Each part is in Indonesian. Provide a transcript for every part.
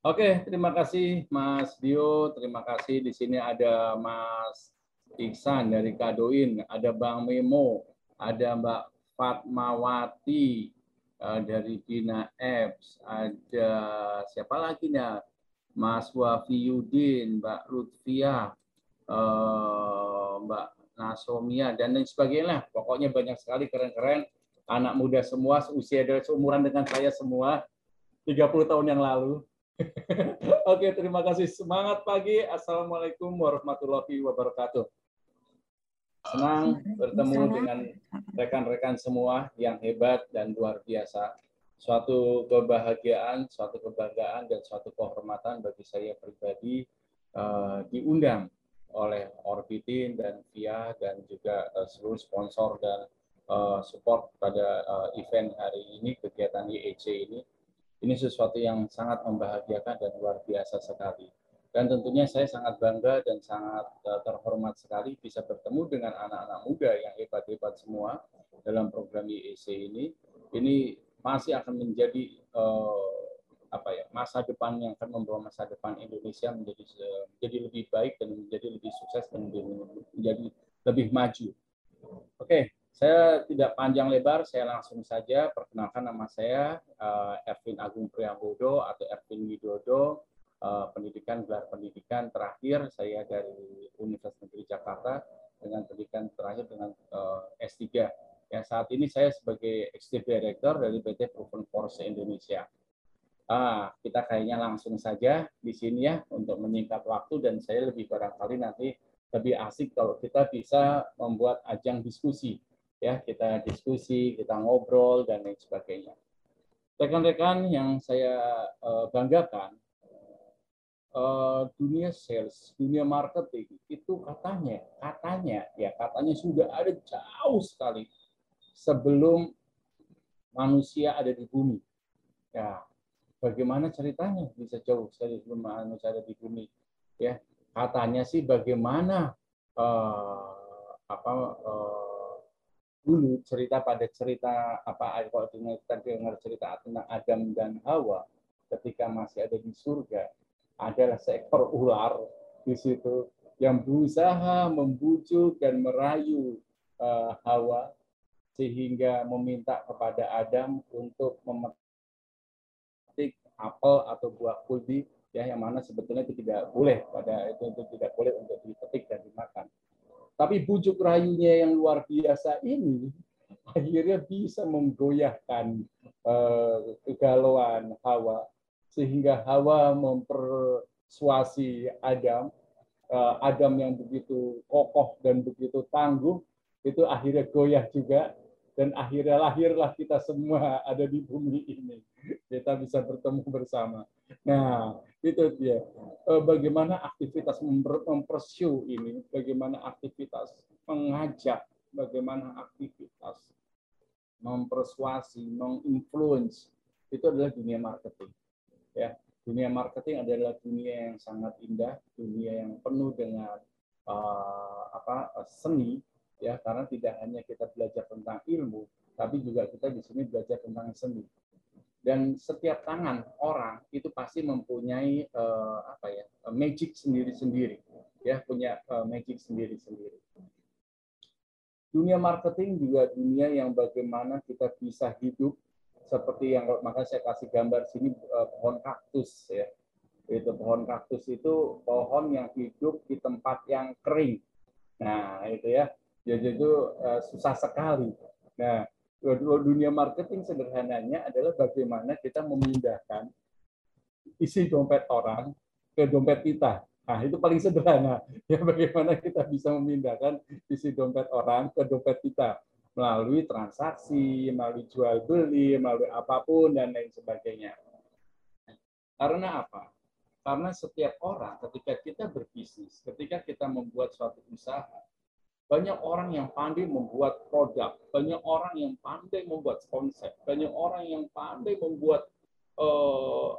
Oke, terima kasih Mas Dio, terima kasih di sini ada Mas Iksan dari Kadoin, ada Bang Memo, ada Mbak Fatmawati uh, dari Dina Apps, ada siapa lagi nih? Mas Wafi Yudin, Mbak Lutfia, uh, Mbak Nasomia, dan lain sebagainya. Pokoknya banyak sekali keren-keren anak muda semua, usia dari seumuran dengan saya semua, 30 tahun yang lalu. Oke, terima kasih. Semangat pagi. Assalamualaikum warahmatullahi wabarakatuh. Senang bertemu dengan rekan-rekan semua yang hebat dan luar biasa. Suatu kebahagiaan, suatu kebanggaan, dan suatu kehormatan bagi saya pribadi uh, diundang oleh Orbitin dan Via dan juga uh, seluruh sponsor dan uh, support pada uh, event hari ini, kegiatan IEC ini. Ini sesuatu yang sangat membahagiakan dan luar biasa sekali. Dan tentunya saya sangat bangga dan sangat eh, terhormat sekali bisa bertemu dengan anak-anak muda yang hebat-hebat semua dalam program IEC ini. Ini masih akan menjadi uh, apa ya masa depan yang akan membawa masa depan Indonesia menjadi menjadi lebih baik dan menjadi lebih sukses dan menjadi lebih maju. Oke, saya tidak panjang lebar, saya langsung saja perkenalkan nama saya uh, Ervin Agung Priambodo atau Ervin Widodo uh, pendidikan gelar pendidikan terakhir saya dari Universitas Negeri Jakarta dengan pendidikan terakhir dengan eh, S3. Yang saat ini saya sebagai Executive Director dari PT Proven Force Indonesia. Ah, kita kayaknya langsung saja di sini ya untuk menyingkat waktu dan saya lebih barangkali nanti lebih asik kalau kita bisa membuat ajang diskusi ya kita diskusi kita ngobrol dan lain sebagainya rekan-rekan yang saya uh, banggakan uh, dunia sales, dunia marketing itu katanya, katanya ya katanya sudah ada jauh sekali sebelum manusia ada di bumi. Ya, bagaimana ceritanya bisa jauh sekali sebelum manusia ada di bumi? Ya, katanya sih bagaimana uh, apa uh, dulu cerita pada cerita apa kalau dengar cerita tentang Adam dan Hawa ketika masih ada di surga adalah seekor ular di situ yang berusaha membujuk dan merayu uh, Hawa sehingga meminta kepada Adam untuk memetik apel atau buah kuldi ya yang mana sebetulnya itu tidak boleh pada itu, itu tidak boleh untuk dipetik dan dimakan. Tapi bujuk rayunya yang luar biasa ini akhirnya bisa menggoyahkan uh, kegalauan Hawa. Sehingga Hawa mempersuasi Adam, eh, Adam yang begitu kokoh dan begitu tangguh, itu akhirnya goyah juga, dan akhirnya lahirlah kita semua ada di bumi ini. Kita bisa bertemu bersama. Nah, itu dia. Eh, bagaimana aktivitas mempersiu ini, bagaimana aktivitas mengajak, bagaimana aktivitas mempersuasi, menginfluence, itu adalah dunia marketing ya dunia marketing adalah dunia yang sangat indah dunia yang penuh dengan uh, apa seni ya karena tidak hanya kita belajar tentang ilmu tapi juga kita di sini belajar tentang seni. Dan setiap tangan orang itu pasti mempunyai uh, apa ya magic sendiri-sendiri. Ya punya uh, magic sendiri-sendiri. Dunia marketing juga dunia yang bagaimana kita bisa hidup seperti yang maka saya kasih gambar sini uh, pohon kaktus ya. Itu pohon kaktus itu pohon yang hidup di tempat yang kering. Nah itu ya jadi itu uh, susah sekali nah dunia marketing sederhananya adalah bagaimana kita memindahkan isi dompet orang ke dompet kita Nah, itu paling sederhana. Ya, bagaimana kita bisa memindahkan isi dompet orang ke dompet kita melalui transaksi, melalui jual beli, melalui apa pun dan lain sebagainya. Karena apa? Karena setiap orang ketika kita berbisnis, ketika kita membuat suatu usaha, banyak orang yang pandai membuat produk, banyak orang yang pandai membuat konsep, banyak orang yang pandai membuat uh,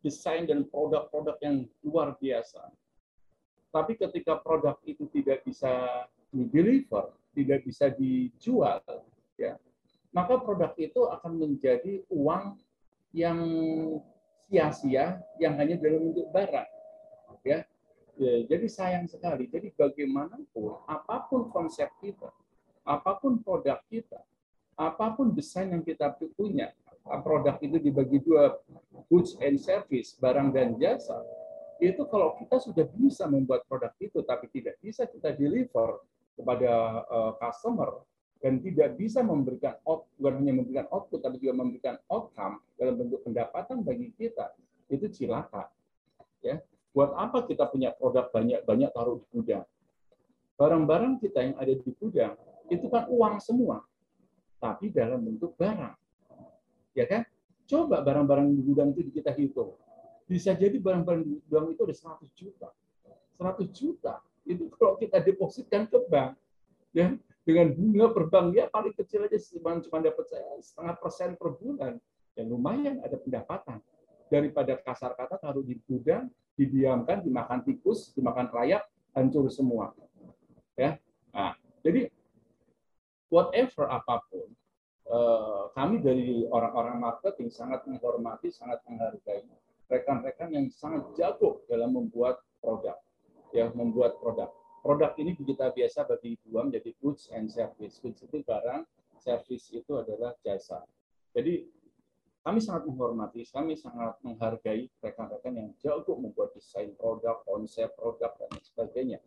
desain dan produk-produk yang luar biasa. Tapi ketika produk itu tidak bisa di-deliver, tidak bisa dijual, ya, maka produk itu akan menjadi uang yang sia-sia yang hanya dalam bentuk barang. Ya. Ya, jadi sayang sekali. Jadi bagaimanapun, apa pun konsep kita, apa pun produk kita, apa pun desain yang kita punya, produk itu dibagi dua, goods and service, barang dan jasa, itu kalau kita sudah bisa membuat produk itu, tapi tidak bisa kita deliver kepada uh, customer, dan tidak bisa memberikan bukan hanya memberikan output tapi juga memberikan outcome dalam bentuk pendapatan bagi kita itu cilaka ya buat apa kita punya produk banyak banyak taruh di gudang barang-barang kita yang ada di gudang itu kan uang semua tapi dalam bentuk barang. Ya kan? Coba barang-barang di gudang itu kita hitung. Bisa jadi barang-barang di gudang itu ada 100 juta. 100 juta itu kalau kita depositkan ke bank ya dengan bunga per bank ya paling kecil aja cuma cuma dapat saya setengah persen per bulan. Ya lumayan ada pendapatan. Daripada kasar kata taruh di gudang didiamkan dimakan tikus dimakan rayap hancur semua ya nah, jadi whatever apa pun eh, kami dari orang-orang marketing sangat menghormati sangat menghargai rekan-rekan yang sangat jago dalam membuat produk ya membuat produk produk ini kita biasa bagi dua menjadi goods and service. Goods itu barang, service itu adalah jasa. Jadi kami sangat menghormati, kami sangat menghargai rekan-rekan yang jago membuat desain produk, konsep produk, dan sebagainya.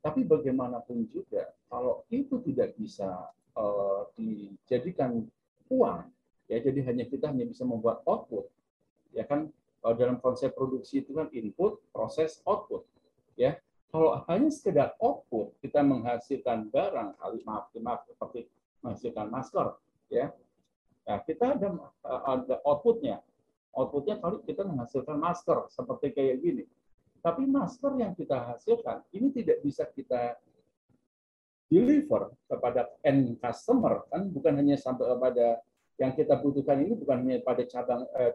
Tapi bagaimanapun juga, kalau itu tidak bisa uh, dijadikan uang, ya jadi hanya kita hanya bisa membuat output, ya kan uh, dalam konsep produksi itu kan input, proses, output, ya kalau hanya sekedar output, kita menghasilkan barang, kali maaf, maaf seperti menghasilkan masker, ya. Nah, kita ada ada outputnya. Outputnya kalau kita menghasilkan masker seperti kayak gini. Tapi masker yang kita hasilkan ini tidak bisa kita deliver kepada end customer kan bukan hanya sampai kepada yang kita butuhkan ini bukan hanya pada cabang eh,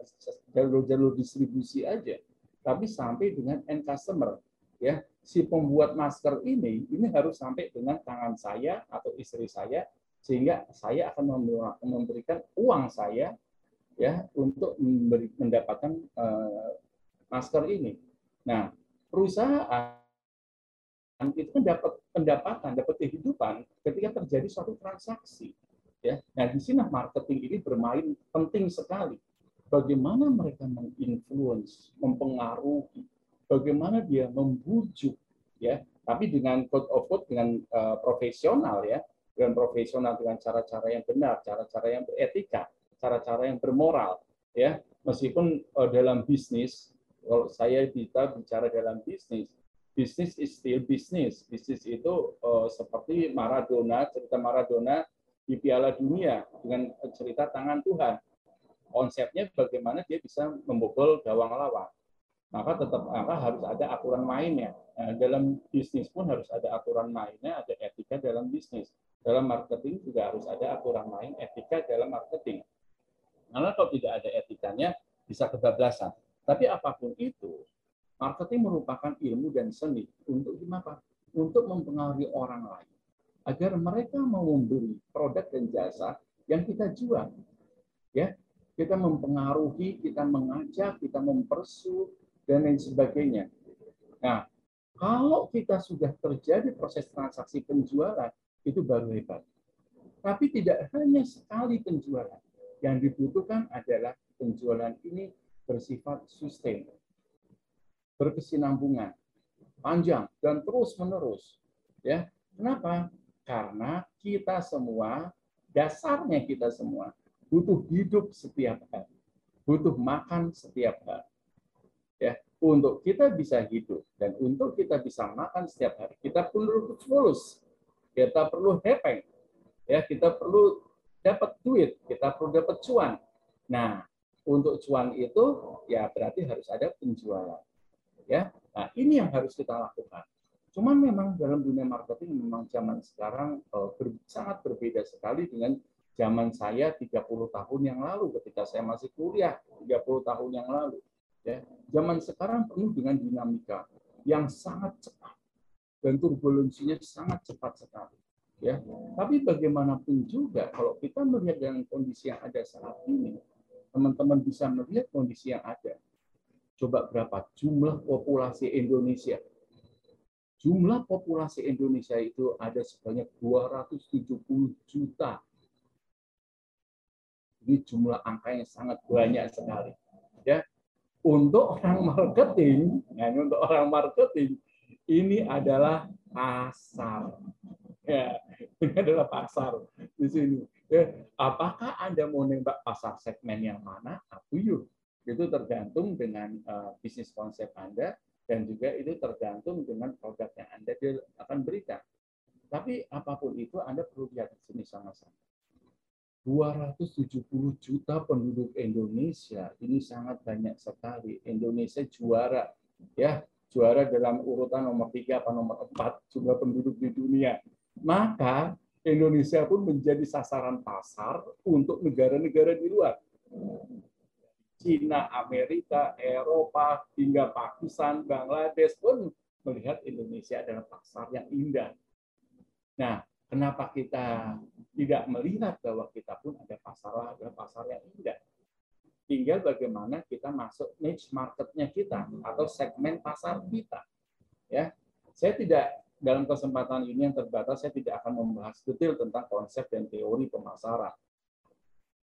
jalur-jalur eh, distribusi aja, tapi sampai dengan end customer ya si pembuat masker ini ini harus sampai dengan tangan saya atau istri saya sehingga saya akan memberikan uang saya ya untuk memberi, mendapatkan uh, masker ini. Nah, perusahaan itu kan dapat pendapatan, dapat kehidupan ketika terjadi suatu transaksi. Ya, nah di sini marketing ini bermain penting sekali. Bagaimana mereka menginfluence, mempengaruhi bagaimana dia membujuk ya tapi dengan code of code dengan uh, profesional ya dengan profesional dengan cara-cara yang benar cara-cara yang beretika cara-cara yang bermoral ya meskipun uh, dalam bisnis kalau saya kita bicara dalam bisnis bisnis is still business bisnis itu uh, seperti Maradona cerita Maradona di Piala Dunia dengan cerita tangan Tuhan konsepnya bagaimana dia bisa membobol gawang lawan maka tetap maka harus ada aturan mainnya. Nah, dalam bisnis pun harus ada aturan mainnya, ada etika dalam bisnis. Dalam marketing juga harus ada aturan main, etika dalam marketing. Karena kalau tidak ada etikanya, bisa kebablasan. Tapi apa pun itu, marketing merupakan ilmu dan seni untuk apa? Untuk mempengaruhi orang lain agar mereka mau membeli produk dan jasa yang kita jual. Ya, kita mempengaruhi, kita mengajak, kita mempersu, dan lain sebagainya. Nah, kalau kita sudah terjadi proses transaksi penjualan, itu baru hebat. Tapi tidak hanya sekali penjualan. Yang dibutuhkan adalah penjualan ini bersifat sustain, berkesinambungan, panjang dan terus menerus. Ya, kenapa? Karena kita semua dasarnya kita semua butuh hidup setiap hari, butuh makan setiap hari ya untuk kita bisa hidup dan untuk kita bisa makan setiap hari kita perlu fulus kita perlu hepeng. Ya kita perlu dapat duit kita perlu dapat cuan. Nah untuk cuan itu ya berarti harus ada penjualan. Ya nah ini yang harus kita lakukan. Cuman memang dalam dunia marketing memang zaman sekarang uh, ber, sangat berbeda sekali dengan zaman saya 30 tahun yang lalu ketika saya masih kuliah 30 tahun yang lalu. Ya, zaman sekarang penuh dengan dinamika yang sangat cepat dan turbulensinya sangat cepat sekali. Ya, tapi bagaimanapun juga kalau kita melihat dengan kondisi yang ada saat ini, teman-teman bisa melihat kondisi yang ada. Coba berapa jumlah populasi Indonesia? Jumlah populasi Indonesia itu ada sebanyak 270 juta. Ini jumlah angka yang sangat banyak sekali. Ya, untuk orang marketing, ya, untuk orang marketing ini adalah pasar. Ya, ini adalah pasar di sini. Ya, apakah Anda mau nembak pasar segmen yang mana? Up you. Itu tergantung dengan uh, bisnis konsep Anda dan juga itu tergantung dengan produk yang Anda akan berikan. Tapi apa pun itu Anda perlu lihat di sini sama-sama. 270 juta penduduk Indonesia ini sangat banyak sekali. Indonesia juara ya, juara dalam urutan nomor 3 atau nomor 4 jumlah penduduk di dunia. Maka Indonesia pun menjadi sasaran pasar untuk negara-negara di luar. Cina, Amerika, Eropa, hingga Pakistan, Bangladesh pun melihat Indonesia adalah pasar yang indah. Nah, kenapa kita tidak melihat bahwa kita pun ada pasar adalah pasar yang indah? Tinggal bagaimana kita masuk niche marketnya kita atau segmen pasar kita. Ya, saya tidak dalam kesempatan ini yang terbatas saya tidak akan membahas detail tentang konsep dan teori pemasaran.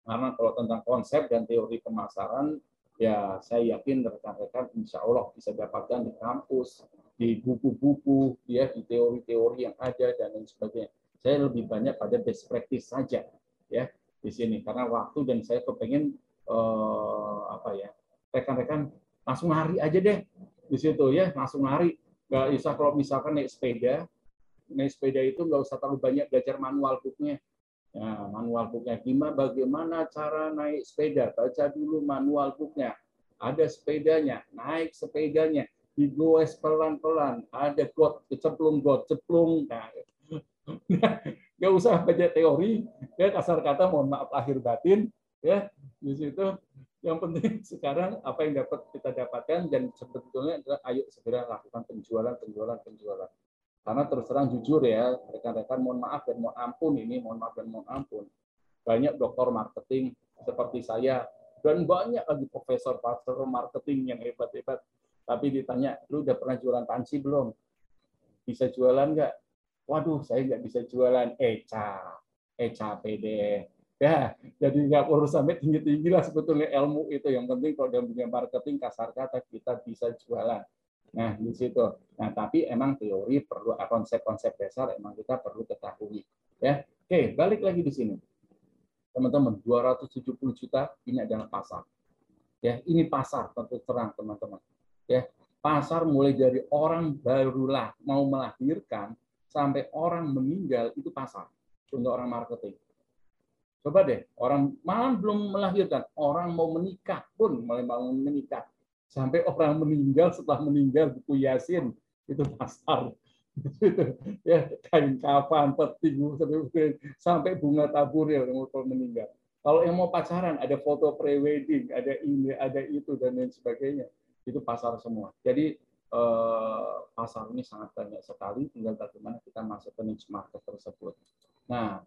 Karena kalau tentang konsep dan teori pemasaran, ya saya yakin rekan-rekan insya Allah bisa dapatkan di kampus, di buku-buku, ya di teori-teori yang ada dan lain sebagainya. Saya lebih banyak pada best practice saja, ya di sini karena waktu dan saya kepengen eh, apa ya rekan-rekan langsung hari aja deh di situ ya langsung hari nggak bisa kalau misalkan naik sepeda naik sepeda itu nggak usah terlalu banyak belajar manual booknya. Ya, manual booknya. Gimana bagaimana cara naik sepeda? Baca dulu manual booknya. Ada sepedanya naik sepedanya. Digoes pelan-pelan. Ada got kecemplung got ceplung. Nah, nggak usah baca teori. Ya kasar kata mohon maaf lahir batin ya di situ yang penting sekarang apa yang dapat kita dapatkan dan sebetulnya adalah ayo segera lakukan penjualan, penjualan, penjualan. Karena terus terang jujur ya, rekan-rekan mohon maaf dan mohon ampun ini, mohon maaf dan mohon ampun. Banyak dokter marketing seperti saya dan banyak lagi profesor-profesor marketing yang hebat-hebat. Tapi ditanya, lu udah pernah jualan panci belum? Bisa jualan nggak? Waduh, saya nggak bisa jualan. Eca, Eca PD ya jadi nggak perlu sampai tinggi tinggi lah sebetulnya ilmu itu. Yang penting kalau dalam dunia marketing kasar kata kita bisa jualan. Nah di situ. Nah tapi emang teori perlu ah, konsep-konsep dasar emang kita perlu ketahui. Ya oke balik lagi di sini. Teman-teman 270 juta ini adalah pasar. Ya ini pasar tentu terang teman-teman. Ya pasar mulai dari orang barulah mau melahirkan sampai orang meninggal itu pasar untuk orang marketing Coba deh, orang malam belum melahirkan, orang mau menikah pun mulai mau menikah. Sampai orang meninggal setelah meninggal buku Yasin itu pasar. ya kain kafan, peti, sampai bunga tabur ya mau meninggal. Kalau yang mau pacaran ada foto pre-wedding, ada ini, ada itu dan lain sebagainya. Itu pasar semua. Jadi eh, pasar ini sangat banyak sekali, tinggal bagaimana kita masuk ke niche market tersebut. Nah,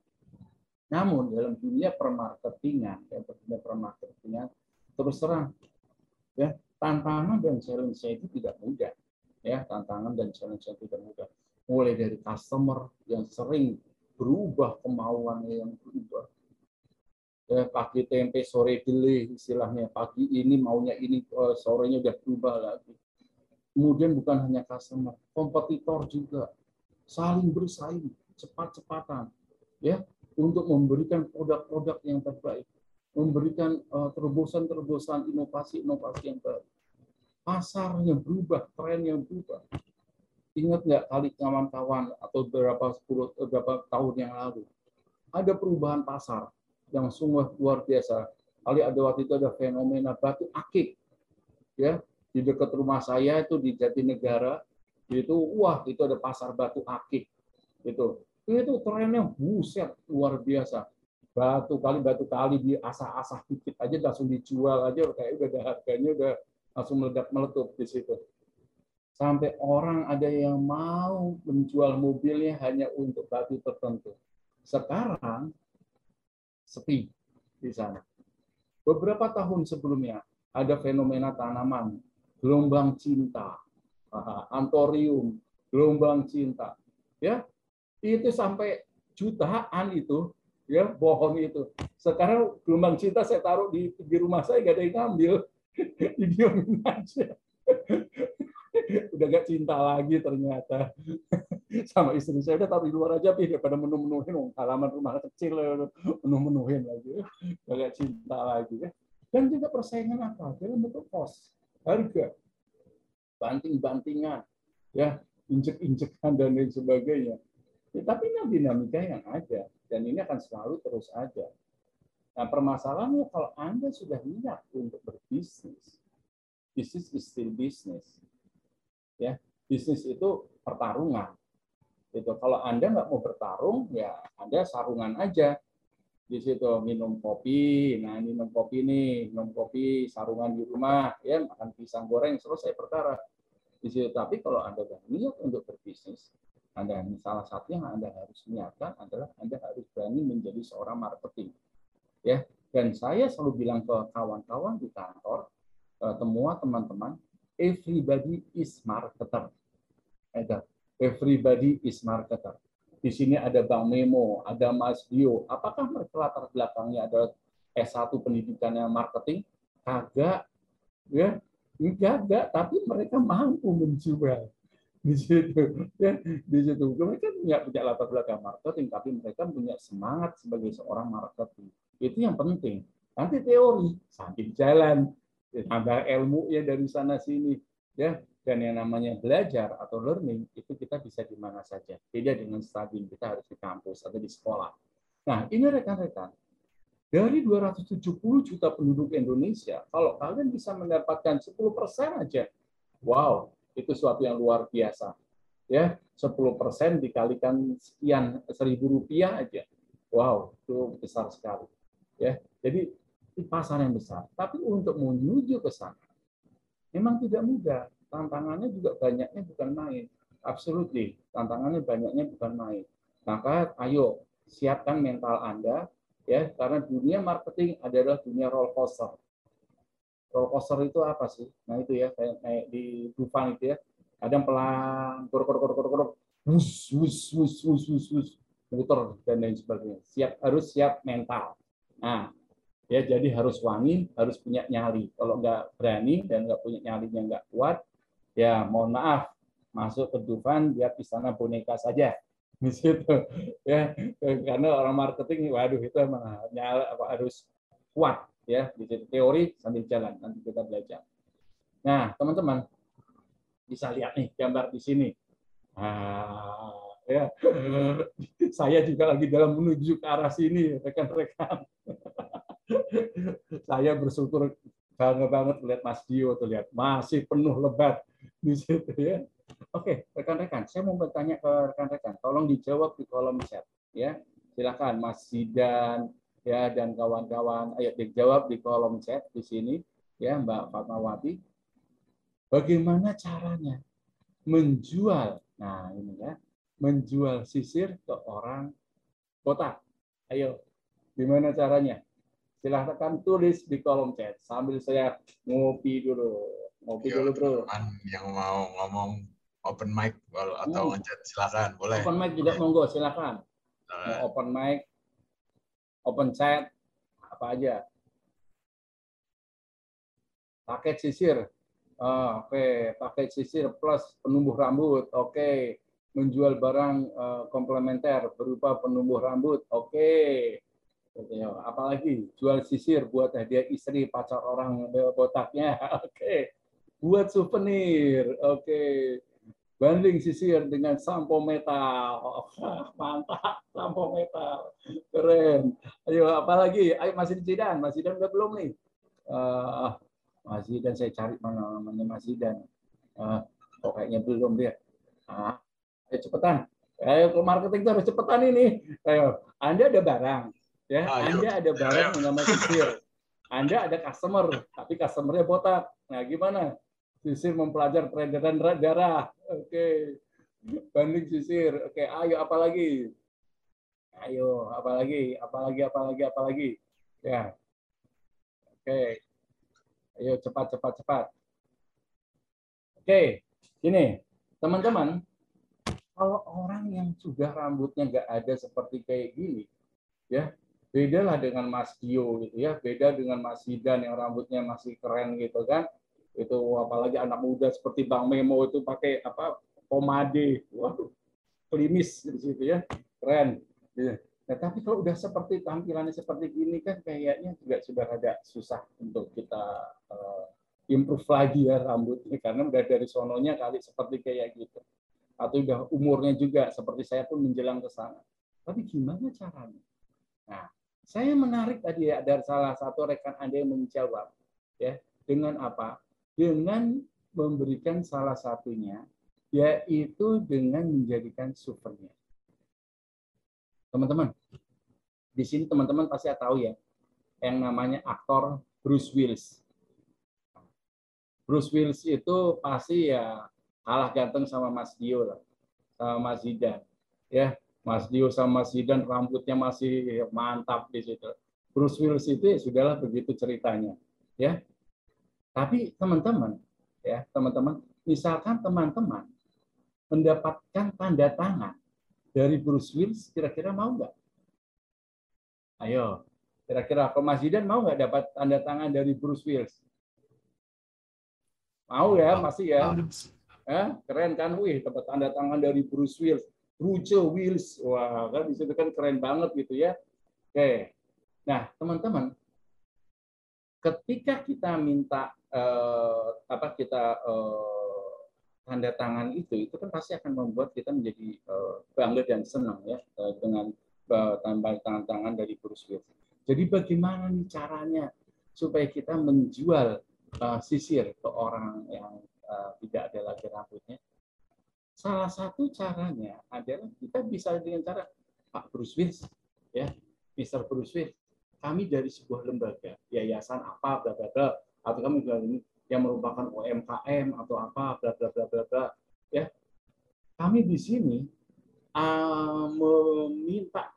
namun dalam dunia permarketingan, ya, dunia permarketingan terus terang, ya tantangan dan challenge itu tidak mudah, ya tantangan dan challenge tidak mudah. Mulai dari customer yang sering berubah kemauannya yang berubah, ya, pagi tempe sore dele istilahnya. Pagi ini maunya ini eh, sorenya udah berubah lagi. Kemudian bukan hanya customer kompetitor juga. Saling bersaing cepat-cepatan ya untuk memberikan produk-produk yang terbaik, memberikan eh, terobosan-terobosan inovasi-inovasi yang baru. Pasar yang berubah, tren yang berubah. Ingat nggak kali kawan-kawan atau beberapa sepuluh beberapa tahun yang lalu ada perubahan pasar yang sungguh luar biasa. Kali ada waktu itu ada fenomena batu akik, ya di dekat rumah saya itu di Jatinegara itu wah itu ada pasar batu akik itu itu trennya buset luar biasa. Batu kali batu kali di asah-asah dikit aja langsung dijual aja kayak udah ada harganya udah langsung meledak meletup di situ. Sampai orang ada yang mau menjual mobilnya hanya untuk batu tertentu. Sekarang sepi di sana. Beberapa tahun sebelumnya ada fenomena tanaman gelombang cinta, antorium, gelombang cinta. Ya, itu sampai jutaan itu ya bohong itu. Sekarang gelombang cinta saya taruh di di rumah saya gak ada yang ngambil, didiemin aja. udah gak cinta lagi ternyata. Sama istri saya udah taruh di luar aja pi daripada menu-menuhin halaman rumah kecil menu-menuhin lagi. Udah gak cinta lagi ya. Dan juga persaingan apa? Dalam bentuk kos. Harga. Banting-bantingan ya. Injek-injekan dan lain sebagainya ya, tapi ini dinamika yang ada dan ini akan selalu terus ada. Nah permasalahannya kalau anda sudah niat untuk berbisnis bisnis is still business ya bisnis itu pertarungan. Itu kalau anda nggak mau bertarung ya anda sarungan aja. Di situ minum kopi nah minum kopi nih minum kopi sarungan di rumah ya makan pisang goreng selesai perkara. Di situ tapi kalau anda sudah niat untuk berbisnis anda salah satu yang anda harus niatkan adalah anda harus berani menjadi seorang marketing ya dan saya selalu bilang ke kawan-kawan di kantor semua teman-teman everybody is marketer. Everybody is marketer. Di sini ada Bang Memo, ada Mas Dio. Apakah mereka latar belakangnya ada S1 pendidikannya marketing? Kagak. Ya, enggak, tapi mereka mampu menjual di situ. Ya di situ. Mereka punya punya latar belakang marketing tapi mereka punya semangat sebagai seorang marketing. Itu yang penting. Nanti teori sambil jalan tambah ilmu ya dari sana sini ya. Dan yang namanya belajar atau learning itu kita bisa di mana saja. Beda dengan studying kita harus di kampus atau di sekolah. Nah ini rekan-rekan. Dari 270 juta penduduk Indonesia kalau kalian bisa mendapatkan 10% aja wow itu suatu yang luar biasa ya 10% dikalikan sekian seribu rupiah aja wow itu besar sekali ya jadi di pasar yang besar. Tapi untuk menuju ke sana, memang tidak mudah. Tantangannya juga banyaknya bukan main. Absolutely, tantangannya banyaknya bukan main. Maka ayo siapkan mental Anda ya karena dunia marketing adalah dunia roller coaster. Roller coaster itu apa sih? Nah itu ya kayak, kayak di Dufan itu ya. Kadang pelan, kor kor kor kor kor, wus wus wus wus wus wus, muter dan lain sebagainya. Siap harus siap mental. Nah, ya jadi harus wangi harus punya nyali kalau nggak berani dan nggak punya nyalinya nggak kuat ya mohon maaf masuk ke Dufan dia istana boneka saja di situ ya karena orang marketing waduh itu emang nyala harus kuat ya di teori sambil jalan nanti kita belajar. Nah teman-teman bisa lihat nih gambar di sini. Nah, ya. Saya juga lagi dalam menuju ke arah sini rekan-rekan. Saya bersyukur bangga banget lihat Mas Dio tuh lihat. Masih penuh lebat di situ ya. Oke, rekan-rekan, saya mau bertanya ke rekan-rekan, tolong dijawab di kolom chat ya. Silakan Mas Zidan ya dan kawan-kawan, ayo dijawab di kolom chat di sini ya Mbak Fatmawati. Bagaimana caranya menjual? Nah, ini ya, menjual sisir ke orang kota. Ayo, gimana caranya? silahkan tulis di kolom chat sambil saya ngopi dulu. Ngopi Yo, dulu, Bro. yang mau ngomong open mic atau hmm. ngechat silakan, boleh. Open mic juga monggo, silakan. Mau open mic, open chat, apa aja. Paket sisir. Oh, Oke, okay. paket sisir plus penumbuh rambut. Oke. Okay. Menjual barang uh, komplementer berupa penumbuh rambut. Oke. Okay. Apalagi jual sisir buat hadiah istri pacar orang botaknya. Oke. Okay. Buat souvenir. Oke. Okay. Banding sisir dengan sampo metal. Mantap, sampo metal. Keren. Ayo apalagi? Ayo masih di Zidan. Masih Zidan udah belum nih? Uh, Mas Zidan saya cari mana namanya Mas Zidan. Uh, oh, kayaknya belum dia. Uh, ayo cepetan. Ayo ke marketing itu harus cepetan ini. Ayo, Anda ada barang, Ya, Anda ada barang yang namanya sisir. Anda ada customer, tapi customernya botak. Nah, gimana? Sisir mempelajari peredaran darah. Oke. Banding sisir. Oke, ayo lagi? Ayo, apa lagi? Apa lagi? Apa lagi? Apa lagi? Ya. Oke. Ayo cepat cepat cepat. Oke, ini teman-teman, kalau orang yang sudah rambutnya nggak ada seperti kayak gini, ya beda lah dengan Mas Dio gitu ya, beda dengan Mas Hidan yang rambutnya masih keren gitu kan, itu apalagi anak muda seperti Bang Memo itu pakai apa pomade, waduh, klimis di ya, keren. Gitu. Nah, tapi kalau udah seperti tampilannya seperti gini kan kayaknya juga sudah agak susah untuk kita uh, improve lagi ya rambutnya. Karena udah dari sononya kali seperti kayak gitu. Atau udah umurnya juga seperti saya pun menjelang ke sana. Tapi gimana caranya? Nah saya menarik tadi ya dari salah satu rekan anda yang menjawab ya. Dengan apa dengan memberikan salah satunya yaitu dengan menjadikan souvenir teman-teman di sini teman-teman pasti tahu ya yang namanya aktor Bruce Willis Bruce Willis itu pasti ya kalah ganteng sama Mas Dio lah, sama Mas Zidan. Ya, Mas Dio sama Mas Zidan rambutnya masih mantap di situ. Bruce Willis itu ya sudahlah begitu ceritanya, ya. Tapi teman-teman, ya teman-teman, misalkan teman-teman mendapatkan tanda tangan dari Bruce Willis, kira-kira mau nggak? Ayo, kira-kira kalau Mas Zidan mau nggak dapat tanda tangan dari Bruce Willis? Mau ya, masih ya. Eh, keren kan? Wih, dapat tanda tangan dari Bruce Willis. Bruce Willis. Wah, kan di situ kan keren banget gitu ya. Oke. Nah, teman-teman, ketika kita minta eh, apa kita eh, tanda tangan itu, itu kan pasti akan membuat kita menjadi eh, bangga dan senang ya dengan eh, tambah tangan-tangan dari Bruce Willis. Jadi bagaimana caranya supaya kita menjual uh, sisir ke orang yang uh, tidak ada lagi rambutnya. Salah satu caranya adalah kita bisa dengan cara Pak Bruce Willis, ya, Mr. Bruce Willis, kami dari sebuah lembaga, yayasan apa, bla, atau kami ini yang merupakan UMKM atau apa, bla bla bla bla bla, ya. Kami di sini uh, meminta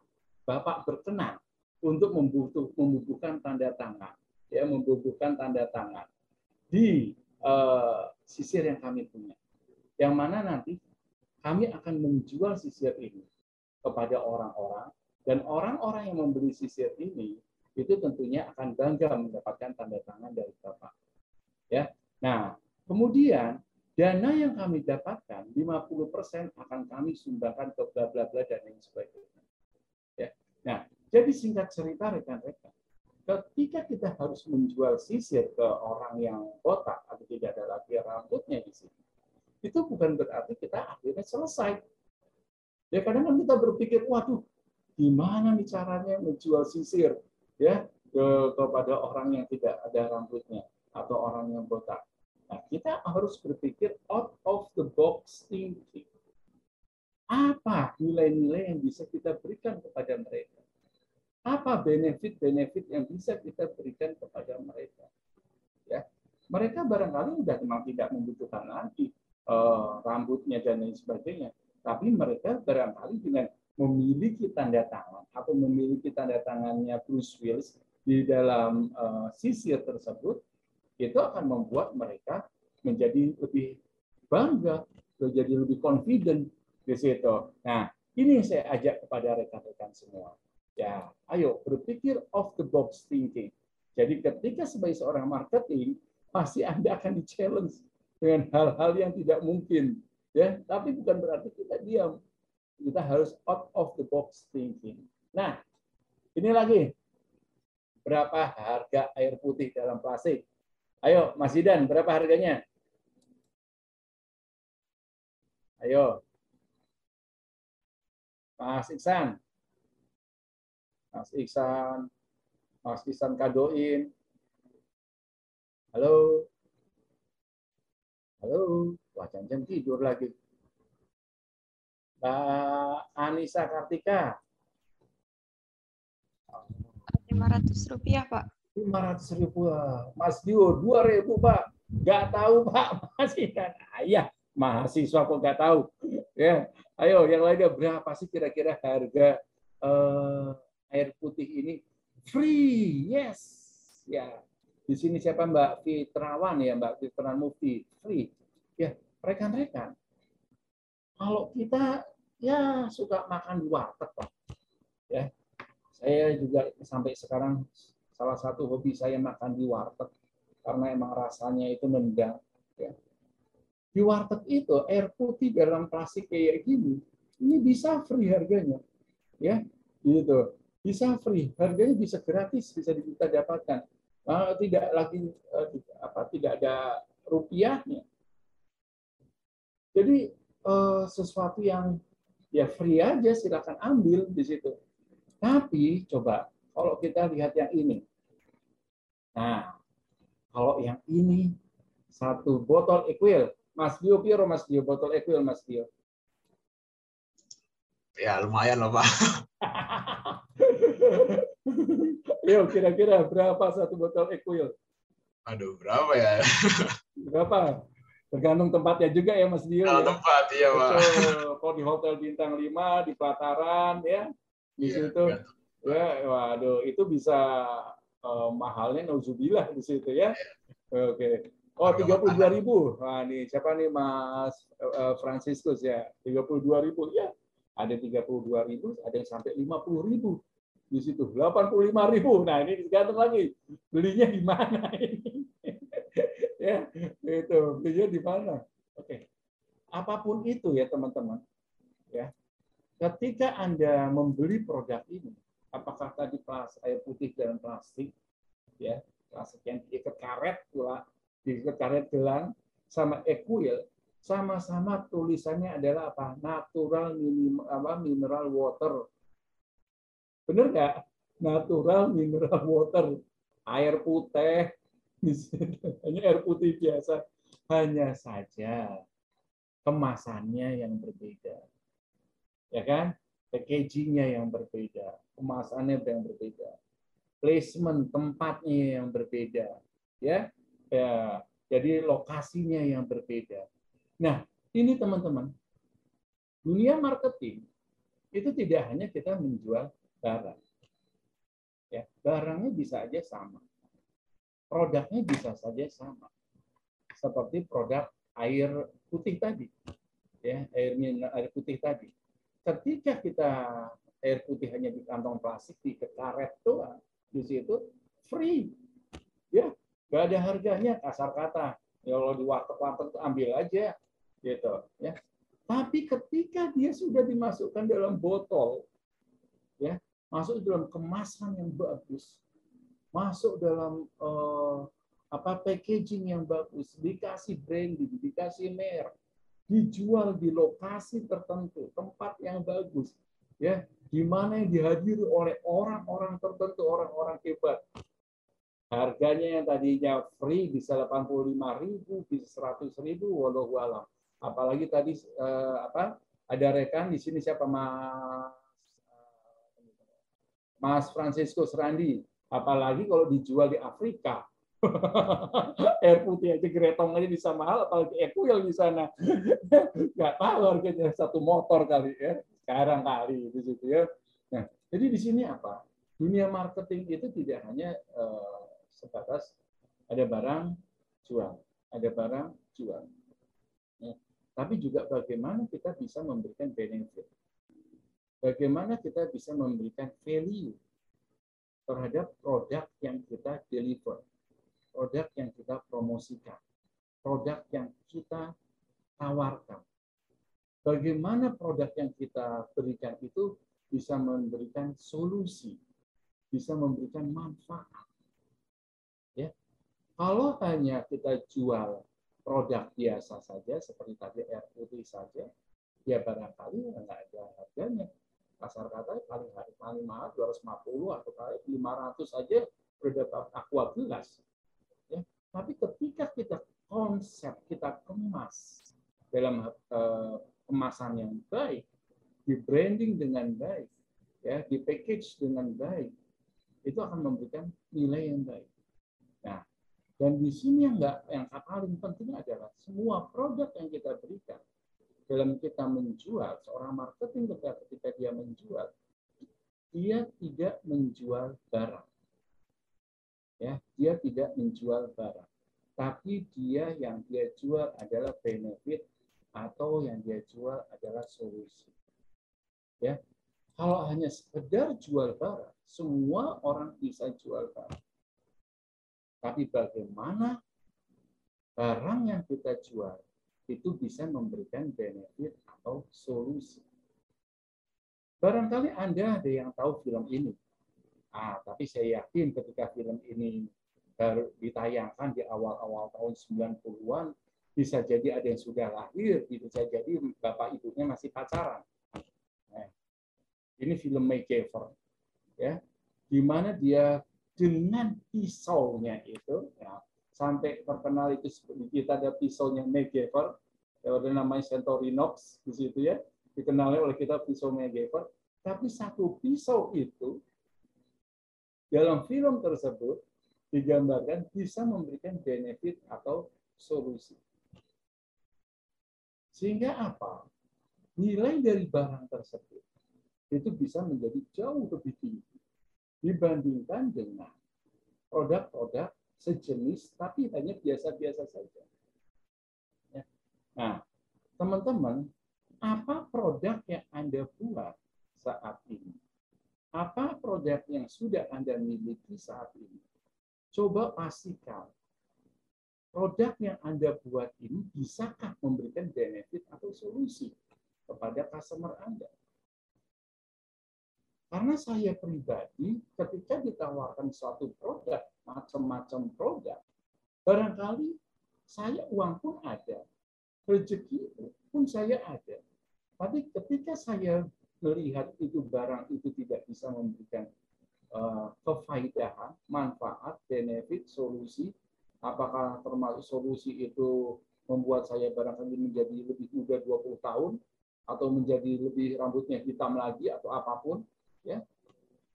Bapak berkenan untuk membutuh, membubuhkan tanda tangan, ya, membubuhkan tanda tangan di uh, sisir yang kami punya. Yang mana nanti kami akan menjual sisir ini kepada orang-orang dan orang-orang yang membeli sisir ini itu tentunya akan bangga mendapatkan tanda tangan dari Bapak. Ya. Nah, kemudian dana yang kami dapatkan 50% akan kami sumbangkan ke bla bla bla dan lain sebagainya. Ya. Nah, jadi singkat cerita rekan-rekan, ketika kita harus menjual sisir ke orang yang botak atau tidak ada lagi rambutnya di sini, itu bukan berarti kita akhirnya selesai. Ya kadang kan kita berpikir, waduh, gimana nih caranya menjual sisir ya ke, kepada orang yang tidak ada rambutnya atau orang yang botak. Nah, kita harus berpikir out of the box thinking. Apa nilai-nilai yang bisa kita berikan kepada mereka? apa benefit-benefit yang bisa kita berikan kepada mereka. Ya, mereka barangkali sudah memang tidak membutuhkan lagi uh, rambutnya dan lain sebagainya, tapi mereka barangkali dengan memiliki tanda tangan atau memiliki tanda tangannya Bruce Willis di dalam uh, sisir tersebut, itu akan membuat mereka menjadi lebih bangga, menjadi lebih confident di situ. Nah, ini yang saya ajak kepada rekan-rekan semua Ya, ayo berpikir off the box thinking. Jadi ketika sebagai seorang marketing, pasti Anda akan di-challenge dengan hal-hal yang tidak mungkin. Ya, tapi bukan berarti kita diam. Kita harus out of the box thinking. Nah, ini lagi. Berapa harga air putih dalam plastik? Ayo, Mas Idan, berapa harganya? Ayo. Mas Iksan, Mas Iksan, Mas Iksan Kadoin. Halo. Halo. Wah, jangan tidur lagi. Mbak Anissa Kartika. 500 rupiah, Pak. 500 ribu. Mas Dio, 2 ribu, Pak. Nggak tahu, Pak. Masih kan. Ayah, mahasiswa kok nggak tahu. Ya, ayo yang lainnya berapa sih kira-kira harga eh, air putih ini free. Yes. Ya. Di sini siapa Mbak Fitrawan ya, Mbak Fitrawan Mufti. Free. Ya, rekan-rekan, kalau kita ya suka makan di warteg, Pak. Ya. Saya juga sampai sekarang salah satu hobi saya makan di warteg karena emang rasanya itu nendang. Ya. Di warteg itu air putih dalam plastik kayak gini, ini bisa free harganya, ya, gitu. Bisa free, harganya bisa gratis, bisa kita dapatkan. Nah, tidak lagi eh, apa tidak ada rupiahnya. Jadi eh, sesuatu yang ya free aja silakan ambil di situ. Tapi coba kalau kita lihat yang ini. Nah, kalau yang ini satu botol Equil, Mas Dio Piro, Mas Dio botol Equil, Mas Dio. Ya lumayan loh Pak. Yo, kira-kira berapa satu botol Equil? Aduh berapa ya? Berapa? Tergantung tempatnya juga ya Mas Dio. Kalau ya. tempat iya Pak. Kalau di hotel bintang 5 di pelataran ya di Iya, situ tergantung. ya waduh itu bisa eh, mahalnya nauzubillah di situ ya. Oke. Oh, Harga tiga puluh dua ribu. Nah, nih siapa nih Mas eh, Franciscus ya? Tiga puluh dua ribu ya. Ada tiga puluh dua ribu, ada yang sampai lima puluh ribu di situ. Delapan puluh lima ribu. Nah, ini tergantung lagi belinya di mana ini. Ya, itu belinya di mana? Oke. Apa pun itu ya teman-teman. Ya. Ketika Anda membeli produk ini, apakah tadi plastik air putih dalam plastik, ya, plastik yang diikat karet pula, diikat karet gelang, sama Equil, sama-sama tulisannya adalah apa? Natural apa, mineral water. Benar nggak? Natural mineral water. Air putih, hanya air putih biasa. Hanya saja kemasannya yang berbeda. Ya kan? Packagingnya yang berbeda, kemasannya yang berbeda, placement tempatnya yang berbeda, ya, ya. Jadi lokasinya yang berbeda. Nah, ini teman-teman, dunia marketing itu tidak hanya kita menjual barang, ya, barangnya bisa aja sama, produknya bisa saja sama, seperti produk air putih tadi, ya, air air putih tadi. Ketika kita air putih hanya di kantong plastik di karet doang di situ free ya. Nggak ada harganya kasar kata. Ya kalau di warteg-warteg tuh ambil aja gitu ya. Tapi ketika dia sudah dimasukkan dalam botol ya masuk dalam kemasan yang bagus masuk dalam eh, apa packaging yang bagus dikasih branding dikasih merek dijual di lokasi tertentu, tempat yang bagus, ya, di mana yang dihadiri oleh orang-orang tertentu, orang-orang hebat. Harganya yang tadinya free bisa 85.000, bisa 100.000, walau alam. Apalagi tadi eh, apa? Ada rekan di sini siapa Mas Mas Francisco Serandi. Apalagi kalau dijual di Afrika, air putih aja gretong aja bisa mahal apalagi equil di sana. Nggak tahu harganya satu motor kali ya. Sekarang kali di situ ya. Nah jadi di sini apa? Dunia marketing itu tidak hanya eh, sebatas ada barang jual. Ada barang jual. Ya. tapi juga bagaimana kita bisa memberikan benefit. Bagaimana kita bisa memberikan value terhadap produk yang kita deliver produk yang kita promosikan, produk yang kita tawarkan. Bagaimana produk yang kita berikan itu bisa memberikan solusi, bisa memberikan manfaat. Ya. Kalau hanya kita jual produk biasa saja, seperti tadi air putih saja, ya barangkali nggak ada harganya. Kasar kata paling paling mahal 250 atau kali 500 saja udah aqua gelas. Ya. Tapi ketika kita konsep kita kemas dalam eh, kemasan yang baik, di branding dengan baik, ya, di package dengan baik, itu akan memberikan nilai yang baik. Nah, dan di sini yang enggak yang paling penting adalah semua produk yang kita berikan dalam kita menjual seorang marketing ketika, dia menjual, dia tidak menjual barang ya dia tidak menjual barang tapi dia yang dia jual adalah benefit atau yang dia jual adalah solusi. Ya. Kalau hanya sekedar jual barang, semua orang bisa jual barang. Tapi bagaimana barang yang kita jual itu bisa memberikan benefit atau solusi. Barangkali Anda ada yang tahu film ini. Ah, tapi saya yakin ketika film ini baru ditayangkan di awal-awal tahun 90-an, bisa jadi ada yang sudah lahir, bisa jadi bapak ibunya masih pacaran. Nah, ini film MacGyver, ya, di mana dia dengan pisaunya itu, ya, sampai terkenal itu kita ada pisaunya MacGyver, ya, ada namanya Centorinox di situ ya, dikenal oleh kita pisau MacGyver, tapi satu pisau itu dalam film tersebut digambarkan bisa memberikan benefit atau solusi. Sehingga apa? Nilai dari barang tersebut itu bisa menjadi jauh lebih tinggi dibandingkan dengan produk-produk sejenis tapi hanya biasa-biasa saja. Ya. Nah, teman-teman, apa produk yang Anda buat saat ini? Apa produk yang sudah Anda miliki saat ini? Coba pastikan produk yang Anda buat ini bisakah memberikan benefit atau solusi kepada customer Anda. Karena saya pribadi, ketika ditawarkan suatu produk, macam-macam produk, barangkali saya uang pun ada, rezeki pun saya ada. Tapi ketika saya melihat itu barang itu tidak bisa memberikan uh, manfaat, benefit, solusi, apakah termasuk solusi itu membuat saya barangkali menjadi lebih muda 20 tahun atau menjadi lebih rambutnya hitam lagi atau apa pun ya.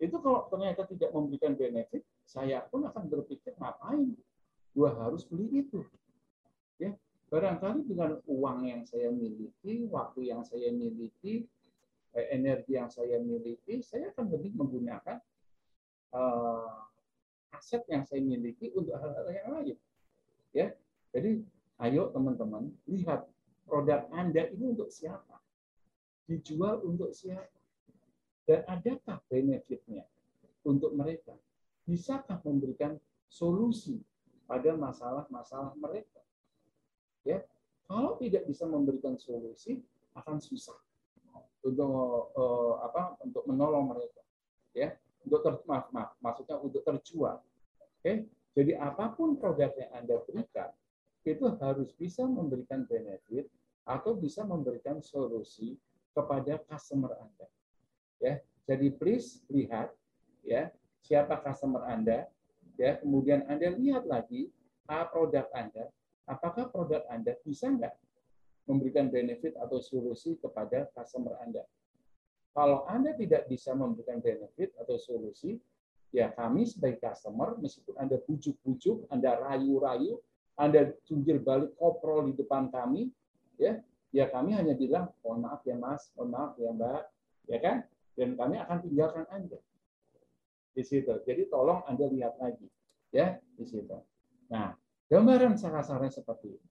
Itu kalau ternyata tidak memberikan benefit saya pun akan berpikir ngapain? Gua harus beli itu. Ya. Barangkali dengan uang yang saya miliki waktu yang saya miliki eh, energi yang saya miliki saya akan lebih menggunakan uh, aset yang saya miliki untuk hal-hal yang lain. Ya, jadi ayo teman-teman lihat produk Anda ini untuk siapa, dijual untuk siapa, dan adakah benefitnya untuk mereka? Bisakah memberikan solusi pada masalah-masalah mereka? Ya, kalau tidak bisa memberikan solusi akan susah untuk uh, apa untuk menolong mereka ya untuk ter, maaf, maaf, maksudnya untuk terjual. Oke, jadi apa pun produk yang Anda berikan itu harus bisa memberikan benefit atau bisa memberikan solusi kepada customer Anda. Ya, jadi please lihat ya siapa customer Anda, ya kemudian Anda lihat lagi a produk Anda, apakah produk Anda bisa nggak memberikan benefit atau solusi kepada customer Anda. Kalau Anda tidak bisa memberikan benefit atau solusi, ya kami sebagai customer, meskipun Anda bujuk-bujuk, Anda rayu-rayu, Anda jungkir balik koprol di depan kami, ya, ya kami hanya bilang, mohon maaf ya Mas, mohon maaf ya Mbak, ya kan? Dan kami akan tinggalkan Anda di situ. Jadi tolong Anda lihat lagi, ya di situ. Nah, gambaran sarah-sarah seperti ini.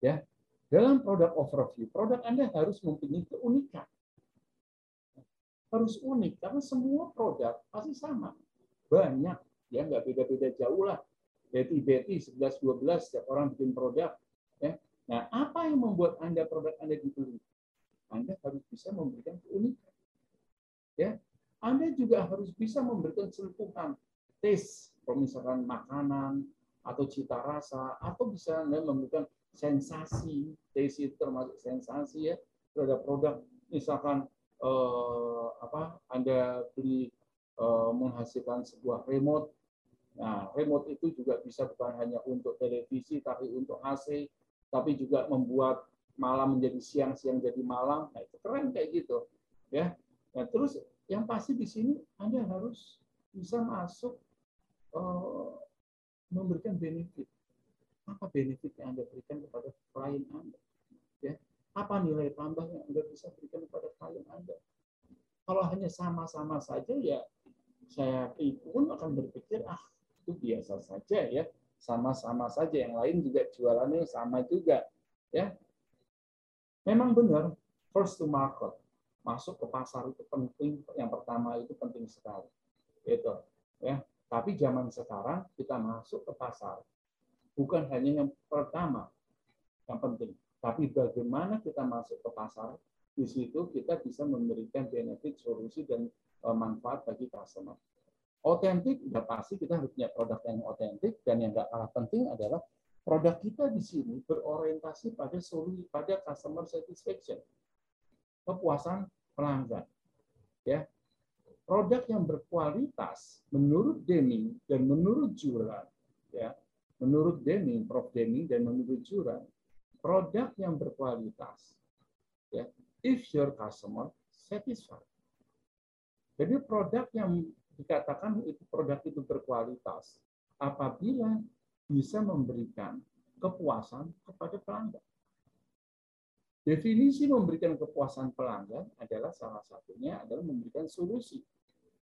Ya, dalam produk overview, produk Anda harus mempunyai keunikan harus unik karena semua produk pasti sama. Banyak, ya nggak beda-beda jauh lah. Betty Betty 11 12 setiap orang bikin produk. Ya. Nah, apa yang membuat Anda produk Anda dibeli? Anda harus bisa memberikan keunikan. Ya. Anda juga harus bisa memberikan sentuhan taste, misalkan makanan atau cita rasa atau bisa Anda memberikan sensasi, taste termasuk sensasi ya terhadap produk misalkan eh, apa Anda beli eh, menghasilkan sebuah remote. Nah, remote itu juga bisa bukan hanya untuk televisi tapi untuk AC, tapi juga membuat malam menjadi siang, siang jadi malam. Nah, itu keren kayak gitu. Ya. Nah, terus yang pasti di sini Anda harus bisa masuk eh, memberikan benefit. Apa benefit yang Anda berikan kepada klien Anda? Ya apa nilai tambah yang Anda bisa berikan kepada klien Anda? Kalau hanya sama-sama saja, ya saya pun akan berpikir, ah itu biasa saja ya, sama-sama saja. Yang lain juga jualannya sama juga, ya. Memang benar, first to market, masuk ke pasar itu penting. Yang pertama itu penting sekali. Itu, ya. Tapi zaman sekarang kita masuk ke pasar bukan hanya yang pertama yang penting, tapi bagaimana kita masuk ke pasar. Di situ kita bisa memberikan benefit, solusi dan eh, manfaat bagi customer. Otentik, udah pasti kita harus punya produk yang otentik dan yang nggak kalah penting adalah produk kita di sini berorientasi pada solusi, pada customer satisfaction, kepuasan pelanggan. Ya, produk yang berkualitas menurut Deming dan menurut Juran, ya, menurut Deming, Prof Deming dan menurut Juran, produk yang berkualitas, ya, if your customer satisfied. Jadi produk yang dikatakan itu produk itu berkualitas apabila bisa memberikan kepuasan kepada pelanggan. Definisi memberikan kepuasan pelanggan adalah salah satunya adalah memberikan solusi.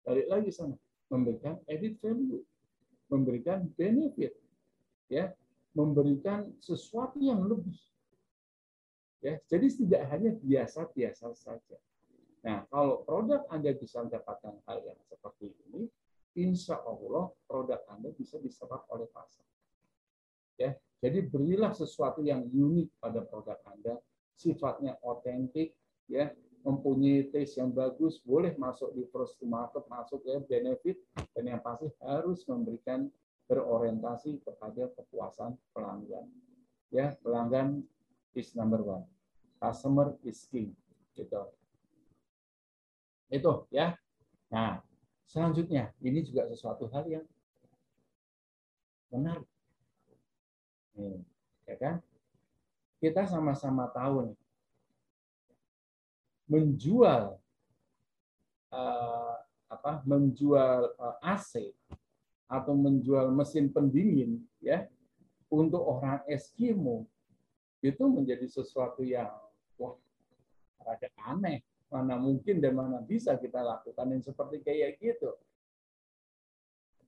Balik lagi sana, memberikan added value, memberikan benefit, ya, memberikan sesuatu yang lebih. Ya, jadi tidak hanya biasa-biasa saja. Nah, kalau produk Anda bisa mendapatkan hal yang seperti ini, insya Allah produk Anda bisa diserap oleh pasar. Ya, jadi berilah sesuatu yang unik pada produk Anda, sifatnya otentik, ya, mempunyai taste yang bagus, boleh masuk di first market, masuk ya benefit, dan yang pasti harus memberikan berorientasi kepada kepuasan pelanggan. Ya, pelanggan is number one, customer is king, gitu. Itu ya. Nah, selanjutnya ini juga sesuatu hal yang menarik. Nih, ya kan? Kita sama-sama tahu nih, menjual uh, apa menjual uh, eh, AC atau menjual mesin pendingin ya untuk orang Eskimo itu menjadi sesuatu yang wah ada aneh. Mana mungkin dan mana bisa kita lakukan yang seperti kayak gitu.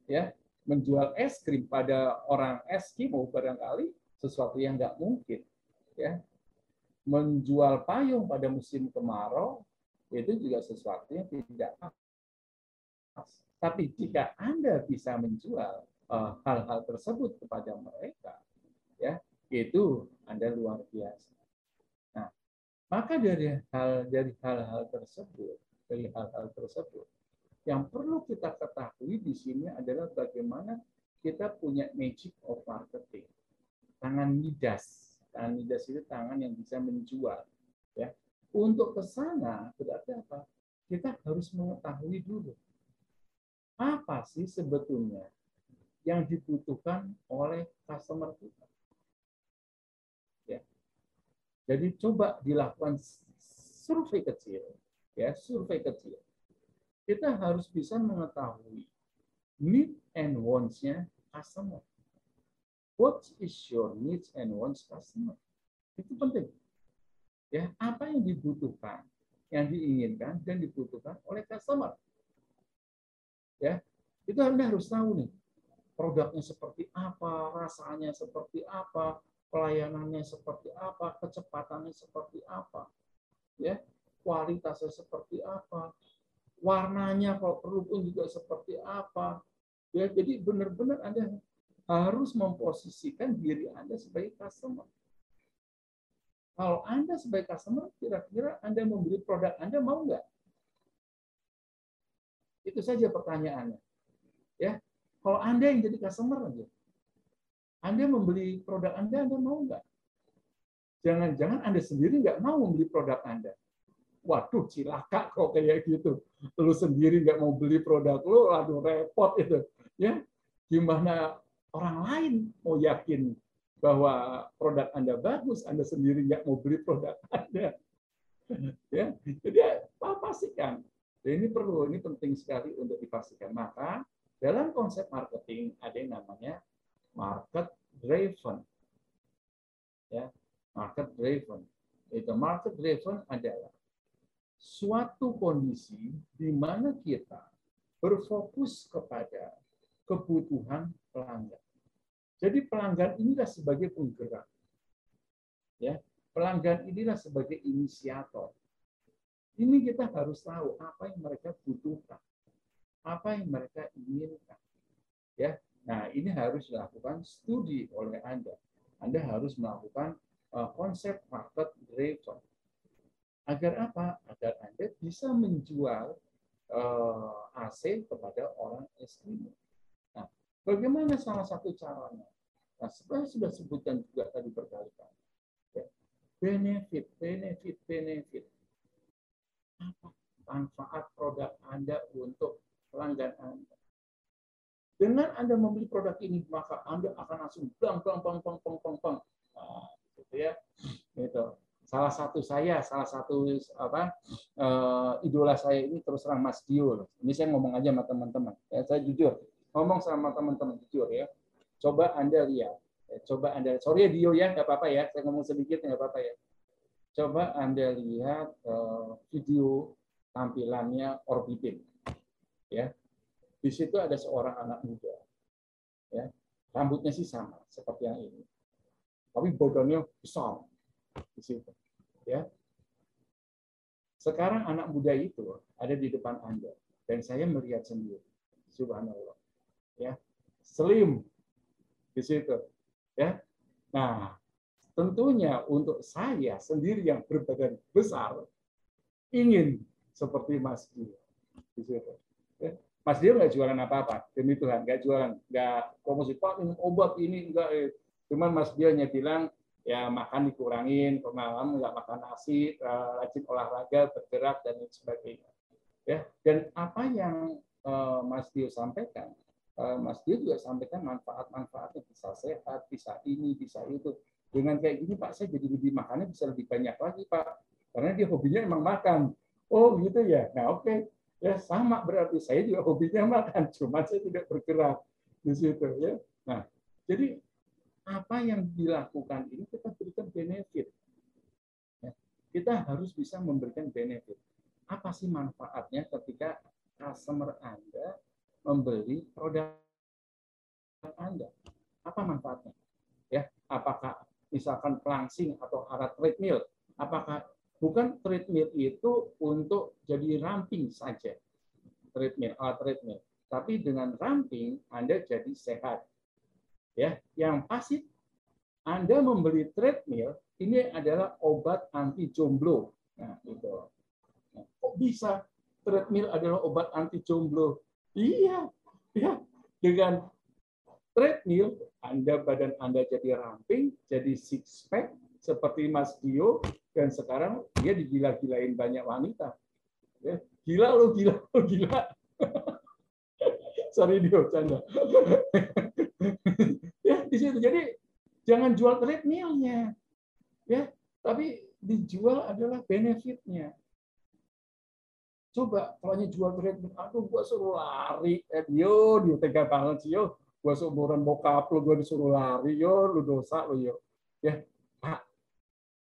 Ya menjual es krim pada orang Eskimo barangkali sesuatu yang nggak mungkin ya menjual payung pada musim kemarau itu juga sesuatu yang tidak pas. Tapi jika Anda bisa menjual eh, hal-hal uh, tersebut kepada mereka, ya itu Anda luar biasa. Nah, maka dari hal dari hal-hal tersebut, dari hal-hal tersebut, yang perlu kita ketahui di sini adalah bagaimana kita punya magic of marketing, tangan midas Tangan midas itu tangan yang bisa menjual. Ya. Untuk ke sana berarti apa? Kita harus mengetahui dulu apa sih sebetulnya yang dibutuhkan oleh customer kita. Ya. Jadi coba dilakukan survei kecil, ya survei kecil. Kita harus bisa mengetahui need and wants-nya customer. What is your needs and wants customer? Itu penting. Ya, apa yang dibutuhkan, yang diinginkan dan dibutuhkan oleh customer. Ya, itu Anda harus tahu nih. Produknya seperti apa, rasanya seperti apa, pelayanannya seperti apa, kecepatannya seperti apa. Ya, kualitasnya seperti apa, warnanya kalau perlu pun juga seperti apa. Ya, jadi benar-benar Anda harus memposisikan diri Anda sebagai customer. Kalau Anda sebagai customer, kira-kira Anda membeli produk Anda mau nggak? Itu saja pertanyaannya. Ya, kalau Anda yang jadi customer aja, Anda membeli produk Anda, Anda mau nggak? Jangan-jangan Anda sendiri nggak mau membeli produk Anda. Waduh, cilaka kok kayak gitu. Lu sendiri nggak mau beli produk lu, aduh repot itu. Ya, gimana orang lain mau yakin bahwa produk Anda bagus, Anda sendiri nggak mau beli produk Anda. ya, jadi pastikan. Dan ini perlu, ini penting sekali untuk dipastikan. Maka dalam konsep marketing ada yang namanya market driven. Ya, market driven. Itu market driven adalah suatu kondisi di mana kita berfokus kepada kebutuhan pelanggan. Jadi pelanggan inilah sebagai penggerak. Ya, pelanggan inilah sebagai inisiator. Ini kita harus tahu apa yang mereka butuhkan, apa yang mereka inginkan. Ya, nah ini harus dilakukan studi oleh Anda. Anda harus melakukan uh, konsep market driven. Agar apa? Agar Anda bisa menjual uh, AC kepada orang. Nah, bagaimana salah satu caranya? Nah, sebenarnya sudah sebutkan juga tadi berkali-kali benefit, benefit, benefit. Apa manfaat produk Anda untuk pelanggan Anda? Dengan Anda membeli produk ini, maka Anda akan langsung bang, bang, bang, bang, bang, bang, bang. Nah, gitu ya. Gitu. Salah satu saya, salah satu apa uh, idola saya ini terus terang Mas Dio. Ini saya ngomong aja sama teman-teman. Ya, saya jujur, ngomong sama teman-teman jujur ya. Coba Anda lihat Coba Anda, sorry ya Dio ya, nggak apa-apa ya, saya ngomong sedikit nggak apa-apa ya. Coba Anda lihat uh, video tampilannya Orbitin. Ya. Di situ ada seorang anak muda. Ya. Rambutnya sih sama seperti yang ini. Tapi badannya besar di situ. Ya. Sekarang anak muda itu ada di depan Anda dan saya melihat sendiri. Subhanallah. Ya. Slim di situ Ya. Nah, tentunya untuk saya sendiri yang berbadan besar ingin seperti Mas Dio. Ya. Mas Dio nggak jualan apa-apa demi Tuhan, nggak jualan, nggak promosi pak ini obat ini enggak. Eh. Cuman Mas Dio nya bilang ya makan dikurangin, malam nggak makan nasi, eh, rajin olahraga, bergerak dan lain sebagainya. Ya, dan apa yang eh, Mas Dio sampaikan Mas Dio juga sampaikan manfaat-manfaatnya bisa sehat, bisa ini, bisa itu. Dengan kayak gini Pak, saya jadi lebih makannya bisa lebih banyak lagi Pak. Karena dia hobinya emang makan. Oh gitu ya. Nah oke. Okay. Ya sama berarti saya juga hobinya makan, cuma saya tidak bergerak di situ ya. Nah, jadi apa yang dilakukan ini kita berikan benefit. Ya, kita harus bisa memberikan benefit. Apa sih manfaatnya ketika customer Anda membeli produk Anda. Apa manfaatnya? Ya, apakah misalkan pelangsing atau alat treadmill? Apakah bukan treadmill itu untuk jadi ramping saja? Treadmill, alat treadmill. Tapi dengan ramping Anda jadi sehat. Ya, yang pasti Anda membeli treadmill ini adalah obat anti jomblo. Nah, itu. Nah, kok bisa treadmill adalah obat anti jomblo? Iya, ya dengan treadmill Anda badan Anda jadi ramping, jadi six pack seperti Mas Dio dan sekarang dia digila-gilain banyak wanita. Ya, gila lo, gila lo, gila. Sorry Dio, canda. ya di situ. Jadi jangan jual treadmillnya, ya, tapi dijual adalah benefitnya. Coba kalau jual treadmill, aduh gua suruh lari, eh, yo, dia tega banget sih yo, gua seumuran bokap lu gua disuruh lari, yo, lu dosa lu yo, ya Pak,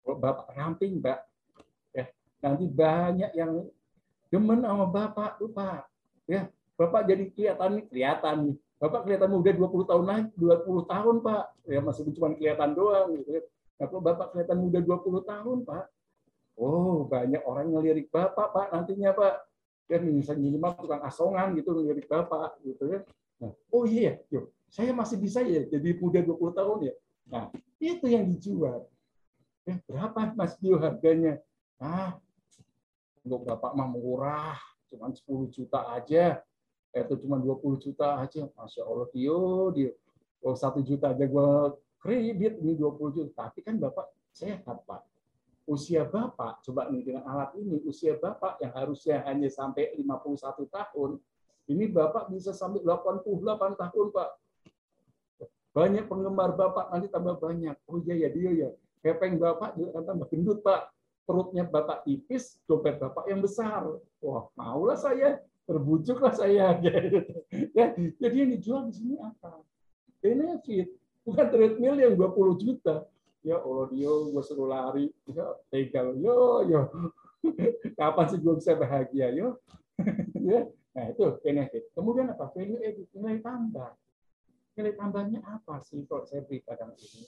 bapak ramping mbak, ya nanti banyak yang demen sama bapak tuh Pak, ya bapak jadi kelihatan kelihatan nih, bapak kelihatan muda 20 tahun lagi, 20 tahun Pak, ya masih cuma kelihatan doang gitu ya. Nah, kalau bapak kelihatan muda 20 tahun Pak, Oh, banyak orang ngelirik Bapak, Pak, nantinya, Pak. Misalnya minimal tukang asongan gitu ngelirik Bapak gitu ya. Nah, oh iya, yuk, saya masih bisa ya jadi muda 20 tahun ya. Nah, itu yang dijual. Ya, berapa Mas Dio harganya? Ah, untuk Bapak mah murah, cuma 10 juta aja. Itu cuma 20 juta aja. Masya Allah, Dio, Dio. Oh, satu juta aja gue kredit, ini 20 juta. Tapi kan Bapak sehat, Pak usia Bapak, coba nih dengan alat ini, usia Bapak yang harusnya hanya sampai 51 tahun, ini Bapak bisa sampai 88 tahun, Pak. Banyak penggemar Bapak nanti tambah banyak. Oh iya ya dia ya. Kepeng Bapak juga akan tambah gendut, Pak. Perutnya Bapak tipis, dompet Bapak yang besar. Wah, maulah saya, terbujuklah saya. ya, jadi yang dijual di sini apa? Benefit, bukan treadmill yang 20 juta ya Allah dia gue suruh lari. Ya tegal yo yo kapan sih gue bisa bahagia yo ya nah itu benefit kemudian apa? Value added nilai tambah. Nilai tambahnya apa sih kalau saya beri pada ini?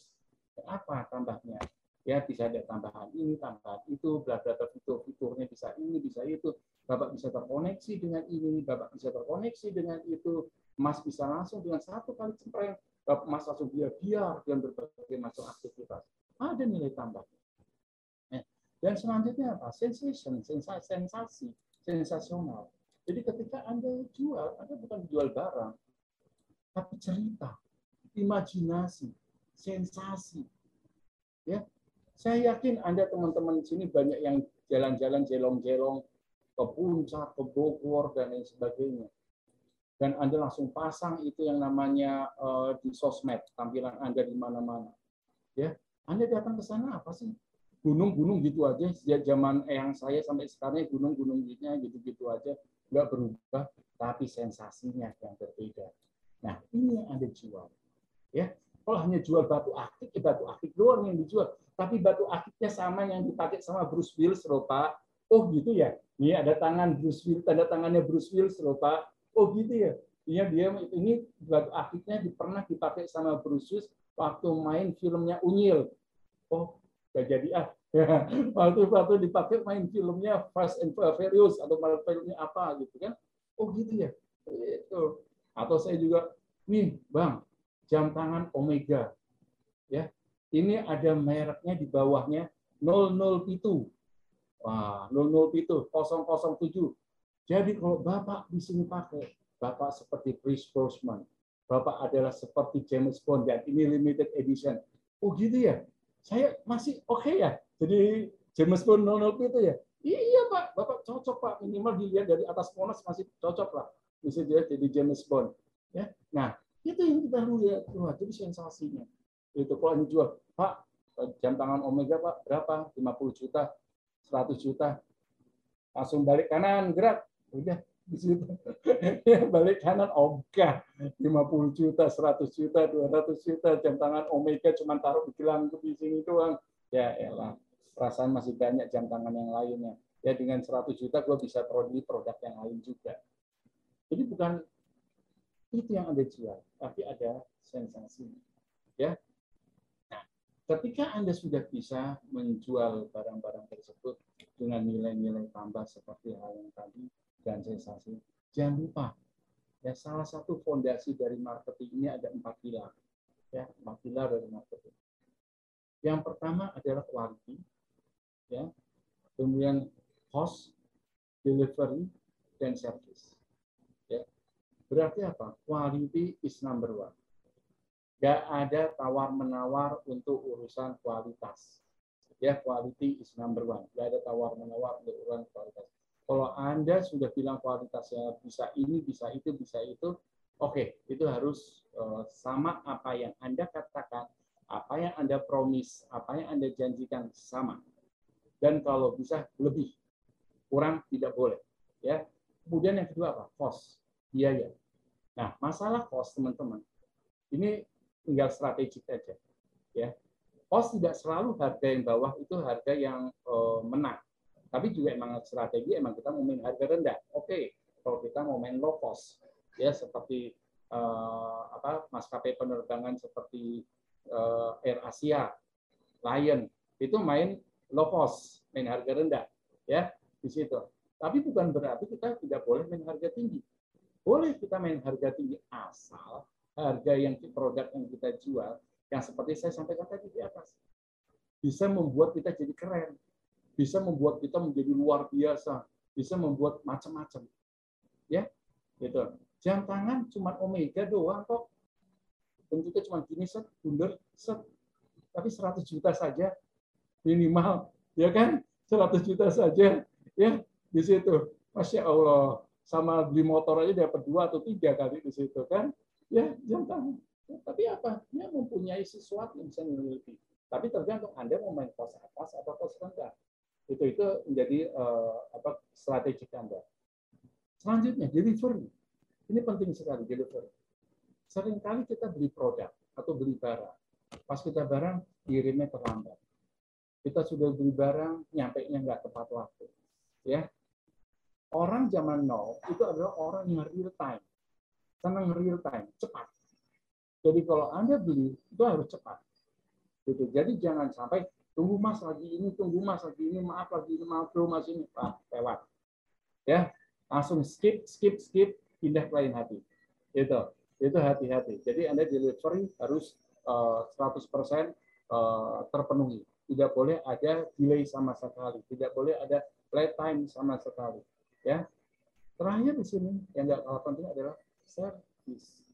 Apa tambahnya? Ya, bisa ada tambahan ini, tambahan itu, bla bla fitur fiturnya bisa ini, bisa itu. Bapak bisa terkoneksi dengan ini, Bapak bisa terkoneksi dengan itu. Mas bisa langsung dengan satu kali cempreng, Bapak Mas langsung biar-biar dengan berbagai macam aktivitas. Ada nilai tambah. Dan selanjutnya apa? Sensation, sensasi, sensasional. Jadi ketika Anda jual, Anda bukan jual barang, tapi cerita, imajinasi, sensasi. Ya, saya yakin Anda teman-teman di sini banyak yang jalan-jalan jelong-jelong ke puncak, ke Bogor dan lain sebagainya. Dan Anda langsung pasang itu yang namanya uh, di sosmed, tampilan Anda di mana-mana. Ya, Anda datang ke sana apa sih? gunung-gunung gitu aja sejak zaman yang saya sampai sekarang gunung-gunung gitu-gitu aja nggak berubah tapi sensasinya yang berbeda. Nah ini yang anda jual. Ya kalau hanya jual batu akik ya batu akik doang yang dijual. Tapi batu akiknya sama yang dipakai sama Bruce Willis Pak. Oh gitu ya? Ini ada tangan Bruce Willis tanda tangannya Bruce Willis Pak oh gitu ya? Iya dia ini batu akiknya pernah dipakai sama Bruce Willis waktu main filmnya Unyil. Oh, gak jadi ah. Waktu waktu dipakai main filmnya Fast and Furious atau filmnya apa gitu kan. Oh gitu ya? Itu atau saya juga nih bang jam tangan Omega. Ya ini ada mereknya di bawahnya 00 itu wah 00 itu 007 jadi kalau bapak di sini pakai bapak seperti Chris Brosnan bapak adalah seperti James Bond dan ini limited edition oh gitu ya saya masih oke okay ya. Jadi James Bond 00 itu ya. Iya Pak, Bapak cocok Pak. Minimal dilihat dari atas Monas masih cocok lah. Bisa dia jadi James Bond. Ya, nah itu yang kita lihat. Wah, jadi sensasinya. Itu kalau ini jual, Pak, jam tangan Omega Pak berapa? 50 juta, 100 juta. Langsung balik kanan, gerak. Udah, di situ. balik kanan ogah 50 juta, 100 juta, 200 juta jam tangan Omega cuma taruh di gelang di sini doang. Ya elah, perasaan masih banyak jam tangan yang lainnya. Ya dengan 100 juta gue bisa produksi produk yang lain juga. Jadi bukan itu yang Anda jual, tapi ada sensasi. Ya. Nah, ketika Anda sudah bisa menjual barang-barang tersebut dengan nilai-nilai tambah seperti hal yang tadi, dan sensasi. Jangan lupa, ya salah satu fondasi dari marketing ini ada empat pilar. Ya, empat pilar dari marketing. Yang pertama adalah quality, ya, kemudian cost, delivery, dan service. Ya. Berarti apa? Quality is number one. Gak ada tawar-menawar untuk urusan kualitas. Ya, quality is number one. Gak ada tawar-menawar untuk urusan kualitas kalau Anda sudah bilang kualitasnya bisa ini, bisa itu, bisa itu, oke, okay, itu harus uh, sama apa yang Anda katakan, apa yang Anda promise, apa yang Anda janjikan sama. Dan kalau bisa lebih, kurang tidak boleh. Ya. Kemudian yang kedua apa? Cost, biaya. Nah, masalah cost teman-teman, ini tinggal strategik aja. Ya. Cost tidak selalu harga yang bawah itu harga yang uh, menang tapi juga emang strategi emang kita mau main harga rendah. Oke, okay. kalau kita mau main low cost, ya seperti uh, apa maskapai penerbangan seperti uh, Air Asia, Lion, itu main low cost, main harga rendah, ya di situ. Tapi bukan berarti kita tidak boleh main harga tinggi. Boleh kita main harga tinggi asal harga yang produk yang kita jual yang seperti saya sampaikan tadi di atas bisa membuat kita jadi keren bisa membuat kita menjadi luar biasa, bisa membuat macam-macam. Ya, gitu. Jam tangan cuma omega doang kok. Bentuknya cuma gini set, bundar set. Tapi 100 juta saja minimal, ya kan? 100 juta saja, ya di situ. Masya Allah, sama beli motor aja dapat dua atau tiga kali di situ kan? Ya, jam tangan. Tapi apa? Dia mempunyai sesuatu yang bisa memiliki. Tapi tergantung Anda mau main pos atas atau pos rendah itu itu menjadi uh, apa strategi Anda. Selanjutnya delivery. Ini penting sekali delivery. Seringkali kita beli produk atau beli barang. Pas kita barang kirimnya terlambat. Kita sudah beli barang, nyampe nya nggak tepat waktu. Ya, orang zaman now itu adalah orang yang real time, senang real time, cepat. Jadi kalau anda beli itu harus cepat. Gitu. Jadi jangan sampai Tunggu mas lagi ini, tunggu mas lagi ini, maaf lagi ini, maaf bro mas ini, ah, lewat. Ya, langsung skip, skip, skip, pindah ke lain hati. Itu, itu hati-hati. Jadi Anda delivery harus uh, 100% uh, terpenuhi. Tidak boleh ada delay sama sekali, tidak boleh ada late time sama sekali. Ya, terakhir di sini yang nggak kalah penting adalah service,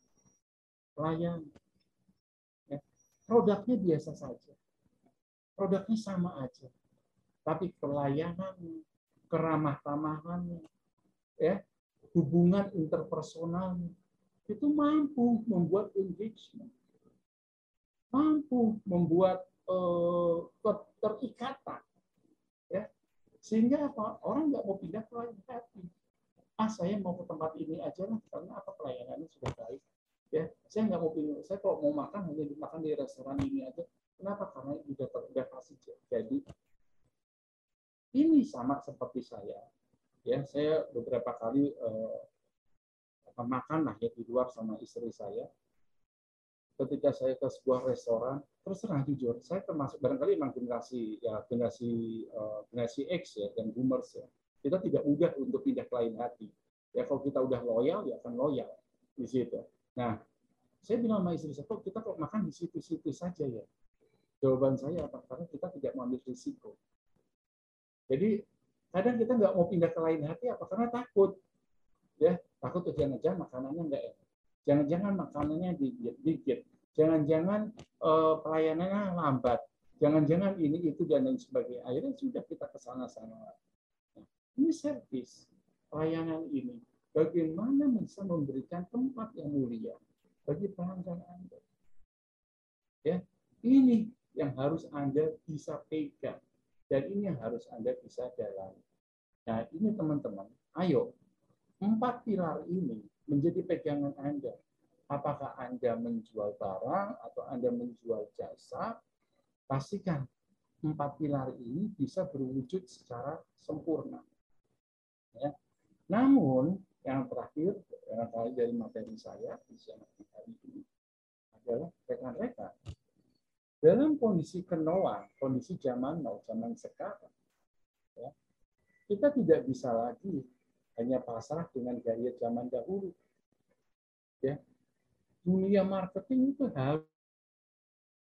pelayanan. Ya. Produknya biasa saja produknya sama aja. Tapi pelayanannya, keramah tamahannya, ya, hubungan interpersonalnya, itu mampu membuat engagement. Mampu membuat uh, keterikatan. Ya. Sehingga apa? Orang nggak mau pindah ke lain hati. Ah, saya mau ke tempat ini aja lah, karena apa pelayanannya sudah baik. Ya, saya nggak mau pindah. Saya kalau mau makan hanya dimakan di restoran ini aja Kenapa? Karena sudah sudah pasti jadi ini sama seperti saya. Ya, saya beberapa kali eh, makan lah ya di luar sama istri saya. Ketika saya ke sebuah restoran, terus terang jujur, saya termasuk barangkali memang generasi ya generasi uh, generasi X ya dan boomers ya. Kita tidak mudah untuk pindah ke lain hati. Ya kalau kita udah loyal ya akan loyal di situ. Nah, saya bilang sama istri saya, kok kita kok makan di situ-situ saja ya. Jawaban saya apa? Karena kita tidak mengambil risiko. Jadi kadang kita nggak mau pindah ke lain hati apa karena takut. Ya, takut tuh jangan-jangan makanannya nggak enak. Jangan-jangan makanannya dikit. Jangan-jangan uh, pelayanannya lambat. Jangan-jangan ini itu dan lain sebagainya. Akhirnya sudah kita ke sana sana. Nah, ini servis pelayanan ini. Bagaimana bisa memberikan tempat yang mulia bagi pelanggan Anda. Ya, ini yang harus Anda bisa pegang. Dan ini yang harus Anda bisa dalami. Nah, ini teman-teman, ayo, empat pilar ini menjadi pegangan Anda. Apakah Anda menjual barang atau Anda menjual jasa, pastikan empat pilar ini bisa berwujud secara sempurna. Ya. Namun, yang terakhir, yang terakhir dari materi saya di hari ini adalah rekan-rekan dalam kondisi kenoa, kondisi zaman now, zaman sekarang, ya, kita tidak bisa lagi hanya pasrah dengan gaya zaman dahulu. Ya, dunia marketing itu harus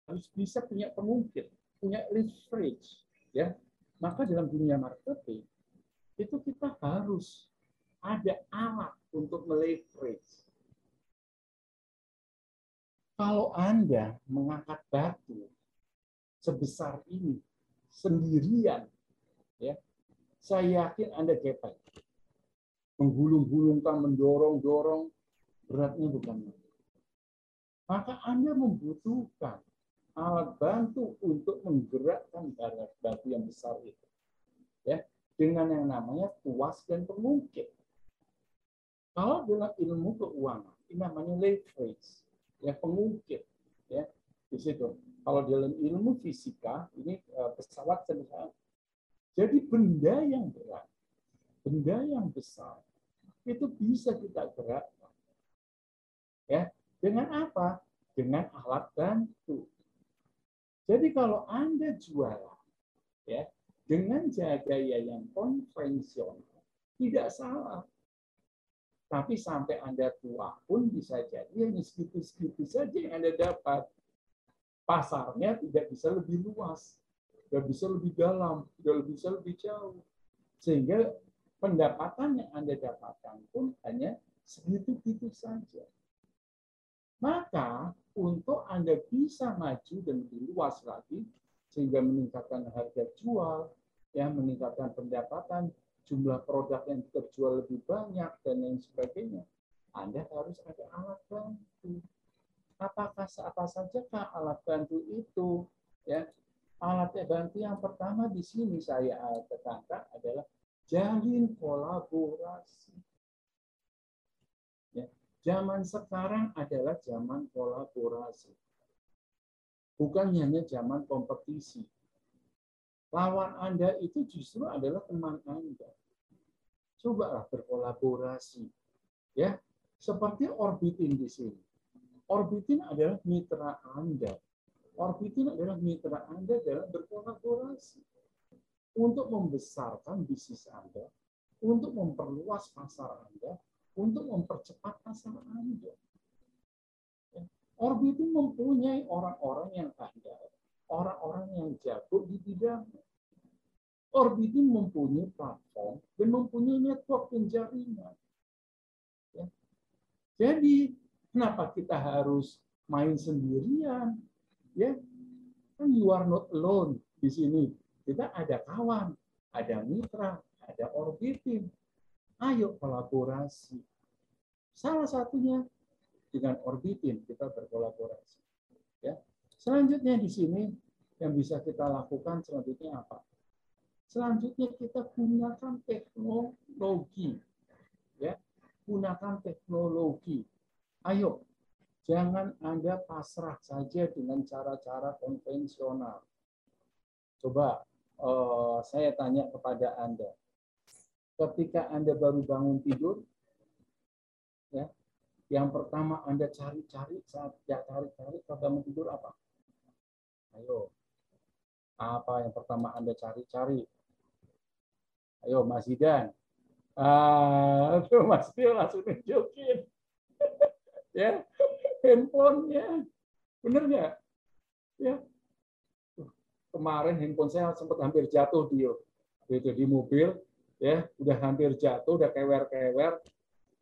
harus bisa punya pengungkit, punya leverage, ya. Maka dalam dunia marketing itu kita harus ada alat untuk meleverage kalau Anda mengangkat batu sebesar ini sendirian, ya, saya yakin Anda gepek. Menggulung-gulungkan, mendorong-dorong, beratnya bukan Maka Anda membutuhkan alat bantu untuk menggerakkan batu yang besar itu. Ya, dengan yang namanya tuas dan pengungkit. Kalau dalam ilmu keuangan, ini namanya leverage ya pengungkit ya di situ. Kalau dalam ilmu fisika ini eh, pesawat sebesar jadi benda yang berat, benda yang besar itu bisa kita gerakkan. Ya, dengan apa? Dengan alat bantu. Jadi kalau Anda jualan ya dengan gaya yang konvensional tidak salah tapi sampai Anda tua pun bisa jadi hanya segitu-segitu saja yang Anda dapat. Pasarnya tidak bisa lebih luas, tidak bisa lebih dalam, tidak bisa lebih jauh. Sehingga pendapatan yang Anda dapatkan pun hanya segitu-gitu saja. Maka untuk Anda bisa maju dan lebih luas lagi, sehingga meningkatkan harga jual, ya meningkatkan pendapatan, jumlah produk yang terjual lebih banyak dan lain sebagainya, Anda harus ada alat bantu. Apakah apa saja alat bantu itu? Ya, alat bantu yang pertama di sini saya tekankan adalah jalin kolaborasi. Ya, zaman sekarang adalah zaman kolaborasi. Bukan hanya zaman kompetisi Lawan Anda itu justru adalah teman Anda. Cobalah berkolaborasi. Ya, seperti orbitin di sini. Orbitin adalah mitra Anda. Orbitin adalah mitra Anda dalam berkolaborasi untuk membesarkan bisnis Anda, untuk memperluas pasar Anda, untuk mempercepat pasar Anda. Orbitin mempunyai orang-orang yang andal, orang-orang yang jago di bidangnya. Orbitin mempunyai platform dan mempunyai network penjaringan. Ya. Jadi, kenapa kita harus main sendirian? Ya, kan you are not alone di sini. Kita ada kawan, ada mitra, ada orbitin. Ayo kolaborasi. Salah satunya dengan orbitin kita berkolaborasi. Ya. Selanjutnya di sini yang bisa kita lakukan selanjutnya apa? Selanjutnya kita gunakan teknologi. Ya, gunakan teknologi. Ayo, jangan Anda pasrah saja dengan cara-cara konvensional. Coba uh, saya tanya kepada Anda. Ketika Anda baru bangun tidur, ya, yang pertama Anda cari-cari saat cari-cari saat bangun tidur apa? Ayo. Apa yang pertama Anda cari-cari? Ayo Mas Idan. Ah, tuh Mas Dio langsung nunjukin. ya, handphonenya. Bener nggak? Ya. Kemarin handphone saya sempat hampir jatuh Dio. Itu di mobil, ya, udah hampir jatuh, udah kewer-kewer.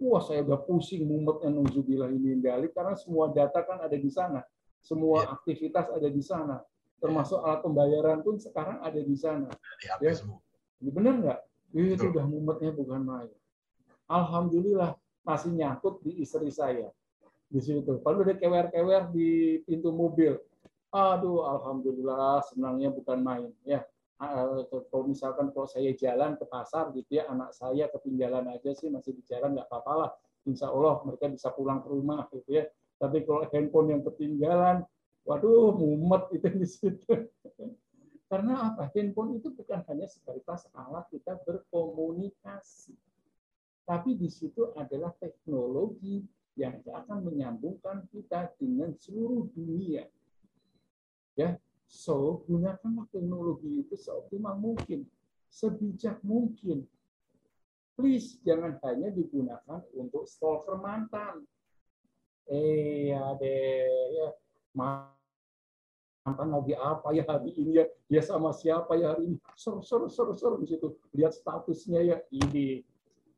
Wah, saya udah pusing mumetnya nuzubillah ini dalik karena semua data kan ada di sana. Semua ya. aktivitas ada di sana. Termasuk alat pembayaran pun sekarang ada di sana. Di ya. semua. Ini benar nggak? Itu udah mumetnya bukan main. Alhamdulillah masih nyangkut di istri saya di situ. Kalau udah kewer-kewer di pintu mobil, aduh alhamdulillah senangnya bukan main ya. Kalau misalkan kalau saya jalan ke pasar gitu ya, anak saya ketinggalan aja sih masih di jalan nggak apa-apa lah. Insya Allah mereka bisa pulang ke rumah gitu ya. Tapi kalau handphone yang ketinggalan, waduh mumet itu di situ. Karena apa? Handphone itu bukan hanya sebatas alat kita berkomunikasi. Tapi di situ adalah teknologi yang akan menyambungkan kita dengan seluruh dunia. Ya, so gunakanlah teknologi itu seoptimal mungkin, sebijak mungkin. Please jangan hanya digunakan untuk stalker mantan. Eh, ya deh, ya mantan lagi apa ya hari ini ya? Dia sama siapa ya hari ini? Ser ser ser ser di situ. Lihat statusnya ya. Ini.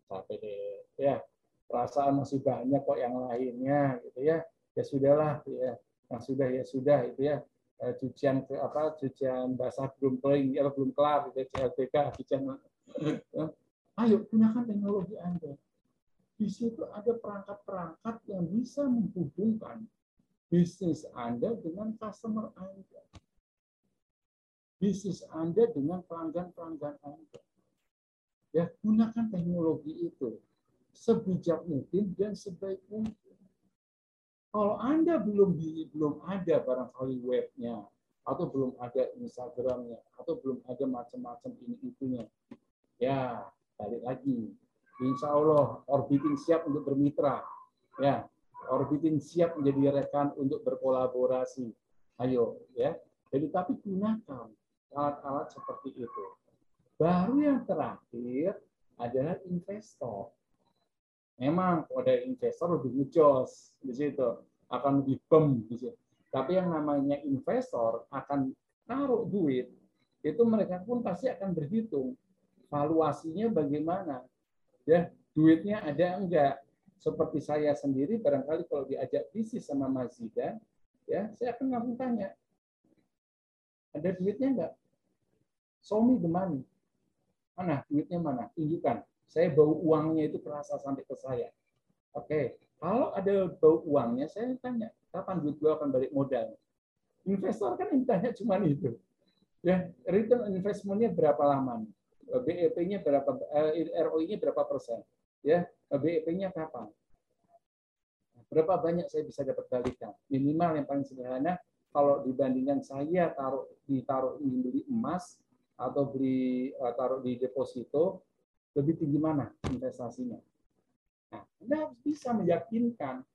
Capek deh ya perasaan masih banyak kok yang lainnya gitu ya. Ya sudahlah ya. Yang sudah ya sudah itu ya. Eh, cucian apa cucian basah belum keling ya belum kelar gitu ya, CLTK cucian. Ya. ayo gunakan teknologi anda di situ ada perangkat-perangkat yang bisa menghubungkan bisnis Anda dengan customer Anda. Bisnis Anda dengan pelanggan-pelanggan Anda. Ya, gunakan teknologi itu sebijak mungkin dan sebaik mungkin. Kalau Anda belum belum ada barangkali webnya, atau belum ada Instagramnya, atau belum ada macam-macam ini itunya, ya balik lagi. Insya Allah orbiting siap untuk bermitra. Ya, Orbitin siap menjadi rekan untuk berkolaborasi. Ayo, ya. Jadi tapi gunakan alat-alat seperti itu. Baru yang terakhir adalah investor. Memang ada investor lebih ngejos di situ, akan lebih bem di situ. Tapi yang namanya investor akan taruh duit, itu mereka pun pasti akan berhitung valuasinya bagaimana. Ya, duitnya ada enggak, seperti saya sendiri barangkali kalau diajak bisnis sama Mas Zidan, ya saya akan langsung tanya, ada duitnya enggak? Show me. Mana duitnya mana? Tunjukkan. Saya bau uangnya itu terasa sampai ke saya. Oke, kalau ada bau uangnya, saya tanya, kapan duit gue akan balik modal? Investor kan yang tanya cuma itu. Ya, return investment-nya berapa lama? BEP-nya berapa, eh, ROI-nya berapa persen? Ya, BEP-nya kapan? Berapa banyak saya bisa dapat balikan? Minimal yang paling sederhana, kalau dibandingkan saya taruh ditaruh ingin beli emas atau beli uh, taruh di deposito, lebih tinggi mana investasinya? Nah, Anda harus bisa meyakinkan.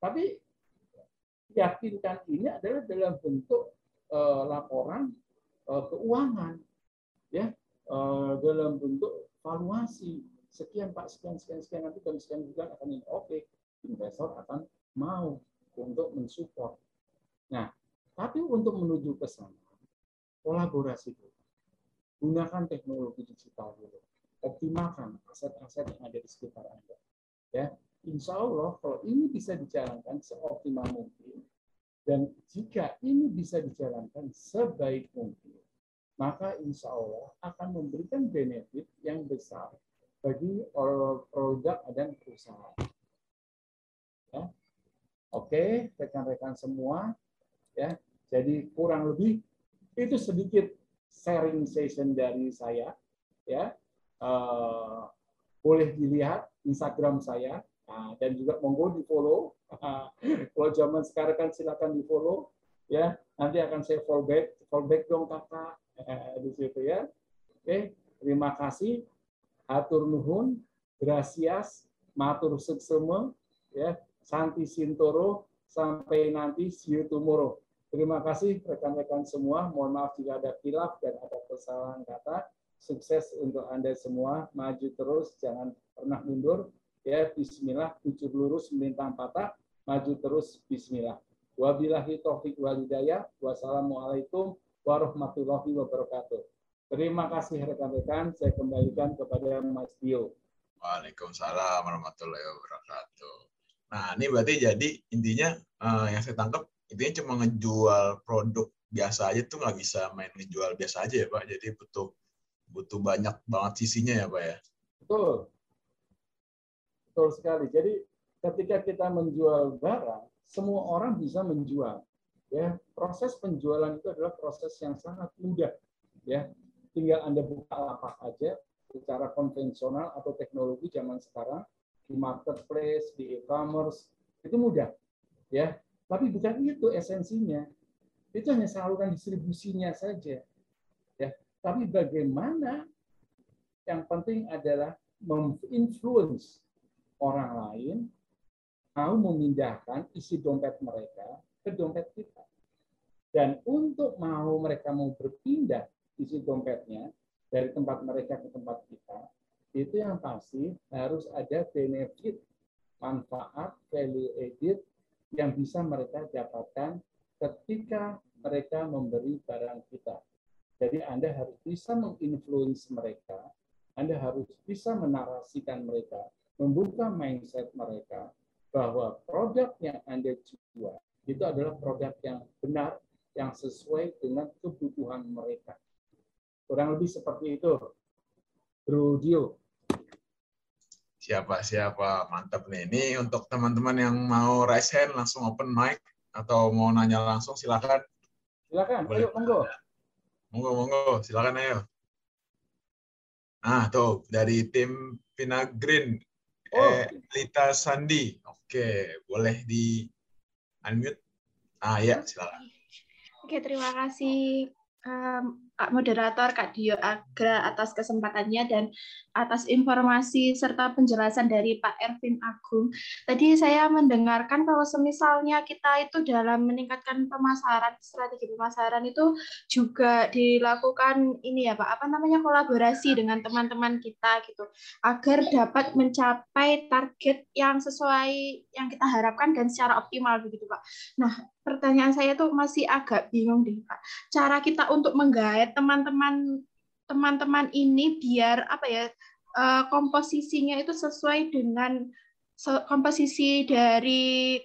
Tapi yakinkan ini adalah dalam bentuk uh, laporan uh, keuangan, ya, uh, dalam bentuk valuasi sekian pak sekian sekian sekian nanti dalam sekian bulan akan ini oke okay, investor akan mau untuk mensupport. Nah, tapi untuk menuju ke sana kolaborasi dulu. Gunakan teknologi digital dulu. Optimalkan aset-aset yang ada di sekitar Anda. Ya, insya Allah kalau ini bisa dijalankan seoptimal mungkin dan jika ini bisa dijalankan sebaik mungkin, maka insya Allah akan memberikan benefit yang besar bagi produk dan perusahaan. Ya. Oke, rekan-rekan semua, ya. Jadi kurang lebih itu sedikit sharing session dari saya, ya. Uh, boleh dilihat Instagram saya nah, dan juga monggo di follow. Kalau zaman sekarang kan silakan di follow, ya. Nanti akan saya fallback, fallback dong kakak di situ ya. Oke, terima kasih atur nuhun, gracias, matur suksema, ya, santi sintoro, sampai nanti see you tomorrow. Terima kasih rekan-rekan semua. Mohon maaf jika ada kilaf dan ada kesalahan kata. Sukses untuk Anda semua. Maju terus, jangan pernah mundur. Ya, Bismillah, tujuh lurus melintang patah. Maju terus, Bismillah. Wabillahi taufiq walidayah. Wassalamualaikum warahmatullahi wabarakatuh. Terima kasih rekan-rekan. Saya kembalikan kepada Mas Dio. Waalaikumsalam warahmatullahi wabarakatuh. Nah, ini berarti jadi intinya uh, yang saya tangkap intinya cuma ngejual produk biasa aja tuh nggak bisa main ngejual biasa aja ya Pak. Jadi butuh butuh banyak banget sisinya ya Pak ya. Betul. Betul sekali. Jadi ketika kita menjual barang, semua orang bisa menjual. Ya, proses penjualan itu adalah proses yang sangat mudah. Ya, tinggal Anda buka lapak aja secara konvensional atau teknologi zaman sekarang di marketplace, di e-commerce, itu mudah. ya. Tapi bukan itu esensinya. Itu hanya saluran distribusinya saja. Ya. Tapi bagaimana yang penting adalah menginfluence orang lain mau memindahkan isi dompet mereka ke dompet kita. Dan untuk mau mereka mau berpindah isi dompetnya dari tempat mereka ke tempat kita, itu yang pasti harus ada benefit, manfaat, value added yang bisa mereka dapatkan ketika mereka memberi barang kita. Jadi Anda harus bisa menginfluence mereka, Anda harus bisa menarasikan mereka, membuka mindset mereka bahwa produk yang Anda jual itu adalah produk yang benar, yang sesuai dengan kebutuhan mereka. Kurang lebih seperti itu. Bro Dio. Siapa siapa mantap nih. Ini untuk teman-teman yang mau raise hand langsung open mic atau mau nanya langsung silakan. Silakan. Boleh. Ayo monggo. Monggo monggo silakan ayo. Nah, tuh dari tim Pina Green oh. eh, Lita Sandi. Oke, boleh di unmute. Ah ya, silakan. Oke, terima kasih um, Moderator, Kak Dio Agra atas kesempatannya dan atas informasi serta penjelasan dari Pak Ervin Agung. Tadi saya mendengarkan kalau semisalnya kita itu dalam meningkatkan pemasaran, strategi pemasaran itu juga dilakukan ini ya Pak, apa namanya kolaborasi dengan teman-teman kita gitu, agar dapat mencapai target yang sesuai yang kita harapkan dan secara optimal begitu Pak. Nah, pertanyaan saya tuh masih agak bingung deh Pak. Cara kita untuk menggait teman-teman teman-teman ini biar apa ya uh, komposisinya itu sesuai dengan komposisi dari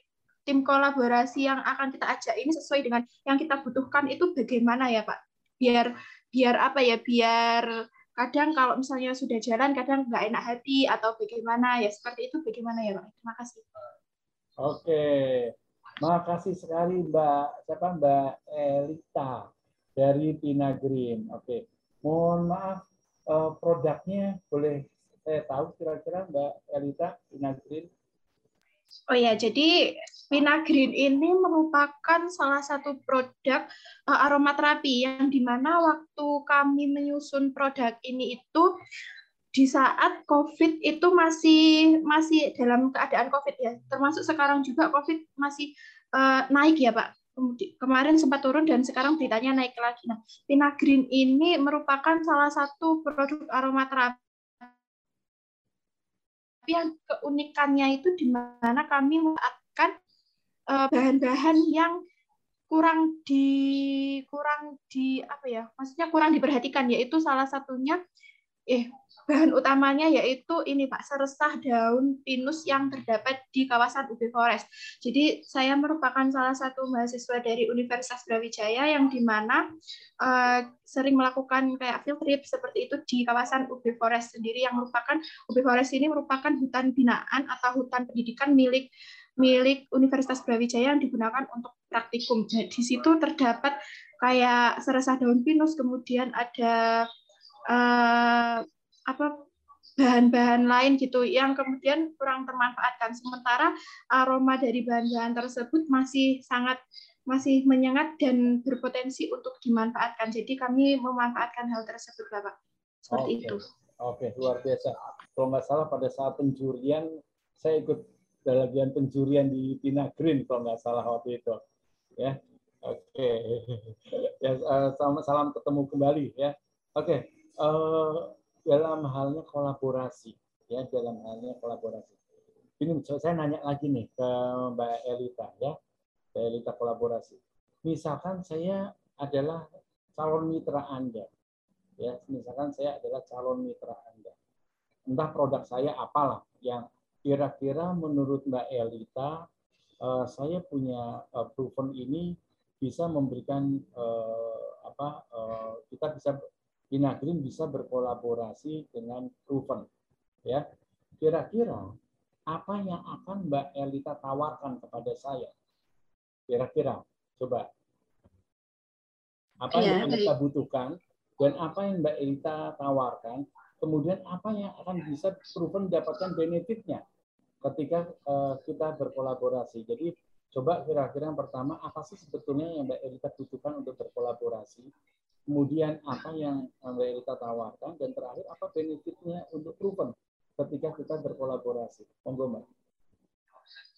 tim kolaborasi yang akan kita ajak ini sesuai dengan yang kita butuhkan itu bagaimana ya Pak? Biar biar apa ya? Biar kadang kalau misalnya sudah jalan kadang nggak enak hati atau bagaimana ya seperti itu bagaimana ya Pak? Terima kasih. Oke, makasih sekali Mbak siapa Mbak Elita dari Pina Green. Oke, mohon maaf uh, produknya boleh saya tahu kira-kira Mbak Elita Pina Green? Oh ya, jadi Pina Green ini merupakan salah satu produk uh, aromaterapi yang di mana waktu kami menyusun produk ini itu di saat COVID itu masih masih dalam keadaan COVID ya, termasuk sekarang juga COVID masih uh, naik ya Pak. Kemarin sempat turun dan sekarang beritanya naik lagi. Nah, Pinagrin ini merupakan salah satu produk aromaterapi yang keunikannya itu di mana kami memanfaatkan uh, bahan-bahan yang kurang di kurang di apa ya maksudnya kurang diperhatikan yaitu salah satunya eh bahan utamanya yaitu ini Pak seresah daun pinus yang terdapat di kawasan UB Forest. Jadi saya merupakan salah satu mahasiswa dari Universitas Brawijaya yang di mana uh, sering melakukan kayak field trip seperti itu di kawasan UB Forest sendiri yang merupakan UB Forest ini merupakan hutan binaan atau hutan pendidikan milik milik Universitas Brawijaya yang digunakan untuk praktikum. Nah, di situ terdapat kayak seresah daun pinus, kemudian ada uh, apa bahan-bahan lain gitu yang kemudian kurang termanfaatkan. Sementara aroma dari bahan-bahan tersebut masih sangat masih menyengat dan berpotensi untuk dimanfaatkan. Jadi kami memanfaatkan hal tersebut, Bapak. Seperti Oke. itu. Oke, luar biasa. Kalau nggak salah pada saat pencurian, saya ikut bagian pencurian di Tina Green kalau nggak salah waktu itu. Ya, oke. Ya, eh, salam, salam ketemu kembali ya. Oke, eh, dalam halnya kolaborasi, ya dalam halnya kolaborasi. Ini saya nanya lagi nih ke Mbak Elita ya, Mbak Elita kolaborasi. Misalkan saya adalah calon mitra Anda, ya misalkan saya adalah calon mitra Anda. Entah produk saya apalah yang kira-kira menurut Mbak Elita uh, saya punya uh, proven ini bisa memberikan uh, apa kita bisa Inagrin bisa berkolaborasi dengan proven ya kira-kira apa yang akan Mbak Elita tawarkan kepada saya kira-kira coba apa ya, yang kita butuhkan dan apa yang Mbak Elita tawarkan kemudian apa yang akan bisa proven mendapatkan benefitnya ketika uh, kita berkolaborasi. Jadi coba kira-kira yang pertama apa sih sebetulnya yang Mbak Erika butuhkan untuk berkolaborasi? Kemudian apa yang Mbak Erika tawarkan dan terakhir apa benefitnya untuk proven ketika kita berkolaborasi? Monggo Mbak.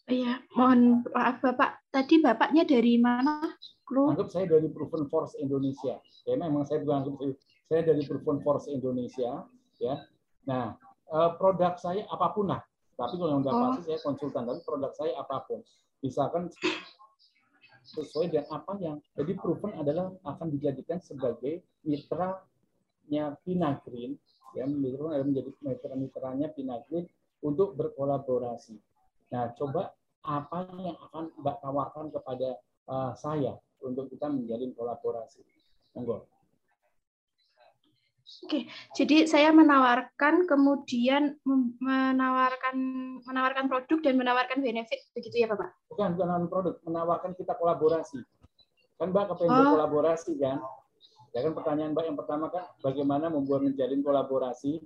Iya, mohon maaf Bapak. Tadi Bapaknya dari mana? Klu? Anggap saya dari Proven Force Indonesia. Ya, memang saya bukan anggap saya, dari Proven Force Indonesia. Ya, nah eh, produk saya apa pun lah tapi kalau yang udah oh. pasti saya konsultan, tapi produk saya apa pun. Misalkan sesuai dengan apa yang jadi proven adalah akan dijadikan sebagai mitra-nya Pinagrin, ya mitra menjadi mitra-mitranya Pinagrin untuk berkolaborasi. Nah, coba apa yang akan Mbak tawarkan kepada uh, saya untuk kita menjalin kolaborasi. Monggo. Oke, jadi saya menawarkan kemudian menawarkan menawarkan produk dan menawarkan benefit begitu ya, Bapak? Bukan, bukan produk, menawarkan kita kolaborasi. Kan Mbak kepengen oh. kolaborasi kan? Ya kan pertanyaan Mbak yang pertama kan bagaimana membuat menjalin kolaborasi,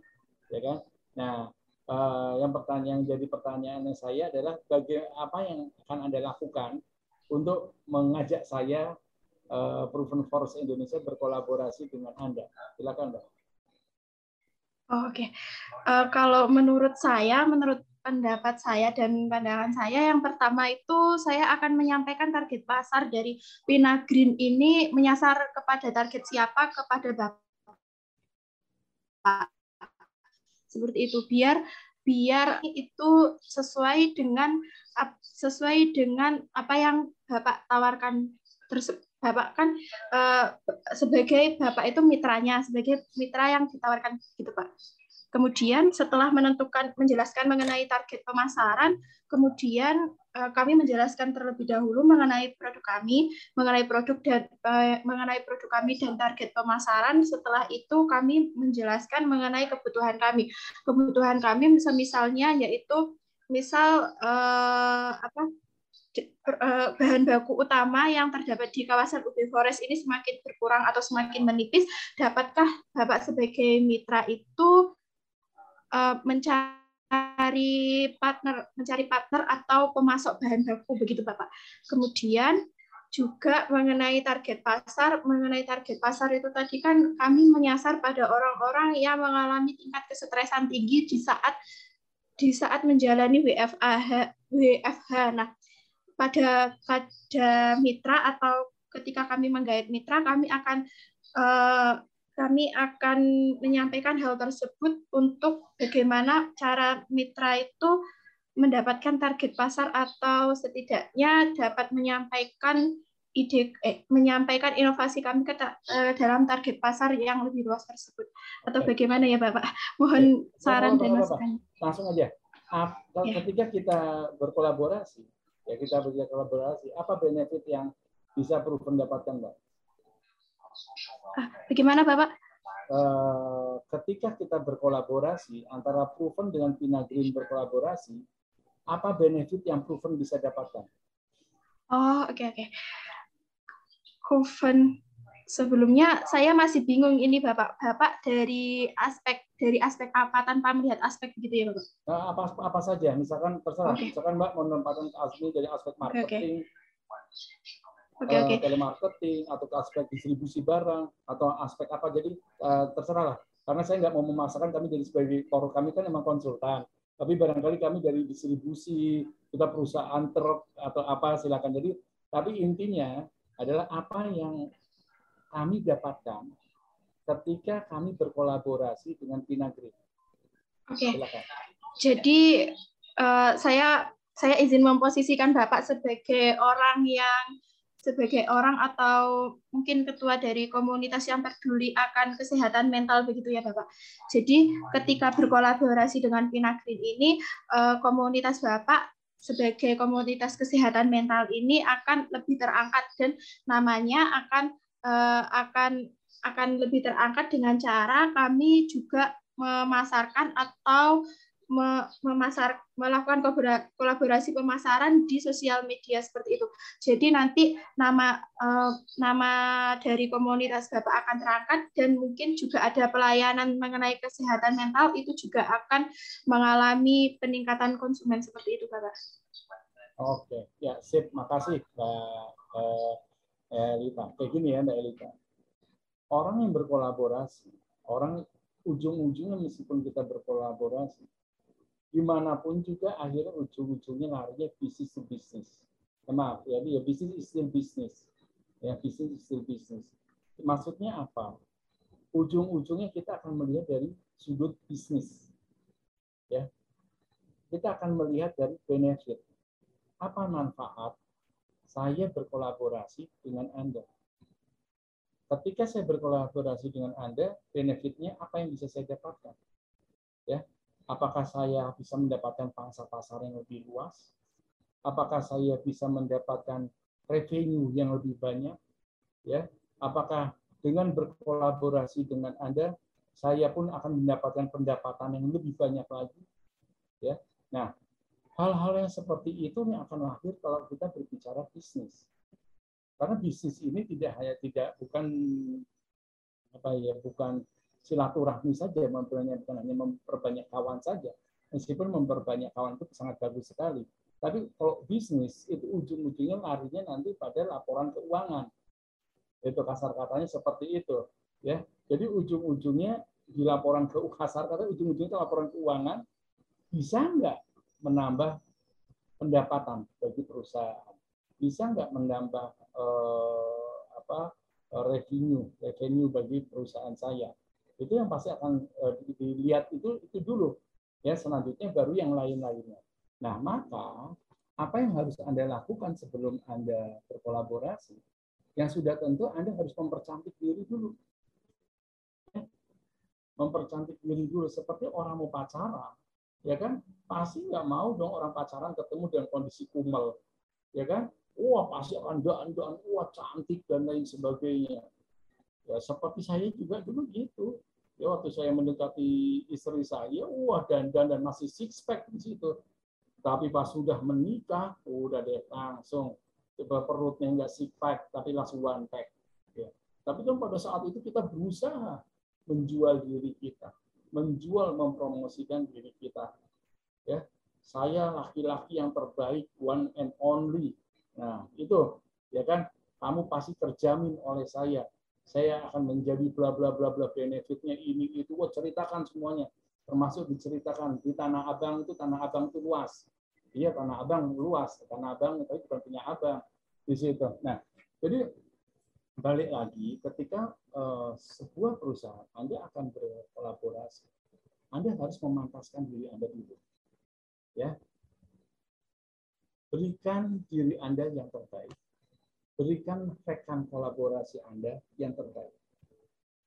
ya kan? Nah, eh, yang pertanyaan jadi pertanyaan saya adalah bagaimana apa yang akan Anda lakukan untuk mengajak saya uh, Proven Force Indonesia berkolaborasi dengan Anda. Silakan, Mbak. Oh, Oke, okay. uh, eh, kalau menurut saya, menurut pendapat saya dan pandangan saya, yang pertama itu saya akan menyampaikan target pasar dari Pina Green ini menyasar kepada target siapa? Kepada bapak. Seperti itu. Biar biar itu sesuai dengan sesuai dengan apa yang bapak tawarkan tersebut Bapak kan uh, sebagai Bapak itu mitranya, sebagai mitra yang ditawarkan gitu Pak. Kemudian setelah menentukan menjelaskan mengenai target pemasaran, kemudian uh, kami menjelaskan terlebih dahulu mengenai produk kami, mengenai produk dan uh, mengenai produk kami dan target pemasaran. Setelah itu kami menjelaskan mengenai kebutuhan kami. Kebutuhan kami misalnya yaitu misal apa bahan baku utama yang terdapat di kawasan UB Forest ini semakin berkurang atau semakin menipis, dapatkah Bapak sebagai mitra itu eh, mencari partner, mencari partner atau pemasok bahan baku begitu Bapak? Kemudian juga mengenai target pasar, mengenai target pasar itu tadi kan kami menyasar pada orang-orang yang mengalami tingkat kesetresan tinggi di saat di saat menjalani WFH. WFH. Nah, pada pada mitra atau ketika kami menggait mitra kami akan uh, kami akan menyampaikan hal tersebut untuk bagaimana cara mitra itu mendapatkan target pasar atau setidaknya dapat menyampaikan ide eh, menyampaikan inovasi kami ke eh, dalam target pasar yang lebih luas tersebut atau bagaimana ya Bapak? Mohon Oke. saran dan masukan. Langsung aja. Ya. Ketika kita berkolaborasi, ya kita berkolaborasi, apa benefit yang bisa perlu mendapatkan, Mbak? Ah, bagaimana Bapak? Eh, ketika kita berkolaborasi antara proven dengan Pina Green berkolaborasi, apa benefit yang proven bisa dapatkan? Oh, oke okay, oke. Okay. Proven sebelumnya saya masih bingung ini Bapak. Bapak dari aspek dari aspek apa tanpa melihat aspek gitu ya Bapak? Nah, apa apa saja, misalkan terserah. Okay. Misalkan Mbak mau menempatkan asli dari aspek marketing, okay okay, uh, okay. telemarketing atau ke aspek distribusi barang atau aspek apa jadi uh, terserah lah karena saya nggak mau memaksakan kami dari sebagai korup kami kan memang konsultan tapi barangkali kami dari distribusi kita perusahaan truk atau apa silakan jadi tapi intinya adalah apa yang kami dapatkan ketika kami berkolaborasi dengan Pinagri. Oke. Okay. Jadi uh, saya saya izin memposisikan Bapak sebagai orang yang sebagai orang atau mungkin ketua dari komunitas yang peduli akan kesehatan mental begitu ya Bapak. Jadi ketika berkolaborasi dengan Pinagrin ini eh, komunitas Bapak sebagai komunitas kesehatan mental ini akan lebih terangkat dan namanya akan eh, akan akan lebih terangkat dengan cara kami juga memasarkan atau memasar melakukan kolaborasi pemasaran di sosial media seperti itu. Jadi nanti nama eh, nama dari komunitas Bapak akan terangkat dan mungkin juga ada pelayanan mengenai kesehatan mental itu juga akan mengalami peningkatan konsumen seperti itu, Bapak. Oke, ya sip, makasih Mbak eh, Elita. Kayak gini ya Mbak Elita. Orang yang berkolaborasi, orang ujung-ujungnya meskipun kita berkolaborasi, di mana pun juga akhirnya ujung-ujungnya larinya bisnis to bisnis. Ya, maaf, ya, ya bisnis is still bisnis. Ya, bisnis is still bisnis. Maksudnya apa? Ujung-ujungnya kita akan melihat dari sudut bisnis. Ya. Kita akan melihat dari benefit. Apa manfaat saya berkolaborasi dengan Anda? Ketika saya berkolaborasi dengan Anda, benefitnya apa yang bisa saya dapatkan? Ya, Apakah saya bisa mendapatkan pangsa pasar yang lebih luas? Apakah saya bisa mendapatkan revenue yang lebih banyak? Ya, apakah dengan berkolaborasi dengan Anda, saya pun akan mendapatkan pendapatan yang lebih banyak lagi? Ya, nah hal-hal yang seperti itu yang akan lahir kalau kita berbicara bisnis. Karena bisnis ini tidak hanya tidak bukan apa ya bukan silaturahmi saja, memperbanyak bukan hanya memperbanyak kawan saja. Meskipun memperbanyak kawan itu sangat bagus sekali. Tapi kalau bisnis itu ujung-ujungnya larinya nanti pada laporan keuangan. Itu kasar katanya seperti itu, ya. Jadi ujung-ujungnya di laporan ke kasar kata ujung-ujungnya laporan keuangan bisa nggak menambah pendapatan bagi perusahaan? Bisa nggak menambah eh, apa revenue revenue bagi perusahaan saya? itu yang pasti akan uh, dilihat itu itu dulu ya selanjutnya baru yang lain-lainnya nah maka apa yang harus anda lakukan sebelum anda berkolaborasi yang sudah tentu anda harus mempercantik diri dulu ya. mempercantik diri dulu seperti orang mau pacaran ya kan? Pasti nggak mau dong orang pacaran ketemu dengan kondisi kumel ya kan? Wah pasti akan doan-doan wah cantik dan lain sebagainya. Ya seperti saya juga dulu gitu. Ya waktu saya mendekati istri saya wah dan dan dan masih six pack di situ. Tapi pas sudah menikah udah deh langsung. Coba perutnya nggak six pack tapi langsung one pack. Ya. tapi kan pada saat itu kita berusaha menjual diri kita menjual mempromosikan diri kita. Ya saya laki-laki yang terbaik one and only. Nah itu ya kan? Kamu pasti terjamin oleh saya. Saya akan menjadi bla bla bla bla benefitnya ini itu. Wah ceritakan semuanya. Termasuk diceritakan di tanah abang itu tanah abang itu luas. Iya, tanah abang luas. Tanah abang tapi bukan punya abang di situ. Nah, jadi balik lagi ketika uh, sebuah perusahaan Anda akan berkolaborasi, Anda harus memantaskan diri Anda dulu. Ya. Berikan diri Anda yang terbaik. Berikan rekan kolaborasi Anda yang terbaik.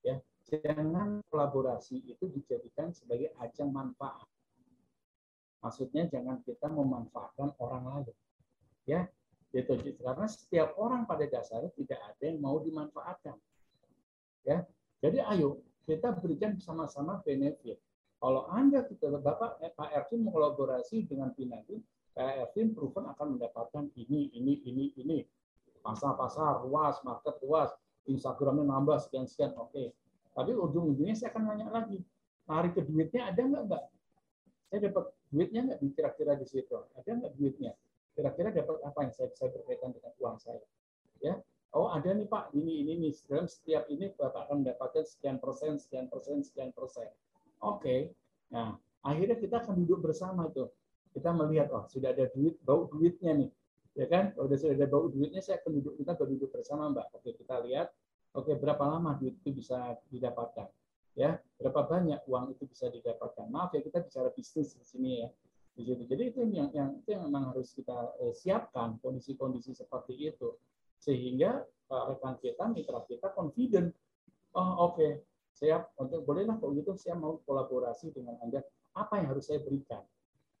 Ya, jangan kolaborasi itu dijadikan sebagai ajang manfaat Maksudnya jangan kita memanfaatkan orang lain. Ya, itu karena setiap orang pada dasarnya tidak ada yang mau dimanfaatkan. Ya, jadi ayo kita berikan sama-sama benefit. Kalau Anda kita Bapak eh, Pak Ervin mengkolaborasi dengan Pinagri, Pak Ervin proven akan mendapatkan ini, ini, ini, ini. Pasar-pasar luas, market luas, Instagramnya nambah sekian-sekian, oke. Okay. Tapi ujung-ujungnya saya akan nanya lagi, tarik ke duitnya ada nggak, Mbak? Saya dapat duitnya nggak kira-kira di situ ada nggak duitnya kira-kira dapat apa yang saya bisa berkaitan dengan uang saya? Ya. Oh ada nih pak. Ini ini nih dalam setiap ini bapak akan mendapatkan sekian persen sekian persen sekian persen. Oke. Okay. nah akhirnya kita akan duduk bersama tuh. Kita melihat oh sudah ada duit bau duitnya nih. Ya kan? Kalau sudah ada bau duitnya saya akan duduk kita berduduk bersama mbak. Oke kita lihat. Oke berapa lama duit itu bisa didapatkan? Ya berapa banyak uang itu bisa didapatkan? Maaf ya kita bicara bisnis di sini ya di jadi itu yang yang itu yang memang harus kita eh, siapkan kondisi-kondisi seperti itu. Sehingga uh, rekan kita mitra kita confident. Oh oke okay, siap untuk bolehlah kalau gitu saya mau kolaborasi dengan anda. Apa yang harus saya berikan?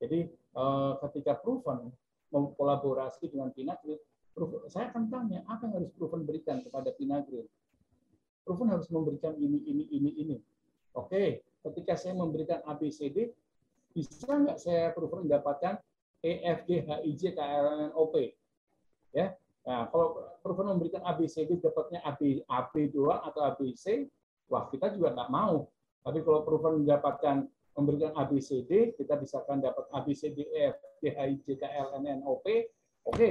Jadi uh, ketika proven mau kolaborasi dengan Pinagrid saya akan tanya apa yang harus proven berikan kepada Pinagrid Proven harus memberikan ini, ini, ini, ini. Oke, ketika saya memberikan ABCD, bisa nggak saya Proven mendapatkan EFG, HIJ, KLN, OP? Ya, Nah, kalau Proven memberikan ABCD dapatnya AB, AB doang atau ABC, wah kita juga nggak mau. Tapi kalau Proven mendapatkan memberikan ABCD, kita bisa kan dapat ABCD, F, HIJ, KLN, OP, oke.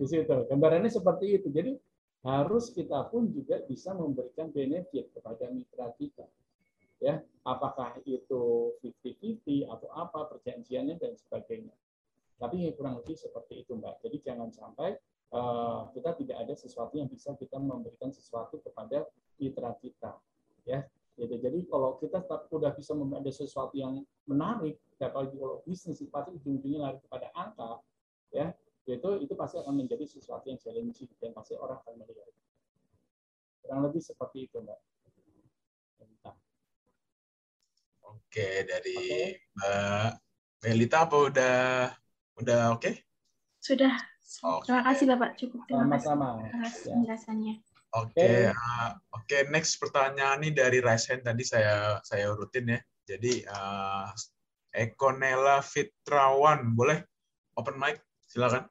Di situ. Gambarannya seperti itu. Jadi harus kita pun juga bisa memberikan benefit kepada mitra kita. Ya, apakah itu 50-50 atau apa perjanjiannya dan sebagainya. Tapi kurang lebih seperti itu, Mbak. Jadi jangan sampai uh, kita tidak ada sesuatu yang bisa kita memberikan sesuatu kepada mitra kita. Ya, gitu. Jadi kalau kita sudah bisa ada sesuatu yang menarik, apalagi kalau bisnis pasti ujung-ujungnya lari kepada angka, ya itu itu pasti akan menjadi sesuatu yang challenging dan pasti orang akan melihat. Kurang lebih seperti itu, Mbak. Oke, dari okay. Mbak Melita apa udah udah oke? Okay? Sudah. Okay. Terima kasih Bapak, cukup. Terima Sama-sama. kasih ya. penjelasannya. Oke, okay. uh, oke okay, next pertanyaan ini dari Raisen tadi saya saya urutin ya. Jadi uh, Ekonela Fitrawan, boleh open mic? Silakan.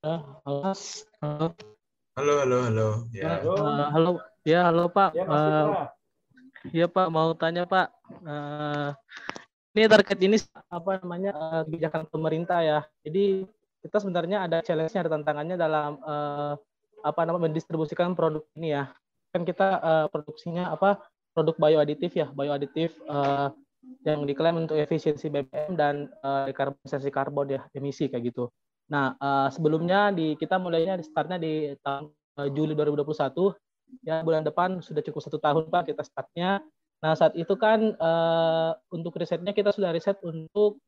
Uh, halo. Halo, halo, halo. Ya. Uh, halo, ya halo Pak. Ya, uh, ya Pak, mau tanya Pak. Uh, ini terkait ini apa namanya uh, kebijakan pemerintah ya. Jadi kita sebenarnya ada challenge-nya, ada tantangannya dalam uh, apa namanya mendistribusikan produk ini ya. Kan kita uh, produksinya apa produk bioaditif ya, bioaditif uh, yang diklaim untuk efisiensi BBM dan uh, dekarbonisasi karbon ya emisi kayak gitu. Nah uh, sebelumnya di kita mulainya di startnya di tahun uh, Juli 2021 ya bulan depan sudah cukup satu tahun pak kita startnya. Nah saat itu kan uh, untuk risetnya kita sudah riset untuk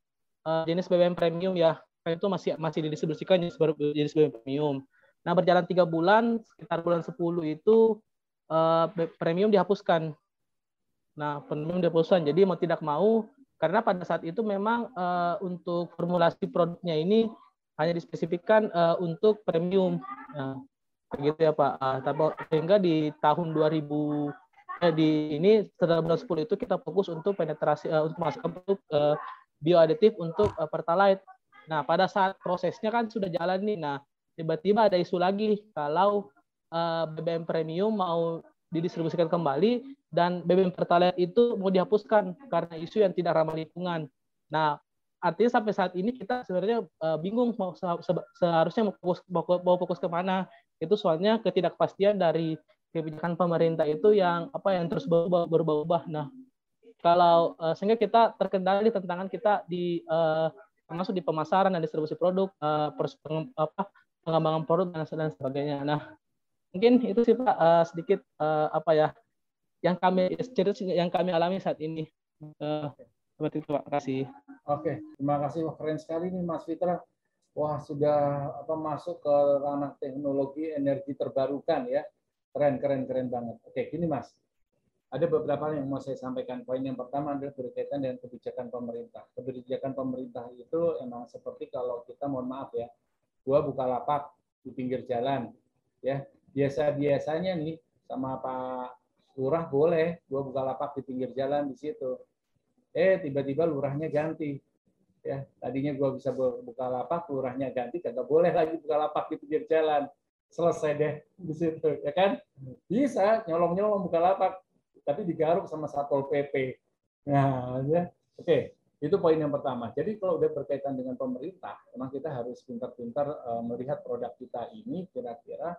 uh, jenis BBM premium ya itu masih masih didistribusikan jenis, jenis BBM premium. Nah berjalan tiga bulan sekitar bulan 10 itu uh, premium dihapuskan Nah, premium deposan. Jadi mau tidak mau karena pada saat itu memang uh, untuk formulasi produknya ini hanya dispesifikkan uh, untuk premium. Nah, begitu ya Pak. Uh, tapi sehingga di tahun 2000 eh, di ini setelah bulan 10 itu kita fokus untuk penetrasi uh, untuk masuk produk uh, bioaditif untuk uh, pertalite. Nah, pada saat prosesnya kan sudah jalan nih. Nah, tiba-tiba ada isu lagi kalau uh, BBM premium mau didistribusikan kembali dan BBM Pertalite itu mau dihapuskan karena isu yang tidak ramah lingkungan. Nah, artinya sampai saat ini kita sebenarnya bingung mau se seharusnya mau fokus mau, mau fokus ke mana. Itu soalnya ketidakpastian dari kebijakan pemerintah itu yang apa yang terus berubah-ubah. Nah, kalau uh, sehingga kita terkendali tantangan kita di uh, termasuk di pemasaran dan distribusi produk, uh, apa, pengembangan produk dan, dan sebagainya. Nah, mungkin itu sih Pak uh, sedikit uh, apa ya yang kami yang kami alami saat ini. Uh, seperti itu Pak. Kasih. Oke, terima kasih. keren sekali nih Mas Fitra. Wah, sudah apa masuk ke ranah teknologi energi terbarukan ya. Keren, keren, keren banget. Oke, gini Mas. Ada beberapa yang mau saya sampaikan. Poin yang pertama adalah berkaitan dengan kebijakan pemerintah. Kebijakan pemerintah itu emang seperti kalau kita mohon maaf ya, gua buka lapak di pinggir jalan, ya biasa-biasanya nih sama Pak Lurah boleh, gua buka lapak di pinggir jalan di situ. Eh tiba-tiba lurahnya ganti, ya tadinya gua bisa buka lapak, lurahnya ganti, kagak boleh lagi buka lapak di pinggir jalan selesai deh di situ ya kan bisa nyolong nyolong buka lapak tapi digaruk sama Satpol PP. Nah, ya. oke, itu poin yang pertama. Jadi kalau udah berkaitan dengan pemerintah, memang kita harus pintar-pintar uh, melihat produk kita ini kira-kira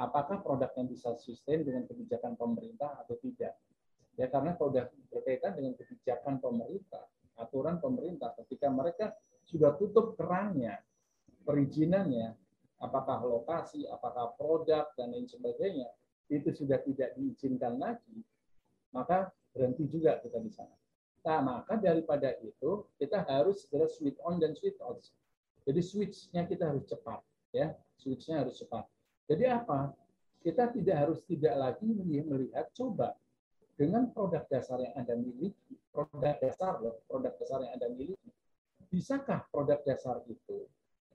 apakah produk yang bisa sustain dengan kebijakan pemerintah atau tidak. Ya karena kalau udah berkaitan dengan kebijakan pemerintah, aturan pemerintah ketika mereka sudah tutup kerannya, perizinannya, apakah lokasi, apakah produk dan lain sebagainya, itu sudah tidak diizinkan lagi, maka berhenti juga kita di sana. Nah, maka daripada itu kita harus segera switch on dan switch off. Jadi switch-nya kita harus cepat, ya. Switch-nya harus cepat. Jadi apa? Kita tidak harus tidak lagi melihat coba dengan produk dasar yang Anda miliki, produk dasar loh, produk dasar yang Anda miliki, bisakah produk dasar itu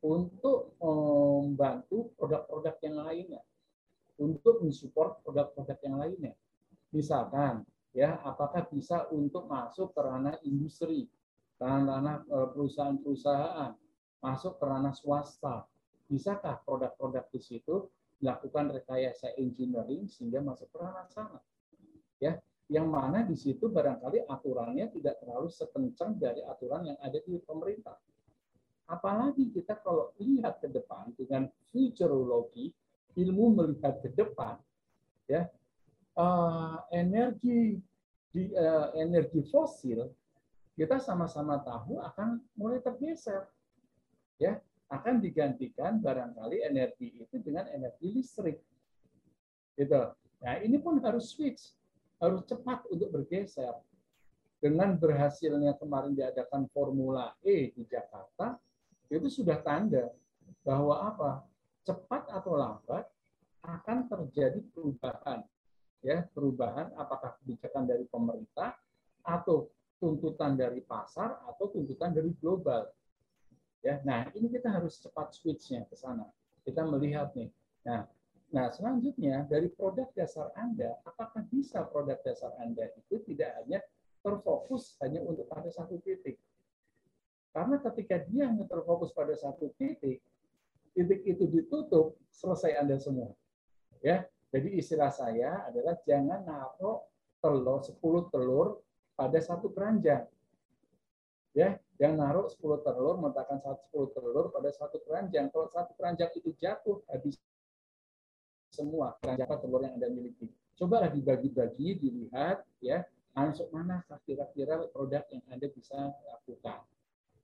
untuk membantu produk-produk yang lainnya, untuk mensupport produk-produk yang lainnya. Misalkan, ya, apakah bisa untuk masuk ke ranah industri, ranah eh, perusahaan-perusahaan, masuk ke ranah swasta. Bisakah produk-produk di situ melakukan rekayasa engineering sehingga masuk ke ranah sana? Ya, yang mana di situ barangkali aturannya tidak terlalu sekencang dari aturan yang ada di pemerintah. Apalagi kita kalau lihat ke depan dengan futurologi, ilmu melihat ke depan, ya uh, energi di uh, energi fosil kita sama-sama tahu akan mulai tergeser ya. Akan digantikan barangkali energi itu dengan energi listrik. Gitu. Nah ini pun harus switch harus cepat untuk bergeser dengan berhasilnya kemarin diadakan Formula E di Jakarta itu sudah tanda bahwa apa cepat atau lambat akan terjadi perubahan ya perubahan apakah kebijakan dari pemerintah atau tuntutan dari pasar atau tuntutan dari global. Ya, nah ini kita harus cepat switchnya ke sana. Kita melihat nih. Nah, nah selanjutnya dari produk dasar Anda, apakah bisa produk dasar Anda itu tidak hanya terfokus hanya untuk pada satu titik? Karena ketika dia hanya terfokus pada satu titik, titik itu ditutup, selesai Anda semua. Ya, jadi istilah saya adalah jangan naruh telur 10 telur pada satu keranjang. Ya, yang naruh 10 telur, meletakkan 10 telur pada satu keranjang. Kalau satu keranjang itu jatuh, habis semua keranjang telur yang Anda miliki. Cobalah dibagi-bagi, dilihat ya, masuk mana kira-kira produk yang Anda bisa lakukan.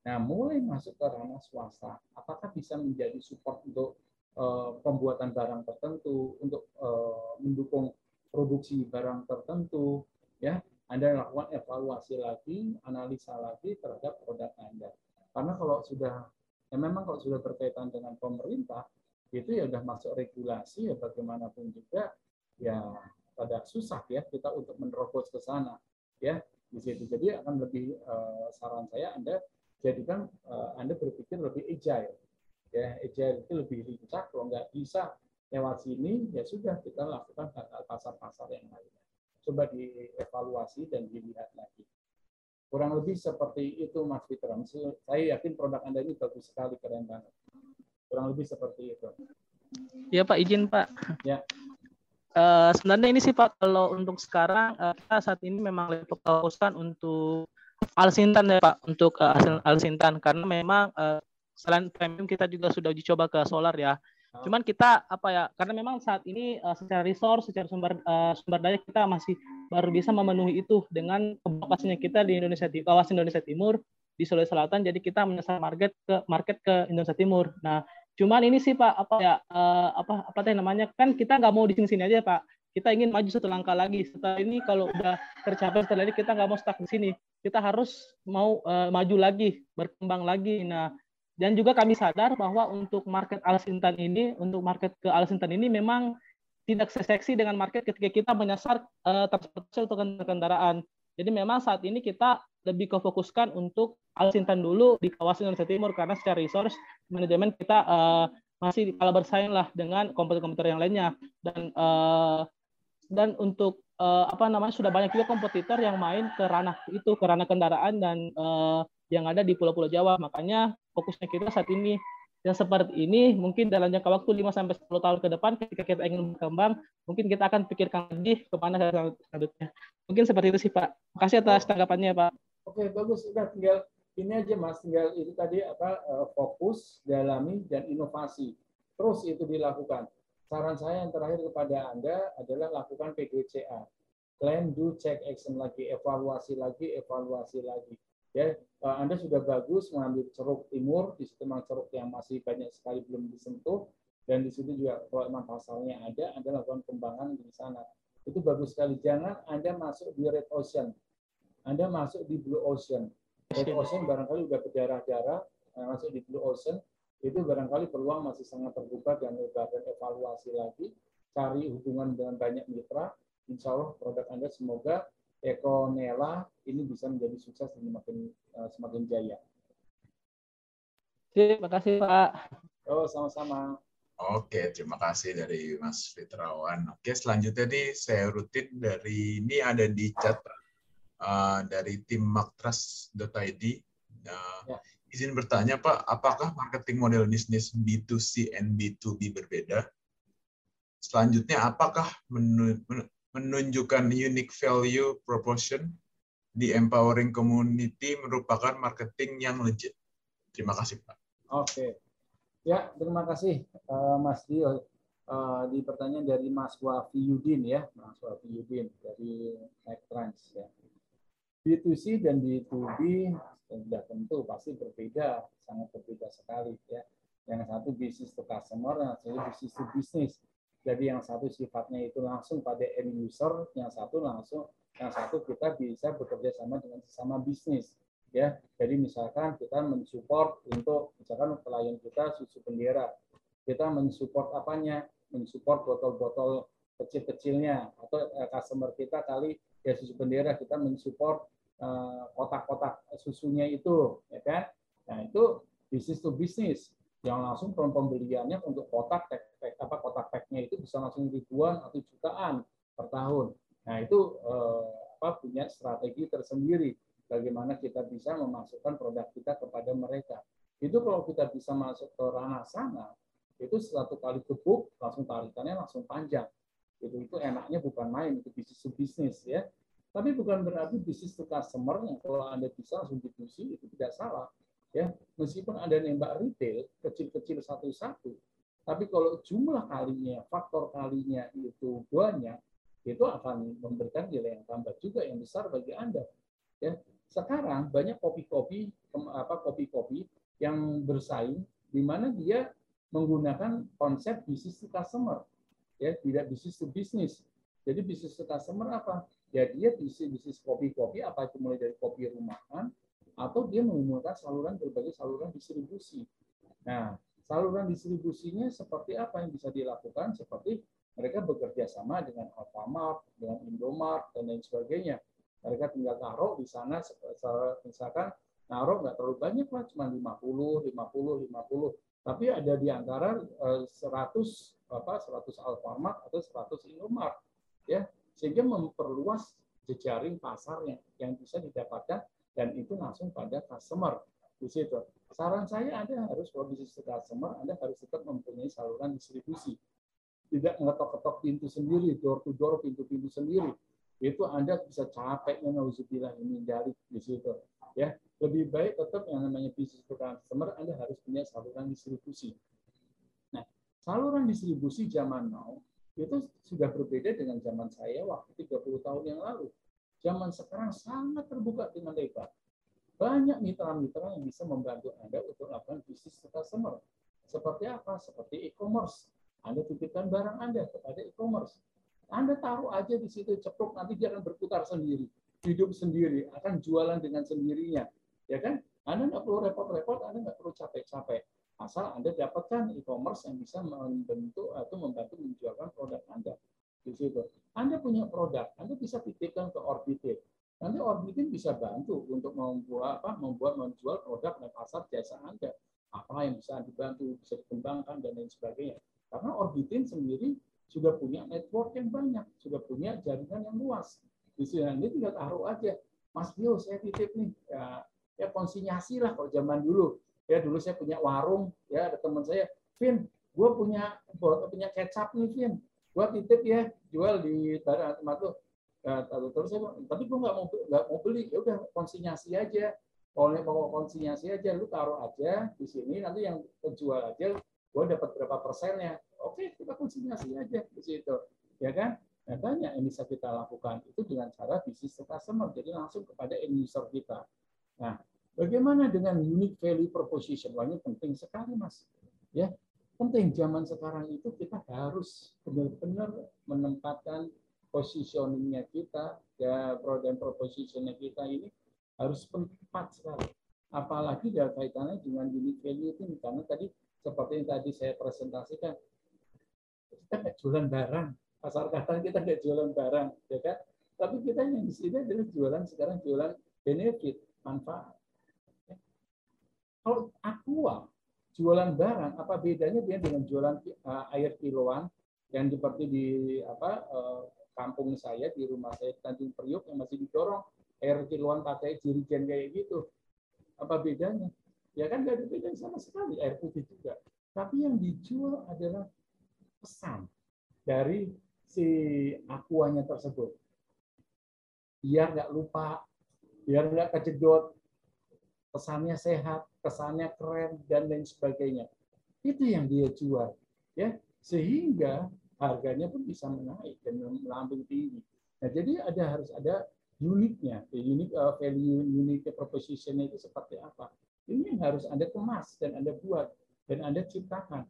Nah, mulai masuk ke ranah swasta, apakah bisa menjadi support untuk Eh, pembuatan barang tertentu, untuk eh, mendukung produksi barang tertentu, ya Anda lakukan evaluasi lagi, analisa lagi terhadap produk Anda. Karena kalau sudah, ya memang kalau sudah berkaitan dengan pemerintah, itu ya sudah masuk regulasi ya bagaimanapun juga ya pada susah ya kita untuk menerobos ke sana ya di situ. Jadi akan lebih uh, saran saya Anda jadikan uh, Anda berpikir lebih agile ya. Agile itu lebih lincah kalau nggak bisa lewat sini ya sudah kita lakukan pasar-pasar yang lainnya coba dievaluasi dan dilihat lagi. Kurang lebih seperti itu Mas Fitram saya yakin produk anda ini bagus sekali keren banget kurang lebih seperti itu ya Pak izin Pak ya Uh, sebenarnya ini sih Pak kalau untuk sekarang uh, kita saat ini memang lebih fokuskan untuk Alsintan ya Pak untuk uh, Alsintan karena memang uh, selain premium kita juga sudah uji coba ke solar ya. Oh. Cuman kita apa ya? Karena memang saat ini uh, secara resource, secara sumber uh, sumber daya kita masih baru bisa memenuhi itu dengan kapasitasnya kita di Indonesia di kawasan Indonesia Timur di Sulawesi Selatan, jadi kita menyasar market ke market ke Indonesia Timur. Nah, cuman ini sih Pak, apa ya, uh, apa apa teh namanya? Kan kita nggak mau di sini-sini aja Pak. Kita ingin maju satu langkah lagi. Setelah ini kalau udah tercapai setelah ini kita nggak mau stuck di sini. Kita harus mau uh, maju lagi, berkembang lagi. Nah, dan juga kami sadar bahwa untuk market alas intan ini, untuk market ke alas intan ini memang tidak seseksi dengan market ketika kita menyasar uh, transportasi atau kendaraan. Jadi memang saat ini kita lebih kefokuskan untuk Alsintan dulu di kawasan Indonesia Timur karena secara resource manajemen kita uh, masih kalah bersaing lah dengan komputer-komputer yang lainnya dan uh, dan untuk uh, apa namanya sudah banyak juga kompetitor yang main ke ranah itu ke ranah kendaraan dan uh, yang ada di pulau-pulau Jawa makanya fokusnya kita saat ini yang seperti ini mungkin dalam jangka waktu 5 sampai 10 tahun ke depan ketika kita ingin berkembang mungkin kita akan pikirkan lagi ke mana selanjutnya. Mungkin seperti itu sih Pak. Makasih atas tanggapannya Pak. Oke, bagus. Sudah tinggal ini aja Mas, tinggal itu tadi apa eh, fokus, dalami dan inovasi. Terus itu dilakukan. Saran saya yang terakhir kepada Anda adalah lakukan PDCA. Plan, do, check, action lagi, evaluasi lagi, evaluasi lagi ya eh, Anda sudah bagus mengambil ceruk timur di situ memang ceruk yang masih banyak sekali belum disentuh dan di situ juga kalau memang pasalnya ada Anda lakukan kembangan di sana itu bagus sekali jangan Anda masuk di red ocean Anda masuk di blue ocean red ocean barangkali sudah berdarah-darah eh, masuk di blue ocean itu barangkali peluang masih sangat terbuka dan lebar dan evaluasi lagi cari hubungan dengan banyak mitra insya Allah produk Anda semoga Ekonela ini bisa menjadi sukses dan semakin uh, semakin jaya. Terima kasih Pak. Oh sama-sama. Oke, terima kasih dari Mas Fitrawan. Oke, selanjutnya nih saya rutin dari ini ada di chat uh, dari tim maktras.id. Uh, ya. Izin bertanya Pak, apakah marketing model bisnis B2C and B2B berbeda? Selanjutnya, apakah menu, menunjukkan unique value proposition di empowering community merupakan marketing yang legit. Terima kasih, Pak. Oke. Ya, terima kasih uh, Mas Dio. Uh, di pertanyaan dari Mas Wafi Yudin ya, Mas Wafi Yudin dari Trans ya. B2C dan B2B sudah tentu pasti berbeda, sangat berbeda sekali ya. Yang satu bisnis to customer, yang satu bisnis to business jadi yang satu sifatnya itu langsung pada end user, yang satu langsung, yang satu kita bisa bekerja sama dengan sesama bisnis. Ya, jadi misalkan kita mensupport untuk misalkan klien kita susu bendera, kita mensupport apanya? Mensupport botol-botol kecil-kecilnya atau eh, customer kita kali ya susu bendera kita mensupport eh, kotak-kotak susunya itu, ya kan? Nah itu bisnis to bisnis yang langsung pembeliannya untuk kotak pack, pack, apa kotak packnya itu bisa langsung ribuan atau jutaan per tahun. Nah itu eh, apa punya strategi tersendiri bagaimana kita bisa memasukkan produk kita kepada mereka. Itu kalau kita bisa masuk ke ranah sana, itu satu kali gebuk langsung tarikannya langsung panjang. Itu itu enaknya bukan main itu bisnis to bisnis ya. Tapi bukan berarti bisnis to customer yang kalau anda bisa langsung diskusi itu tidak salah ya. Meskipun ada nembak retail kecil-kecil satu-satu tapi kalau jumlah kalinya faktor kalinya itu banyak itu akan memberikan nilai yang tambah juga yang besar bagi anda ya. Sekarang banyak kopi-kopi apa kopi-kopi yang bersaing di mana dia menggunakan konsep bisnis to customer ya tidak bisnis to bisnis jadi bisnis to customer apa ya dia bisnis bisnis kopi-kopi apa itu mulai dari kopi rumahan atau dia menggunakan saluran berbagai saluran distribusi. Nah, saluran distribusinya seperti apa yang bisa dilakukan? Seperti mereka bekerja sama dengan Alfamart, dengan Indomart, dan lain sebagainya. Mereka tinggal taruh di sana, misalkan naruh nggak terlalu banyak lah, cuma 50, 50, 50. Tapi ada di antara 100 eh, apa 100 Alfamart atau 100 Indomart, ya sehingga memperluas jejaring pasar yang yang bisa didapatkan dan itu langsung pada customer di situ. Saran saya Anda harus kalau bisnis customer, Anda harus tetap mempunyai saluran distribusi. Tidak ngetok-ketok pintu sendiri, door to door, pintu-pintu sendiri. Itu Anda bisa capeknya nauzubillah ini dari di situ. Ya, lebih baik tetap yang namanya bisnis customer Anda harus punya saluran distribusi. Saluran distribusi zaman now itu sudah berbeda dengan zaman saya waktu 30 tahun yang lalu Zaman sekarang sangat terbuka dengan lebar. banyak mitra-mitra yang bisa membantu Anda untuk melakukan bisnis customer. Seperti apa? Seperti e-commerce. Anda titipkan barang Anda kepada e-commerce. Anda taruh aja di situ ceplok, nanti dia akan berputar sendiri, hidup sendiri, akan jualan dengan sendirinya. Ya kan? Anda nggak perlu repot-repot, Anda nggak perlu capek-capek. Asal Anda dapatkan e-commerce yang bisa membentuk atau membantu menjualkan produk Anda. Di situ. Anda punya produk, Anda bisa titipkan ke Orbitin Nanti Orbitin bisa bantu untuk membuat apa, membuat menjual produk dan pasar jasa Anda. Apa yang bisa dibantu, bisa dikembangkan dan lain sebagainya. Karena Orbitin sendiri sudah punya network yang banyak, sudah punya jaringan yang luas. Di sini Anda tinggal taruh aja, Mas Bio, saya titip nih, ya, ya konsinyasi lah kalau zaman dulu. Ya dulu saya punya warung, ya ada teman saya, Vin, gue punya punya kecap nih, Vin. Gue titip ya, jual di barang tempat tuh. Ya, terus saya tapi gue nggak mau nggak mau beli. Ya udah konsinyasi aja. Kalau mau konsinyasi aja lu taruh aja di sini nanti yang terjual aja gue dapat berapa persennya. Oke kita konsinyasi aja di situ ya kan? Nah tanya yang bisa kita lakukan itu dengan cara bisnis customer jadi langsung kepada end user kita. Nah bagaimana dengan unique value proposition wah ini penting sekali mas ya penting zaman sekarang itu kita harus benar-benar menempatkan positioningnya kita, ya dan propositionnya kita ini harus tepat sekali. Apalagi dalam kaitannya dengan unique value itu, karena tadi seperti yang tadi saya presentasikan, kita nggak jualan barang, pasar kata kita nggak jualan barang, ya kan? Tapi kita yang di sini adalah jualan sekarang jualan benefit, manfaat. Kalau aqua jualan barang, apa bedanya dia dengan jualan uh, air kiloan yang seperti di apa uh, kampung saya di rumah saya Tanjung Priok yang masih didorong air kiloan pakai jirigen kayak gitu. Apa bedanya? Ya kan nggak ada bedanya sama sekali air putih juga. Tapi yang dijual adalah pesan dari si akuanya tersebut. Biar nggak lupa, biar nggak kejedot, pesannya sehat, kesannya keren dan lain sebagainya. Itu yang dia jual, ya sehingga harganya pun bisa menaik dan melambung tinggi. Nah, jadi ada harus ada uniknya, unik uh, value, unique proposition itu seperti apa. Ini yang harus Anda kemas dan Anda buat dan Anda ciptakan.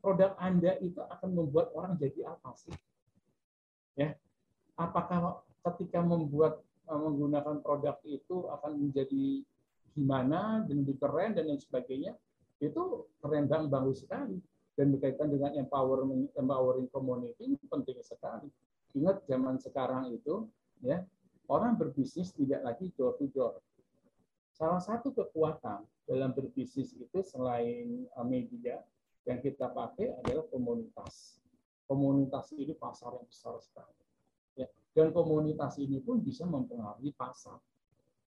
Produk Anda itu akan membuat orang jadi apa sih? Ya, apakah ketika membuat uh, menggunakan produk itu akan menjadi gimana dan lebih keren dan lain sebagainya? Itu keren banget bagus sekali dan berkaitan dengan empowering empowering community penting sekali. Ingat zaman sekarang itu ya orang berbisnis tidak lagi door to door. Salah satu kekuatan dalam berbisnis itu selain uh, media yang kita pakai adalah komunitas. Komunitas ini pasar yang besar sekali. Ya. Dan komunitas ini pun bisa mempengaruhi pasar.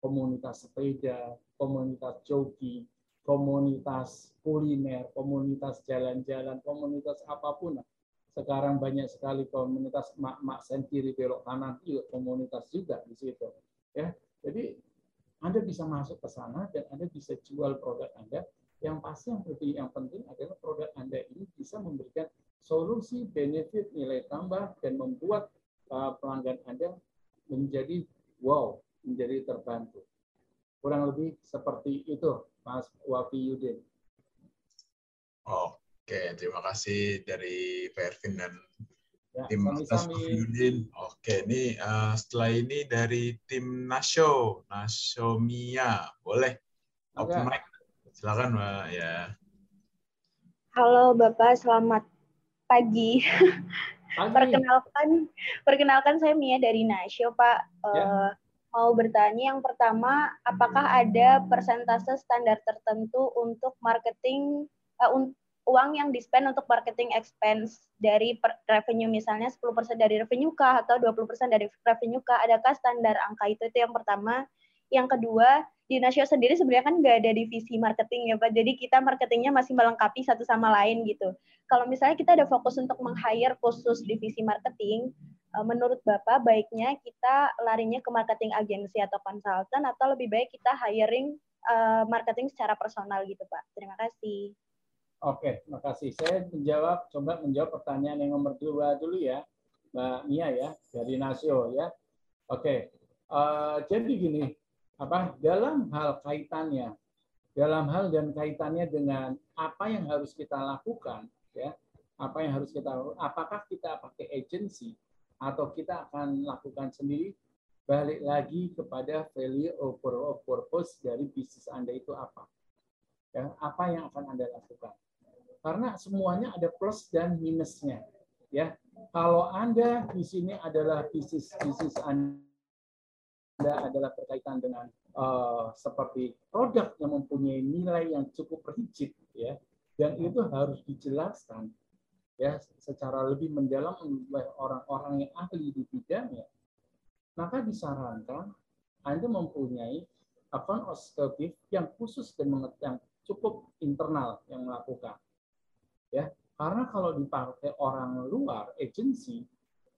Komunitas sepeda, komunitas jogging, komunitas kuliner, komunitas jalan-jalan, komunitas apa pun. Sekarang banyak sekali komunitas mak-mak sendiri belok kanan itu komunitas juga di situ. Ya, jadi Anda bisa masuk ke sana dan Anda bisa jual produk Anda. Yang pasti yang lebih yang penting adalah produk Anda ini bisa memberikan solusi, benefit, nilai tambah dan membuat uh, pelanggan Anda menjadi wow, menjadi terbantu. Kurang lebih seperti itu Mas Wafi Yudin. Oke, terima kasih dari Pak Ervin dan ya, tim Mas Yudin. Oke, ini uh, setelah ini dari tim Nasyo, Nasomia. Boleh? Open mic. Silakan, Mbak. Ya. Halo Bapak, selamat pagi. pagi. perkenalkan, perkenalkan saya Mia dari Nasyo, Pak. Ya. Uh, mau bertanya yang pertama, apakah ada persentase standar tertentu untuk marketing uh, uang yang di-spend untuk marketing expense dari revenue misalnya 10% dari revenue kah atau 20% dari revenue kah? Adakah standar angka itu? Itu yang pertama. Yang kedua, di Nasio sendiri sebenarnya kan nggak ada divisi marketing ya Pak. Jadi kita marketingnya masih melengkapi satu sama lain gitu. Kalau misalnya kita ada fokus untuk meng-hire khusus divisi marketing, menurut Bapak baiknya kita larinya ke marketing agensi atau konsultan atau lebih baik kita hiring uh, marketing secara personal gitu Pak. Terima kasih. Oke, terima kasih. Saya menjawab, coba menjawab pertanyaan yang nomor dua dulu ya, Mbak Mia ya, dari Nasio ya. Oke, uh, jadi gini, apa dalam hal kaitannya dalam hal dan kaitannya dengan apa yang harus kita lakukan ya apa yang harus kita lakukan apakah kita pakai agency atau kita akan lakukan sendiri balik lagi kepada value over purpose dari bisnis Anda itu apa. Ya apa yang akan Anda lakukan. Karena semuanya ada plus dan minusnya ya. Kalau Anda di sini adalah bisnis bisnis Anda adalah berkaitan dengan uh, seperti produk yang mempunyai nilai yang cukup rigid ya. Dan itu harus dijelaskan ya secara lebih mendalam oleh orang-orang yang ahli di bidangnya maka disarankan Anda mempunyai account executive yang khusus dan yang cukup internal yang melakukan ya karena kalau dipakai orang luar agency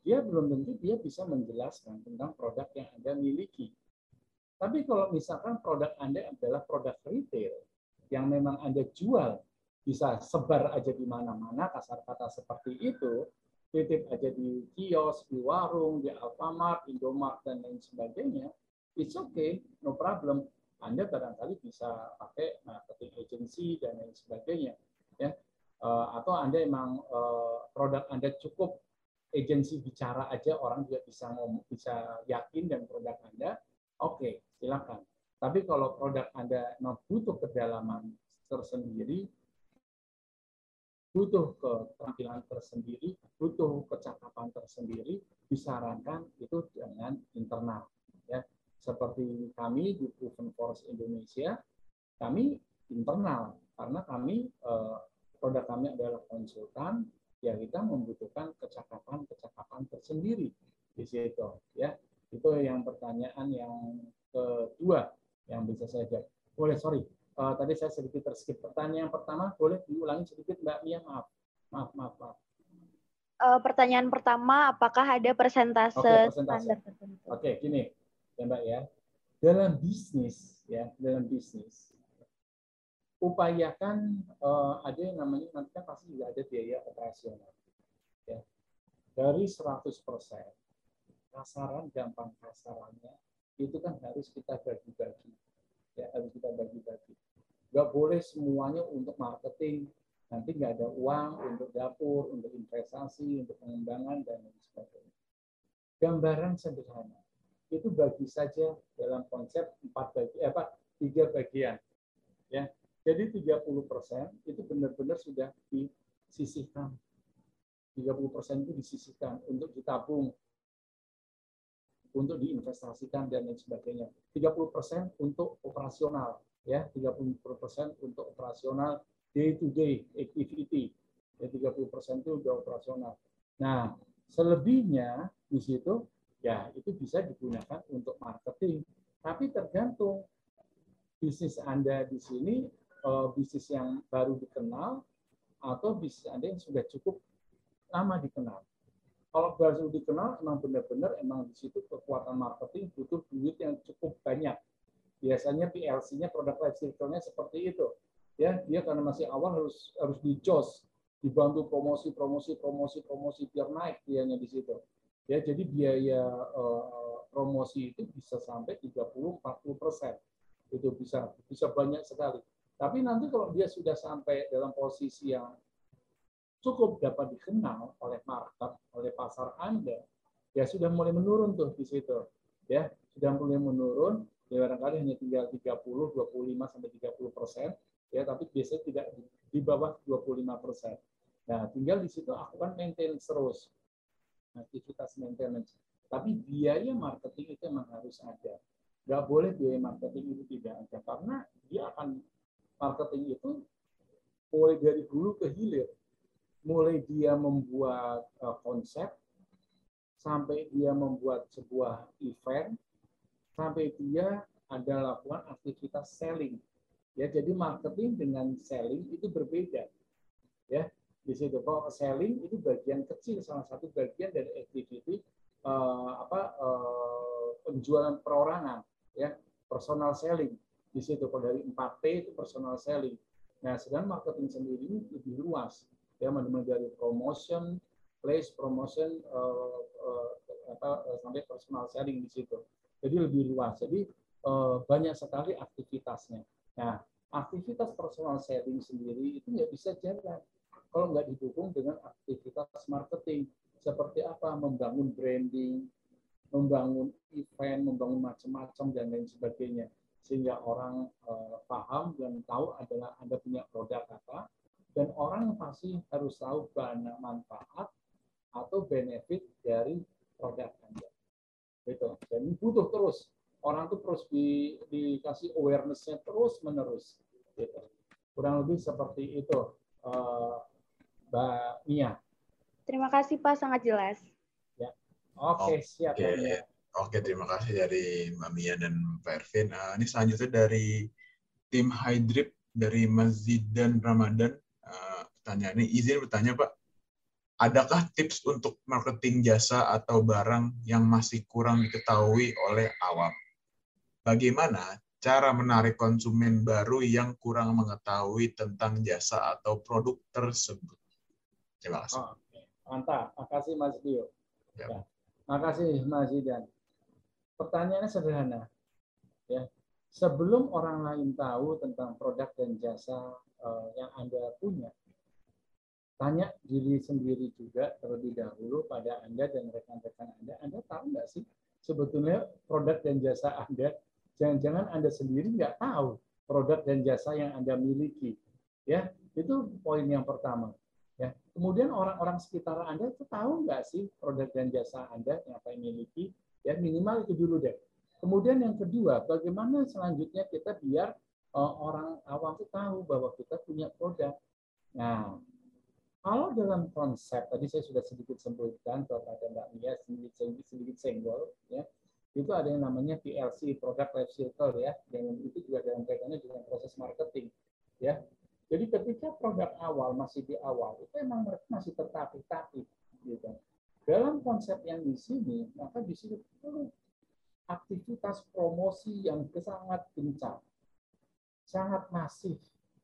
dia belum tentu dia bisa menjelaskan tentang produk yang Anda miliki. Tapi kalau misalkan produk Anda adalah produk retail yang memang Anda jual, bisa sebar aja di mana-mana, kasar kata seperti itu, titip aja di kios, di warung, di Alfamart, Indomart, dan lain sebagainya, it's okay, no problem. Anda barangkali bisa pakai marketing agency dan lain sebagainya. ya eh, Atau Anda emang eh, produk Anda cukup agensi bicara aja orang juga bisa ngomong, bisa yakin dan produk Anda, oke, okay, silakan. Tapi kalau produk Anda butuh kedalaman tersendiri, butuh keterampilan tersendiri, butuh kecakapan tersendiri, disarankan itu dengan internal. Ya, seperti kami di Proven Force Indonesia, kami internal karena kami eh, produk kami adalah konsultan ya kita membutuhkan kecakapan-kecakapan tersendiri di situ ya. Itu yang pertanyaan yang kedua yang bisa saya jawab. Boleh sorry uh, tadi saya sedikit terskip pertanyaan yang pertama boleh diulangi sedikit mbak Mia maaf maaf maaf maaf uh, pertanyaan pertama apakah ada persentase, okay, persentase. standar tertentu oke okay, gini ya mbak ya dalam bisnis ya dalam bisnis upayakan uh, ada yang namanya nanti kan pasti juga ada biaya operasional. Ya. Dari 100 persen, kasaran gampang kasarannya itu kan harus kita bagi-bagi. Ya, harus kita bagi-bagi. Gak boleh semuanya untuk marketing, nanti nggak ada uang untuk dapur, untuk investasi, untuk pengembangan dan lain sebagainya. Gambaran sederhana itu bagi saja dalam konsep empat bagi eh, apa tiga bagian ya jadi 30% itu benar-benar sudah disisihkan. 30% itu disisihkan untuk ditabung, untuk diinvestasikan dan lain sebagainya. 30% untuk operasional, ya, 30% untuk operasional day to day activity. Ya, 30% itu sudah operasional. Nah, selebihnya di situ ya itu bisa digunakan untuk marketing. Tapi tergantung bisnis Anda di sini uh, bisnis yang baru dikenal atau bisnis Anda yang sudah cukup lama dikenal. Kalau baru dikenal, emang benar-benar emang di situ kekuatan marketing butuh duit yang cukup banyak. Biasanya PLC-nya produk life cycle-nya seperti itu. Ya, dia karena masih awal harus harus dijos, dibantu promosi, promosi, promosi, promosi biar naik dianya di situ. Ya, jadi biaya uh, promosi itu bisa sampai 30-40 persen. Itu bisa bisa banyak sekali. Tapi nanti kalau dia sudah sampai dalam posisi yang cukup dapat dikenal oleh market, oleh pasar Anda, ya sudah mulai menurun tuh di situ. Ya, sudah mulai menurun, ya barangkali hanya tinggal 30, 25 sampai 30 persen, ya tapi biasanya tidak di bawah 25 persen. Nah, tinggal di situ aku kan maintain terus aktivitas maintenance. Tapi biaya marketing itu memang harus ada. Nggak boleh biaya marketing itu tidak ada karena dia akan marketing itu mulai dari hulu ke hilir. Mulai dia membuat uh, konsep, sampai dia membuat sebuah event, sampai dia ada lakukan aktivitas selling. Ya, jadi marketing dengan selling itu berbeda. Ya, di situ kalau selling itu bagian kecil, salah satu bagian dari activity uh, apa uh, penjualan perorangan, ya, personal selling di situ kalau dari 4P itu personal selling. Nah, sedangkan marketing sendiri lebih luas. Ya, mulai dari promotion, place promotion uh, uh, apa, uh, sampai personal selling di situ. Jadi lebih luas. Jadi eh, banyak sekali aktivitasnya. Nah, aktivitas personal selling sendiri itu nggak bisa jalan kalau nggak didukung dengan aktivitas marketing seperti apa membangun branding, membangun event, membangun macam-macam dan lain sebagainya sehingga orang uh, paham dan tahu adalah Anda punya produk apa dan orang pasti harus tahu banyak manfaat atau benefit dari produk Anda. Gitu. Dan butuh terus orang tuh terus di, dikasih awareness-nya terus menerus. Gitu. Kurang lebih seperti itu, uh, Mbak Mia. Terima kasih Pak, sangat jelas. Ya. Oke, okay, siap. Okay. Ya. Oke, terima kasih dari Mbak Mia dan Pak Ervin. Uh, ini selanjutnya dari tim Hydrip dari Masjid dan Ramadan. Tanya ini izin bertanya Pak, adakah tips untuk marketing jasa atau barang yang masih kurang diketahui oleh awam? Bagaimana cara menarik konsumen baru yang kurang mengetahui tentang jasa atau produk tersebut? Terima kasih. Oh, mantap, makasih Mas Dio. Ya. Ya. Makasih Mas Zidan pertanyaannya sederhana. Ya, sebelum orang lain tahu tentang produk dan jasa uh, yang Anda punya, tanya diri sendiri juga terlebih dahulu pada Anda dan rekan-rekan Anda, Anda tahu nggak sih sebetulnya produk dan jasa Anda? Jangan-jangan Anda sendiri nggak tahu produk dan jasa yang Anda miliki. Ya, itu poin yang pertama. Ya, kemudian orang-orang sekitar Anda itu tahu nggak sih produk dan jasa Anda yang apa miliki? Ya minimal itu dulu deh. Kemudian yang kedua, bagaimana selanjutnya kita biar uh, orang awam itu tahu bahwa kita punya produk. Nah, kalau dalam konsep tadi saya sudah sedikit sebutkan kepada Mbak Mia sedikit sedikit, sedikit senggol ya. Itu ada yang namanya PLC product life cycle ya. Dan itu juga dalam kaitannya dengan proses marketing ya. Jadi ketika produk awal masih di awal itu emang mereka masih tertatih-tatih gitu. Dalam konsep yang di sini, maka di sini perlu aktivitas promosi yang sangat gencar, sangat masif,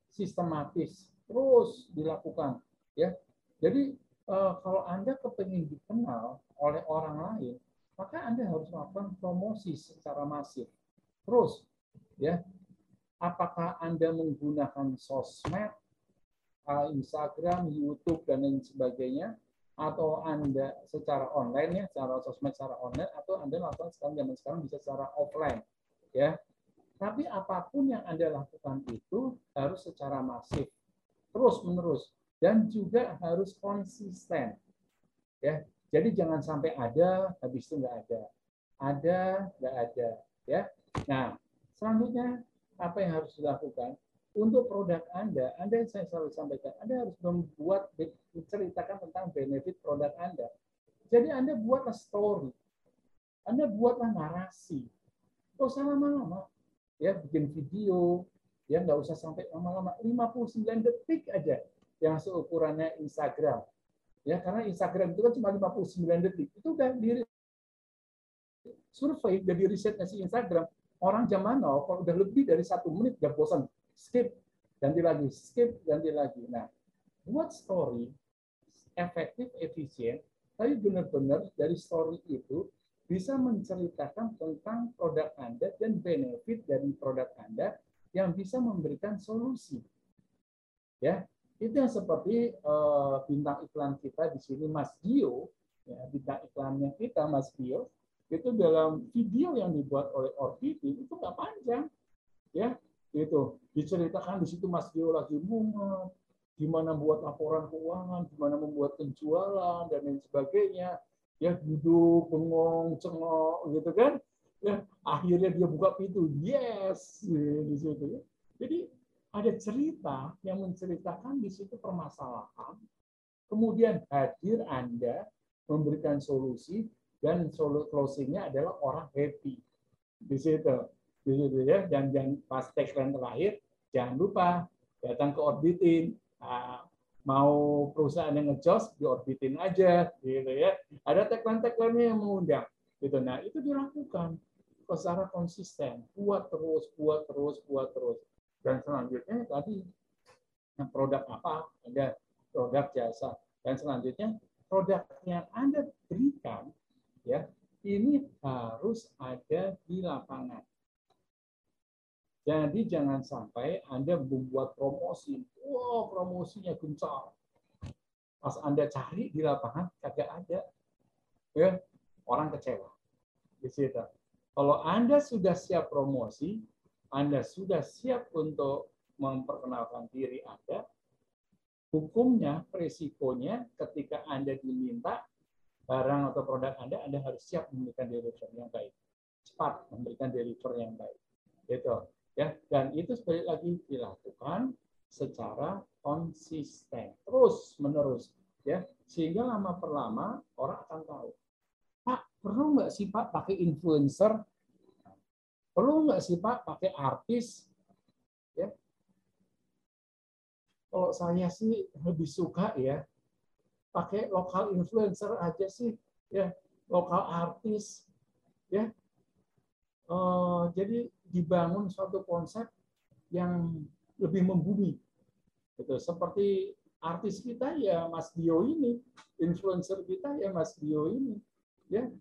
sistematis, terus dilakukan. Ya, jadi eh, kalau anda kepingin dikenal oleh orang lain, maka anda harus melakukan promosi secara masif. Terus, ya, apakah anda menggunakan sosmed, eh, Instagram, YouTube dan lain sebagainya, atau Anda secara online ya, secara sosmed secara online atau Anda lakukan sekarang zaman sekarang bisa secara offline ya. Tapi apa pun yang Anda lakukan itu harus secara masif, terus menerus dan juga harus konsisten. Ya. Jadi jangan sampai ada habis itu nggak ada. Ada, nggak ada, ya. Nah, selanjutnya apa yang harus dilakukan? untuk produk Anda, Anda yang saya selalu sampaikan, Anda harus membuat menceritakan tentang benefit produk Anda. Jadi Anda buatlah story, Anda buatlah narasi. Tidak usah lama-lama, ya bikin video, ya nggak usah sampai lama-lama, 59 detik aja yang seukurannya Instagram. Ya, karena Instagram itu kan cuma 59 detik. Itu udah diri survei dari risetnya si Instagram, orang zaman now kalau udah lebih dari satu menit udah bosan skip, ganti lagi, skip, ganti lagi. Nah, buat story efektif, efisien, tapi benar-benar dari story itu bisa menceritakan tentang produk Anda dan benefit dari produk Anda yang bisa memberikan solusi. Ya, itu yang seperti uh, bintang iklan kita di sini Mas Gio, ya, bintang iklannya kita Mas Gio, itu dalam video yang dibuat oleh Orbiti itu nggak panjang, ya itu diceritakan di situ Mas Gio lagi bunga, gimana buat laporan keuangan, gimana membuat penjualan dan lain sebagainya. Ya duduk bengong cengok gitu kan. Ya akhirnya dia buka pintu, yes di situ. Ya. Jadi ada cerita yang menceritakan di situ permasalahan. Kemudian hadir Anda memberikan solusi dan closingnya adalah orang happy. Di situ gitu ya dan yang pas tagline terakhir jangan lupa datang ke orbitin. Nah, mau perusahaan yang ngejos di orbitin aja gitu ya. Ada tagline tagline yang mengundang. Gitu. Nah itu dilakukan. Secara konsisten. Buat terus buat terus buat terus dan selanjutnya tadi produk apa ada produk jasa dan selanjutnya produk yang anda berikan ya ini harus ada di lapangan Jadi jangan sampai Anda membuat promosi. Wow, promosinya gencar. Pas Anda cari di lapangan, kagak ada. Ya, orang kecewa. Di situ. Kalau Anda sudah siap promosi, Anda sudah siap untuk memperkenalkan diri Anda, hukumnya, resikonya ketika Anda diminta barang atau produk Anda, Anda harus siap memberikan deliver yang baik. Cepat memberikan deliver yang baik. Gitu ya dan itu sekali lagi dilakukan secara konsisten terus menerus ya sehingga lama per lama orang akan tahu pak perlu nggak sih pak pakai influencer perlu nggak sih pak pakai artis ya kalau saya sih lebih suka ya pakai lokal influencer aja sih ya lokal artis ya uh, jadi dibangun suatu konsep yang lebih membumi. Gitu. Seperti artis kita ya Mas Dio ini, influencer kita ya Mas Dio ini. Ya.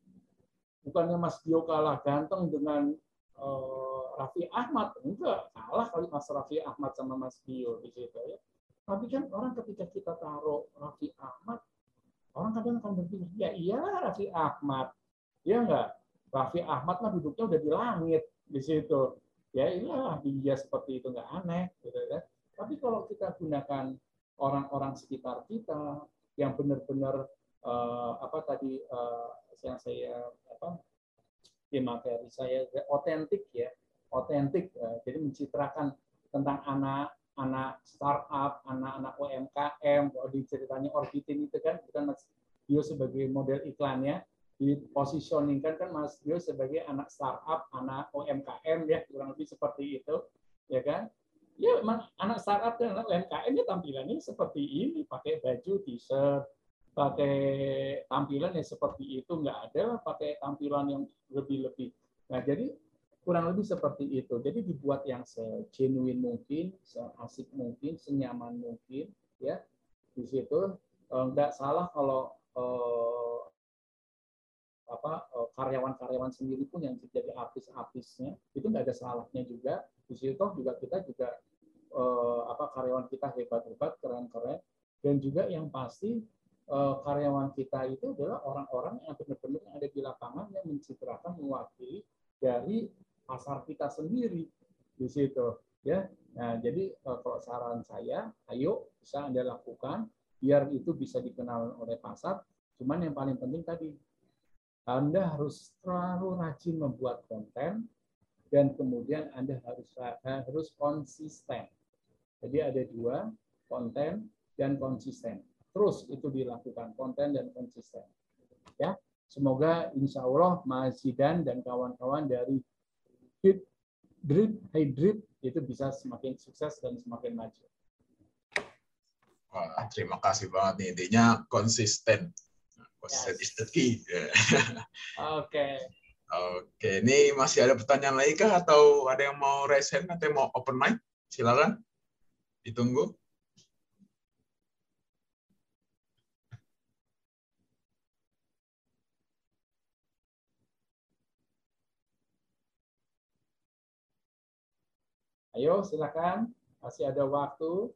Bukannya Mas Dio kalah ganteng dengan uh, Raffi Ahmad, enggak, kalah kali Mas Raffi Ahmad sama Mas Dio di situ ya. Tapi kan orang ketika kita taruh Raffi Ahmad, orang kadang akan berpikir, ya iyalah Raffi Ahmad. Ya enggak? Raffi Ahmad mah duduknya udah di langit di situ. Ya inilah dia seperti itu nggak aneh, gitu ya. Tapi kalau kita gunakan orang-orang sekitar kita yang benar-benar uh, apa tadi uh, yang saya apa di materi saya otentik ya, otentik. Uh, jadi mencitrakan tentang anak anak startup, anak-anak UMKM, kalau diceritanya orbitin itu kan bukan Mas Dio sebagai model iklannya, dipositioningkan kan Mas Dio sebagai anak startup, anak UMKM ya kurang lebih seperti itu, ya kan? Ya anak startup dan anak UMKM ya tampilannya seperti ini, pakai baju t-shirt, pakai tampilan yang seperti itu nggak ada pakai tampilan yang lebih-lebih. Nah jadi kurang lebih seperti itu. Jadi dibuat yang segenuine mungkin, seasik mungkin, senyaman mungkin, ya di situ eh, nggak salah kalau eh, apa eh, karyawan-karyawan sendiri pun yang jadi artis-artisnya itu nggak ada salahnya juga di situ juga kita juga apa karyawan kita hebat-hebat keren-keren dan juga yang pasti eh, karyawan kita itu adalah orang-orang yang benar-benar ada di lapangan yang mencitrakan mewakili dari pasar kita sendiri di situ ya nah jadi eh, kalau saran saya ayo bisa anda lakukan biar itu bisa dikenal oleh pasar cuman yang paling penting tadi anda harus terlalu rajin membuat konten dan kemudian Anda harus harus konsisten. Jadi ada dua, konten dan konsisten. Terus itu dilakukan konten dan konsisten. Ya, semoga insya Allah Mas Zidan dan kawan-kawan dari Hit Drip, High Drip itu bisa semakin sukses dan semakin maju. Wah, terima kasih banget nih. Intinya konsisten Yes. is the key. Oke. Oke, ini masih ada pertanyaan lagi kah atau ada yang mau raise hand atau mau open mic? Silakan. Ditunggu. Ayo, silakan. Masih ada waktu.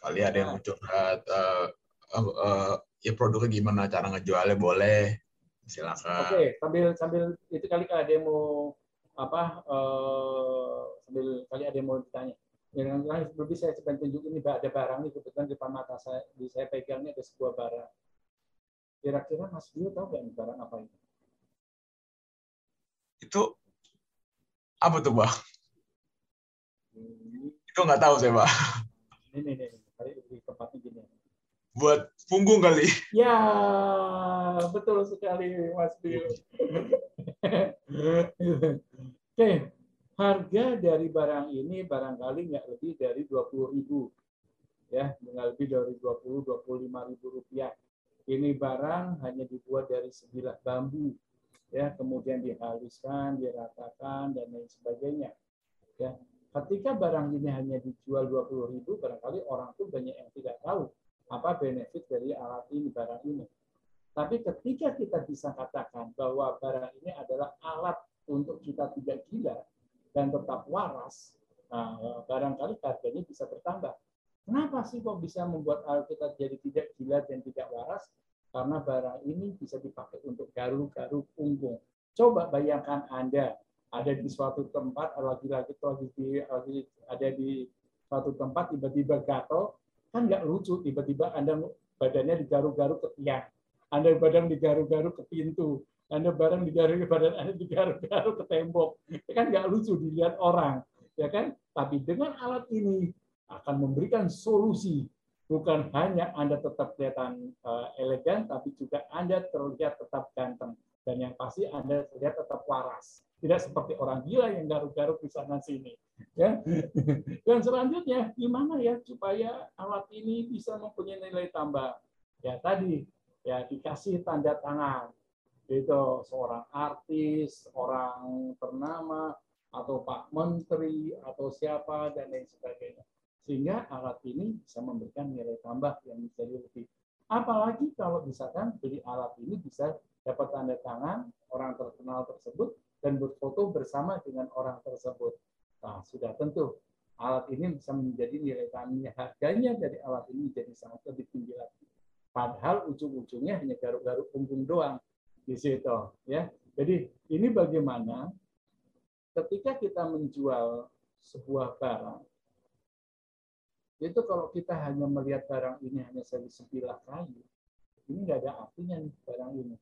Kali ada yang mau curhat uh, uh, ya produknya gimana cara ngejualnya boleh silakan. Oke, okay, sambil sambil itu kali ada yang mau apa uh, sambil kali ada yang mau ditanya. Yang lain lebih saya coba tunjukin ini ada barang nih kebetulan depan mata saya di saya pegang ini ada sebuah barang. Kira-kira Mas Dio tahu nggak barang apa itu? Itu apa tuh, Bang? Hmm. Itu nggak tahu saya, Pak. Ini, ini, ini. Tempatnya gini buat punggung kali. Ya, betul sekali Mas Dio. Oke, harga dari barang ini barangkali nggak lebih dari 20 ribu. Ya, nggak lebih dari 20-25 ribu rupiah. Ini barang hanya dibuat dari sebilah bambu. Ya, kemudian dihaluskan, diratakan, dan lain sebagainya. Ya, ketika barang ini hanya dijual 20 ribu, barangkali orang tuh banyak yang tidak tahu apa benefit dari alat ini, barang ini. Tapi ketika kita bisa katakan bahwa barang ini adalah alat untuk kita tidak gila, dan tetap waras, nah, barangkali harganya bisa bertambah. Kenapa sih kok bisa membuat kita jadi tidak gila dan tidak waras? Karena barang ini bisa dipakai untuk garu-garu punggung. Coba bayangkan Anda ada di suatu tempat, lagi-lagi lagi, lagi ada di suatu tempat tiba-tiba gatel, kan nggak lucu tiba-tiba Anda badannya digaru-garu ke tiang, Anda badan digaru-garu ke pintu, Anda barang digaru badan Anda digaru-garu ke tembok, kan nggak lucu dilihat orang, ya kan? Tapi dengan alat ini akan memberikan solusi bukan hanya Anda tetap kelihatan uh, elegan tapi juga Anda terlihat tetap ganteng. Dan yang pasti Anda terlihat tetap waras. Tidak seperti orang gila yang garuk-garuk di sana sini ya. Dan selanjutnya gimana ya supaya alat ini bisa mempunyai nilai tambah? Ya tadi ya dikasih tanda tangan. Itu seorang artis orang ternama atau Pak Menteri atau siapa dan lain sebagainya sehingga alat ini bisa memberikan nilai tambah yang bisa lebih. Apalagi kalau misalkan beli alat ini bisa dapat tanda tangan orang terkenal tersebut dan berfoto bersama dengan orang tersebut. Nah, sudah tentu alat ini bisa menjadi nilai tambah harganya dari alat ini menjadi sangat lebih tinggi lagi. Padahal ujung-ujungnya hanya garuk-garuk punggung doang di situ, ya. Jadi ini bagaimana ketika kita menjual sebuah barang itu kalau kita hanya melihat barang ini hanya sebilah kayu, ini nggak ada artinya nih barang ini.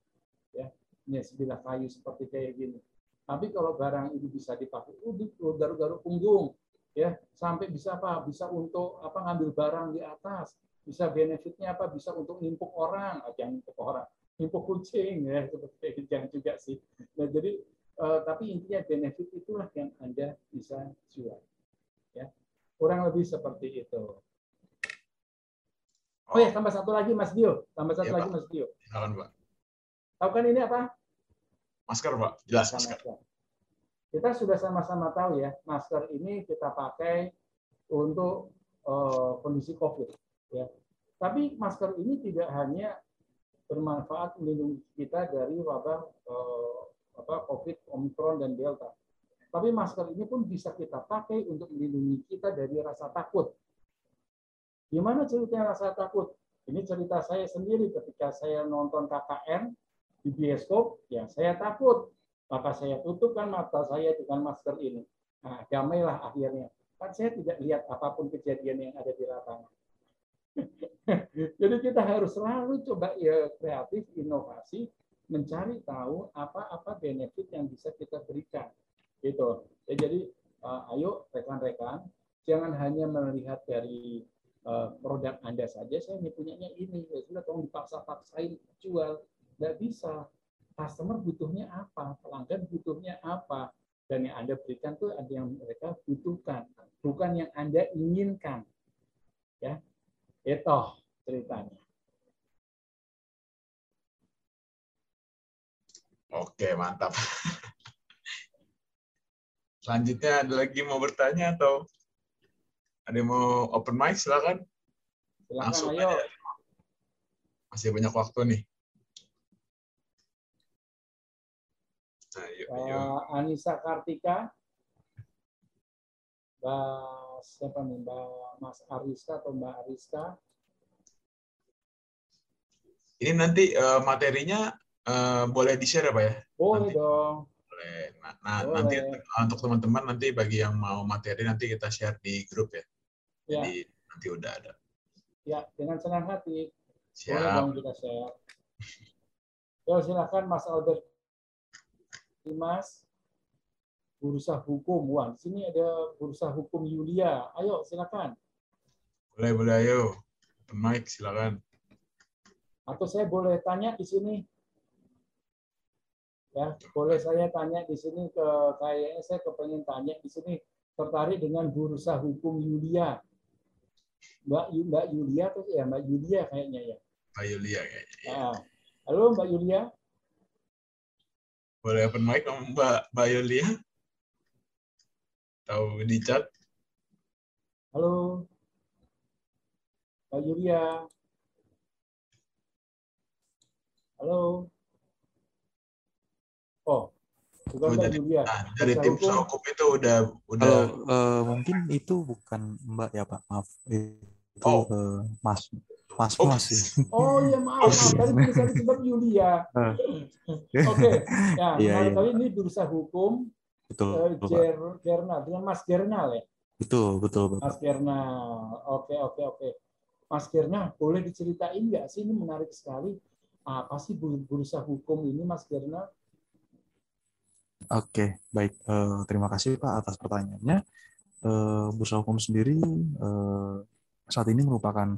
Ya, ini sebilah kayu seperti kayak gini. Tapi kalau barang ini bisa dipakai, uh, garuk-garuk punggung, ya sampai bisa apa? Bisa untuk apa ngambil barang di atas, bisa benefitnya apa? Bisa untuk nimpuk orang, ah, jangan nimpuk orang, nimpuk kucing ya seperti jangan juga sih. Nah jadi uh, tapi intinya benefit itulah yang anda bisa jual. Kurang lebih seperti itu. Oh ya, tambah satu lagi Mas Dio. Tambah satu ya, lagi Pak. Mas Dio. Silakan, Pak. Tahu kan ini apa? Masker, Pak. Jelas, masker. masker. Kita sudah sama-sama tahu ya, masker ini kita pakai untuk uh, kondisi COVID. Ya. Tapi masker ini tidak hanya bermanfaat melindungi kita dari wabah uh, apa, COVID, Omicron, dan Delta. Tapi masker ini pun bisa kita pakai untuk melindungi kita dari rasa takut. Gimana ceritanya rasa takut? Ini cerita saya sendiri ketika saya nonton KKN di bioskop, ya saya takut. Maka saya tutupkan mata saya dengan masker ini. Nah, damailah akhirnya. Kan saya tidak lihat apa pun kejadian yang ada di lapangan. Jadi kita harus selalu coba ya kreatif, inovasi, mencari tahu apa-apa benefit yang bisa kita berikan Gitu. Ya, jadi uh, ayo rekan-rekan, jangan hanya melihat dari uh, produk Anda saja, saya ini punyanya ini, ya sudah tolong dipaksa-paksain jual, nggak bisa. Customer butuhnya apa, pelanggan butuhnya apa, dan yang Anda berikan tuh ada yang mereka butuhkan, bukan yang Anda inginkan. Ya, itu ceritanya. Oke, mantap. Selanjutnya ada lagi mau bertanya atau ada yang mau open mic silakan. Silakan Langsung ayo. Aja. Masih banyak waktu nih. Yuk, uh, Anissa Kartika, Mbak siapa nih Mbak Mas Ariska atau Mbak Ariska? Ini nanti uh, materinya uh, boleh di share ya Pak ya? Boleh nanti. dong boleh. Nah, nah nanti untuk teman-teman nanti bagi yang mau materi nanti kita share di grup ya. ya. Jadi nanti udah ada. Ya, dengan senang hati. Siap. Boleh dong kita share. Yo, silakan Mas Albert. Mas, bursa hukum. Wah, di sini ada bursa hukum Yulia. Ayo, silakan. Boleh, boleh, ayo. Mike, silakan. Atau saya boleh tanya di sini, Ya, boleh saya tanya di sini ke kayaknya saya kepengen tanya di sini tertarik dengan bursa hukum Yulia. Mbak Mbak Yulia tuh ya Mbak Yulia kayaknya ya. Mbak Yulia kayaknya. Ya. Nah, halo Mbak Yulia. Boleh open mic Mbak Mbak Yulia? Tahu di chat? Halo. Mbak Yulia. Halo. Oh, Bukan Mbak Yulia. Nah, dari tim hukum. hukum itu udah udah Kalau uh, mungkin itu bukan Mbak ya Pak, maaf. Itu oh. uh, Mas. Mas oh. Mas. Oh ya maaf, maaf. Tadi bisa disebut Yulia. Oke. Okay. Ya, iya, iya. kali ini berusaha hukum betul, uh, Jer Jernal dengan Mas Jernal ya. Betul, betul, betul. Mas Jernal. Oke, oke, oke. Mas Jernal, boleh diceritain nggak sih ini menarik sekali. Apa sih berusaha hukum ini Mas Jernal? Oke, baik. Uh, terima kasih Pak atas pertanyaannya. Uh, Bursa Hukum sendiri uh, saat ini merupakan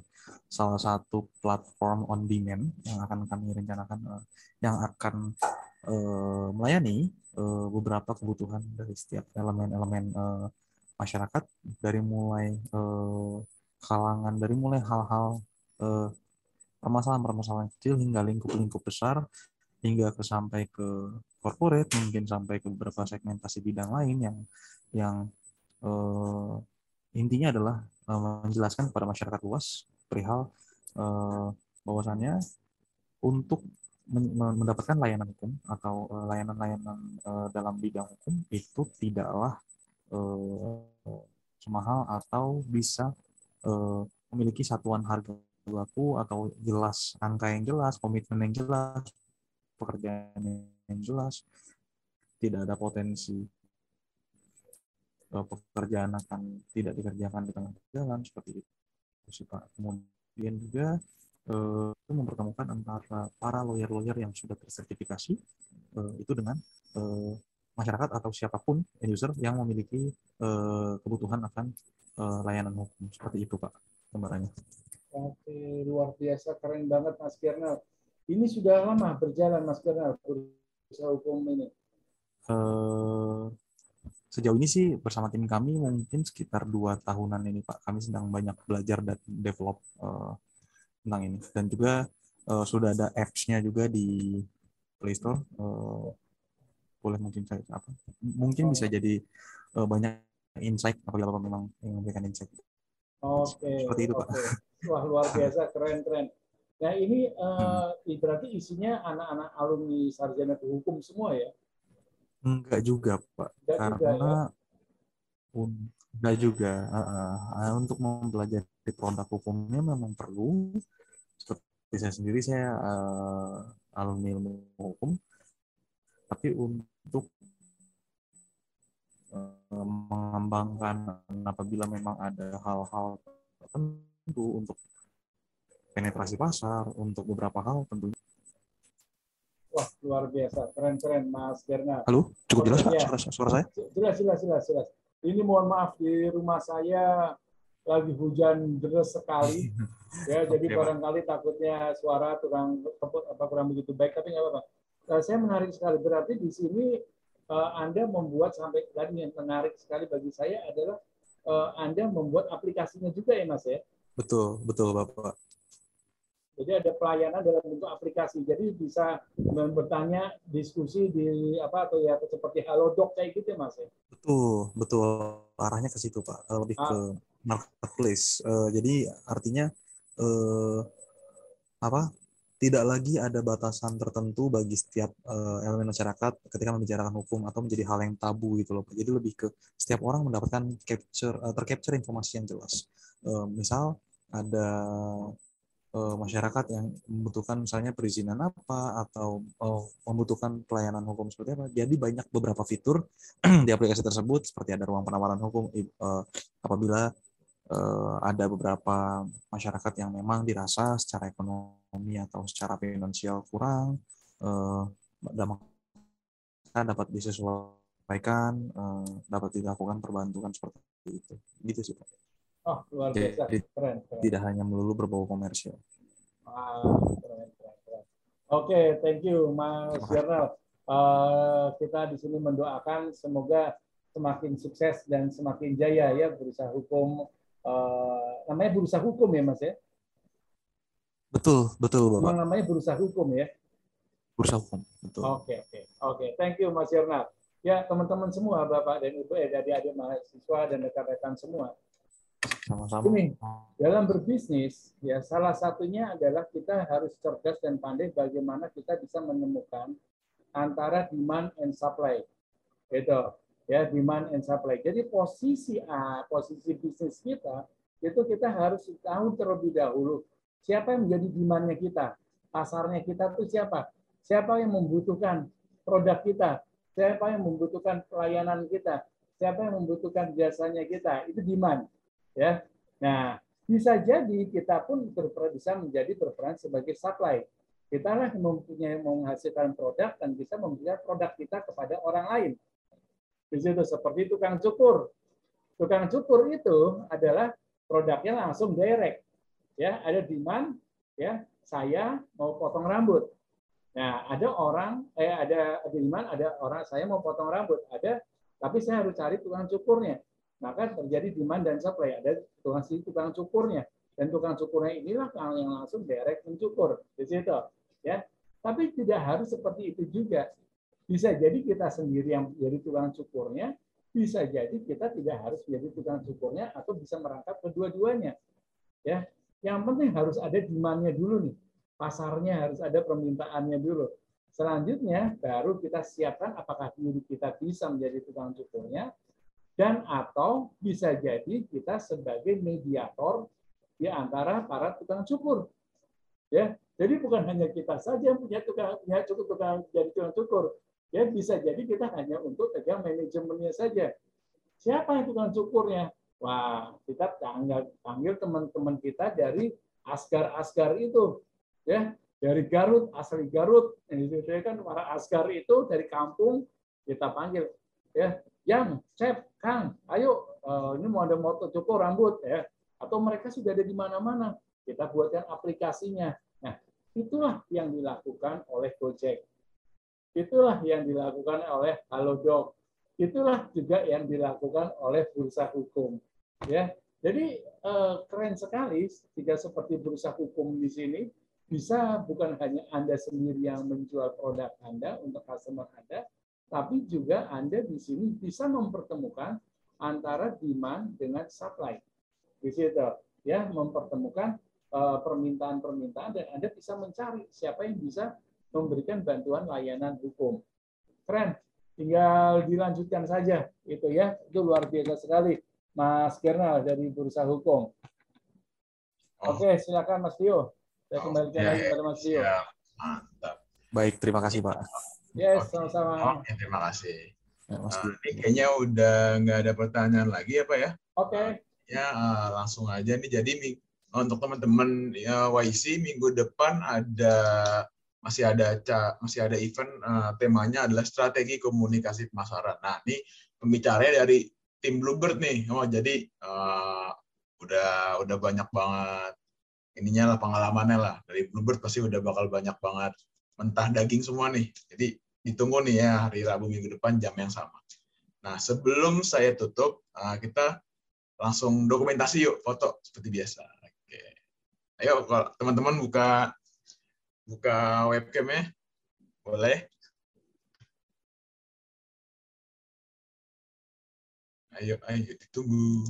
salah satu platform on demand yang akan kami rencanakan, uh, yang akan uh, melayani uh, beberapa kebutuhan dari setiap elemen-elemen uh, masyarakat, dari mulai uh, kalangan, dari mulai hal-hal permasalahan-permasalahan kecil hingga lingkup-lingkup besar, hingga ke sampai ke corporate, mungkin sampai ke beberapa segmentasi bidang lain yang yang uh, intinya adalah uh, menjelaskan kepada masyarakat luas perihal uh, bahwasannya untuk mendapatkan layanan hukum atau layanan-layanan uh, dalam bidang hukum itu tidaklah uh, semahal atau bisa uh, memiliki satuan harga baku atau jelas angka yang jelas, komitmen yang jelas, pekerjaan yang jelas, tidak ada potensi eh, pekerjaan akan tidak dikerjakan di tengah jalan seperti itu sih Pak. Kemudian juga eh, itu mempertemukan antara para lawyer-lawyer yang sudah tersertifikasi eh, itu dengan masyarakat atau siapa pun end user yang memiliki kebutuhan akan layanan hukum seperti itu Pak gambarannya. Oke, luar biasa keren banget Mas Kernel. Ini sudah lama berjalan Mas usaha hukum ini? Uh, sejauh ini sih bersama tim kami mungkin sekitar dua tahunan ini Pak. Kami sedang banyak belajar dan develop uh, tentang ini. Dan juga uh, sudah ada apps-nya juga di Play Store. Uh, boleh mungkin saya apa? Mungkin oh. bisa jadi uh, banyak insight apabila Bapak memang ingin memberikan insight. Oke. Okay, Seperti itu okay. Pak. Wah luar biasa, keren keren. Nah ini uh, berarti isinya anak-anak alumni sarjana hukum semua ya? Enggak juga Pak, enggak karena juga, ya? enggak juga. Uh, uh, untuk mempelajari produk hukumnya memang perlu. Seperti saya sendiri saya uh, alumni ilmu hukum, tapi untuk uh, mengembangkan apabila memang ada hal-hal tertentu untuk penetrasi pasar, untuk beberapa hal tentunya. Wah, luar biasa. Keren-keren, Mas Bernard. Halo, cukup jelas, Pak, ya. suara, suara saya? Jelas, jelas, jelas, jelas. Ini mohon maaf, di rumah saya lagi hujan deras sekali. ya, jadi okay, barangkali Pak. takutnya suara kurang apa kurang begitu baik, tapi nggak apa-apa. Nah, saya menarik sekali. Berarti di sini uh, Anda membuat sampai tadi yang menarik sekali bagi saya adalah uh, Anda membuat aplikasinya juga ya, Mas ya? Betul, betul, Bapak. Jadi ada pelayanan dalam bentuk aplikasi. Jadi bisa bertanya, diskusi di apa atau ya seperti Halodoc kayak gitu ya Mas ya. Betul, betul. Arahnya ke situ Pak. Lebih ah. ke marketplace. Uh, jadi artinya uh, apa? Tidak lagi ada batasan tertentu bagi setiap uh, elemen masyarakat ketika membicarakan hukum atau menjadi hal yang tabu gitu loh. Jadi lebih ke setiap orang mendapatkan capture uh, tercapture informasi yang jelas. Uh, misal ada uh, masyarakat yang membutuhkan misalnya perizinan apa atau uh, membutuhkan pelayanan hukum seperti apa. Jadi banyak beberapa fitur di aplikasi tersebut seperti ada ruang penawaran hukum uh, apabila uh, ada beberapa masyarakat yang memang dirasa secara ekonomi atau secara finansial kurang uh, dapat disesuaikan, uh, dapat dilakukan perbantuan seperti itu. Gitu sih Pak. Oh, luar biasa. Jadi, keren, keren. Tidak hanya melulu berbau komersial. Ah, keren, keren, keren. Oke, okay, thank you Mas Jernal. Uh, kita di sini mendoakan semoga semakin sukses dan semakin jaya ya berusaha hukum uh, namanya berusaha hukum ya Mas ya. Betul, betul Bapak. Memang namanya berusaha hukum ya. Berusaha hukum, betul. Oke, okay, oke. Okay. Oke, okay, thank you Mas Jernal. Ya, teman-teman semua, Bapak dan Ibu, ya, adik-adik mahasiswa dan rekan-rekan semua. Sama-sama. Ini dalam berbisnis ya salah satunya adalah kita harus cerdas dan pandai bagaimana kita bisa menemukan antara demand and supply. Gitu. Ya, demand and supply. Jadi posisi A, posisi bisnis kita itu kita harus tahu terlebih dahulu siapa yang menjadi demandnya kita, pasarnya kita itu siapa, siapa yang membutuhkan produk kita, siapa yang membutuhkan pelayanan kita, siapa yang membutuhkan jasanya kita, itu demand. Ya, nah bisa jadi kita pun bisa menjadi berperan sebagai supply. Kita lah mempunyai menghasilkan produk dan bisa memberikan produk kita kepada orang lain. Di situ seperti tukang cukur. Tukang cukur itu adalah produknya langsung direct. Ya, ada demand, ya, saya mau potong rambut. Nah, ada orang, eh ada demand, ada orang saya mau potong rambut, ada, tapi saya harus cari tukang cukurnya maka terjadi demand dan supply. Ada tukang tukang cukurnya dan tukang cukurnya inilah yang langsung direct mencukur di situ, ya. Tapi tidak harus seperti itu juga. Bisa jadi kita sendiri yang jadi tukang cukurnya, bisa jadi kita tidak harus menjadi tukang cukurnya atau bisa merangkap kedua-duanya. Ya, yang penting harus ada demandnya dulu nih, pasarnya harus ada permintaannya dulu. Selanjutnya baru kita siapkan apakah diri kita bisa menjadi tukang cukurnya dan atau bisa jadi kita sebagai mediator di antara para tukang cukur. Ya, jadi bukan hanya kita saja yang punya tukang punya cukur tukang jadi tukang cukur. Ya, bisa jadi kita hanya untuk pegang manajemennya saja. Siapa yang tukang cukurnya? Wah, kita panggil, panggil teman-teman kita dari askar-askar itu. Ya, dari Garut, asli Garut. Ini kan para askar itu dari kampung kita panggil. Ya, yang chef kang ayo uh, ini mau ada motor cukur rambut ya. Atau mereka sudah ada di mana-mana kita buatkan aplikasinya. Nah itulah yang dilakukan oleh Gojek. Itulah yang dilakukan oleh Halodoc. Itulah juga yang dilakukan oleh bursa hukum ya. Jadi uh, keren sekali jika seperti bursa hukum di sini bisa bukan hanya Anda sendiri yang menjual produk Anda untuk customer Anda, tapi juga Anda di sini bisa mempertemukan antara demand dengan supply. Di situ ya mempertemukan eh, permintaan-permintaan dan Anda bisa mencari siapa yang bisa memberikan bantuan layanan hukum. Keren. Tinggal dilanjutkan saja itu ya. Itu luar biasa sekali Mas Kernal dari Bursa Hukum. Oh. Oke, silakan Mas Tio. Saya kembalikan oh, lagi kepada Mas Tio. Mantap. Baik, terima kasih Pak. Yes, sama-sama. Oke, terima kasih. Ya, uh, ini kayaknya udah nggak ada pertanyaan lagi ya Pak ya? Oke. Okay. Uh, ya uh, langsung aja nih. Jadi untuk teman-teman ya, YC minggu depan ada masih ada masih ada event uh, temanya adalah strategi komunikasi pemasaran. Nah ini pembicaranya dari tim Bluebird nih. Oh jadi uh, udah udah banyak banget ininya lah pengalamannya lah dari Bluebird pasti udah bakal banyak banget mentah daging semua nih. Jadi ditunggu nih ya hari Rabu minggu depan jam yang sama. Nah, sebelum saya tutup, uh, kita langsung dokumentasi yuk foto seperti biasa. Oke. Ayo teman-teman buka buka webcam ya. Boleh? Ayo, ayo ditunggu.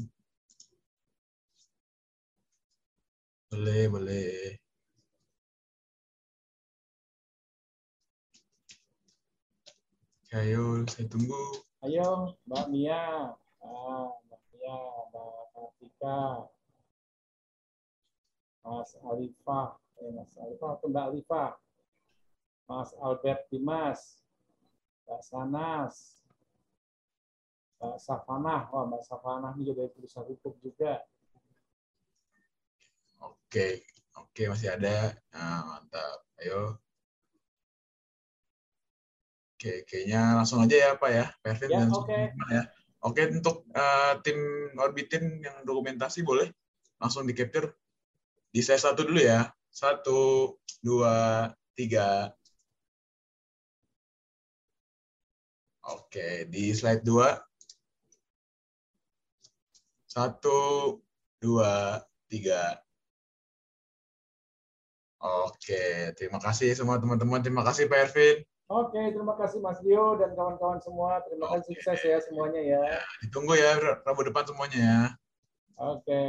Boleh, boleh. Ayo, saya tunggu. Ayo, Mbak Mia. Ah, Mbak Mia, Mbak Kartika. Mas Alifah. Eh, Mas Alifah atau Mbak Alifah. Mas Albert Dimas. Mbak Sanas. Mbak Safanah. Wah, Mbak Safanah ini juga dari perusahaan hukum juga. Oke, oke masih ada. Nah, mantap. Ayo. Oke, kayaknya langsung aja ya Pak ya, Perfect ya, dan okay. ya. Oke, untuk uh, tim Orbitin yang dokumentasi boleh langsung di-capture di slide satu dulu ya. Satu, dua, tiga. Oke, di slide dua. Satu, dua, tiga. Oke, terima kasih semua teman-teman. Terima kasih Pak Ervin. Oke, terima kasih Mas Dio dan kawan-kawan semua. Terima kasih sukses ya semuanya ya. ya. Ditunggu ya Rabu depan semuanya ya. Oke.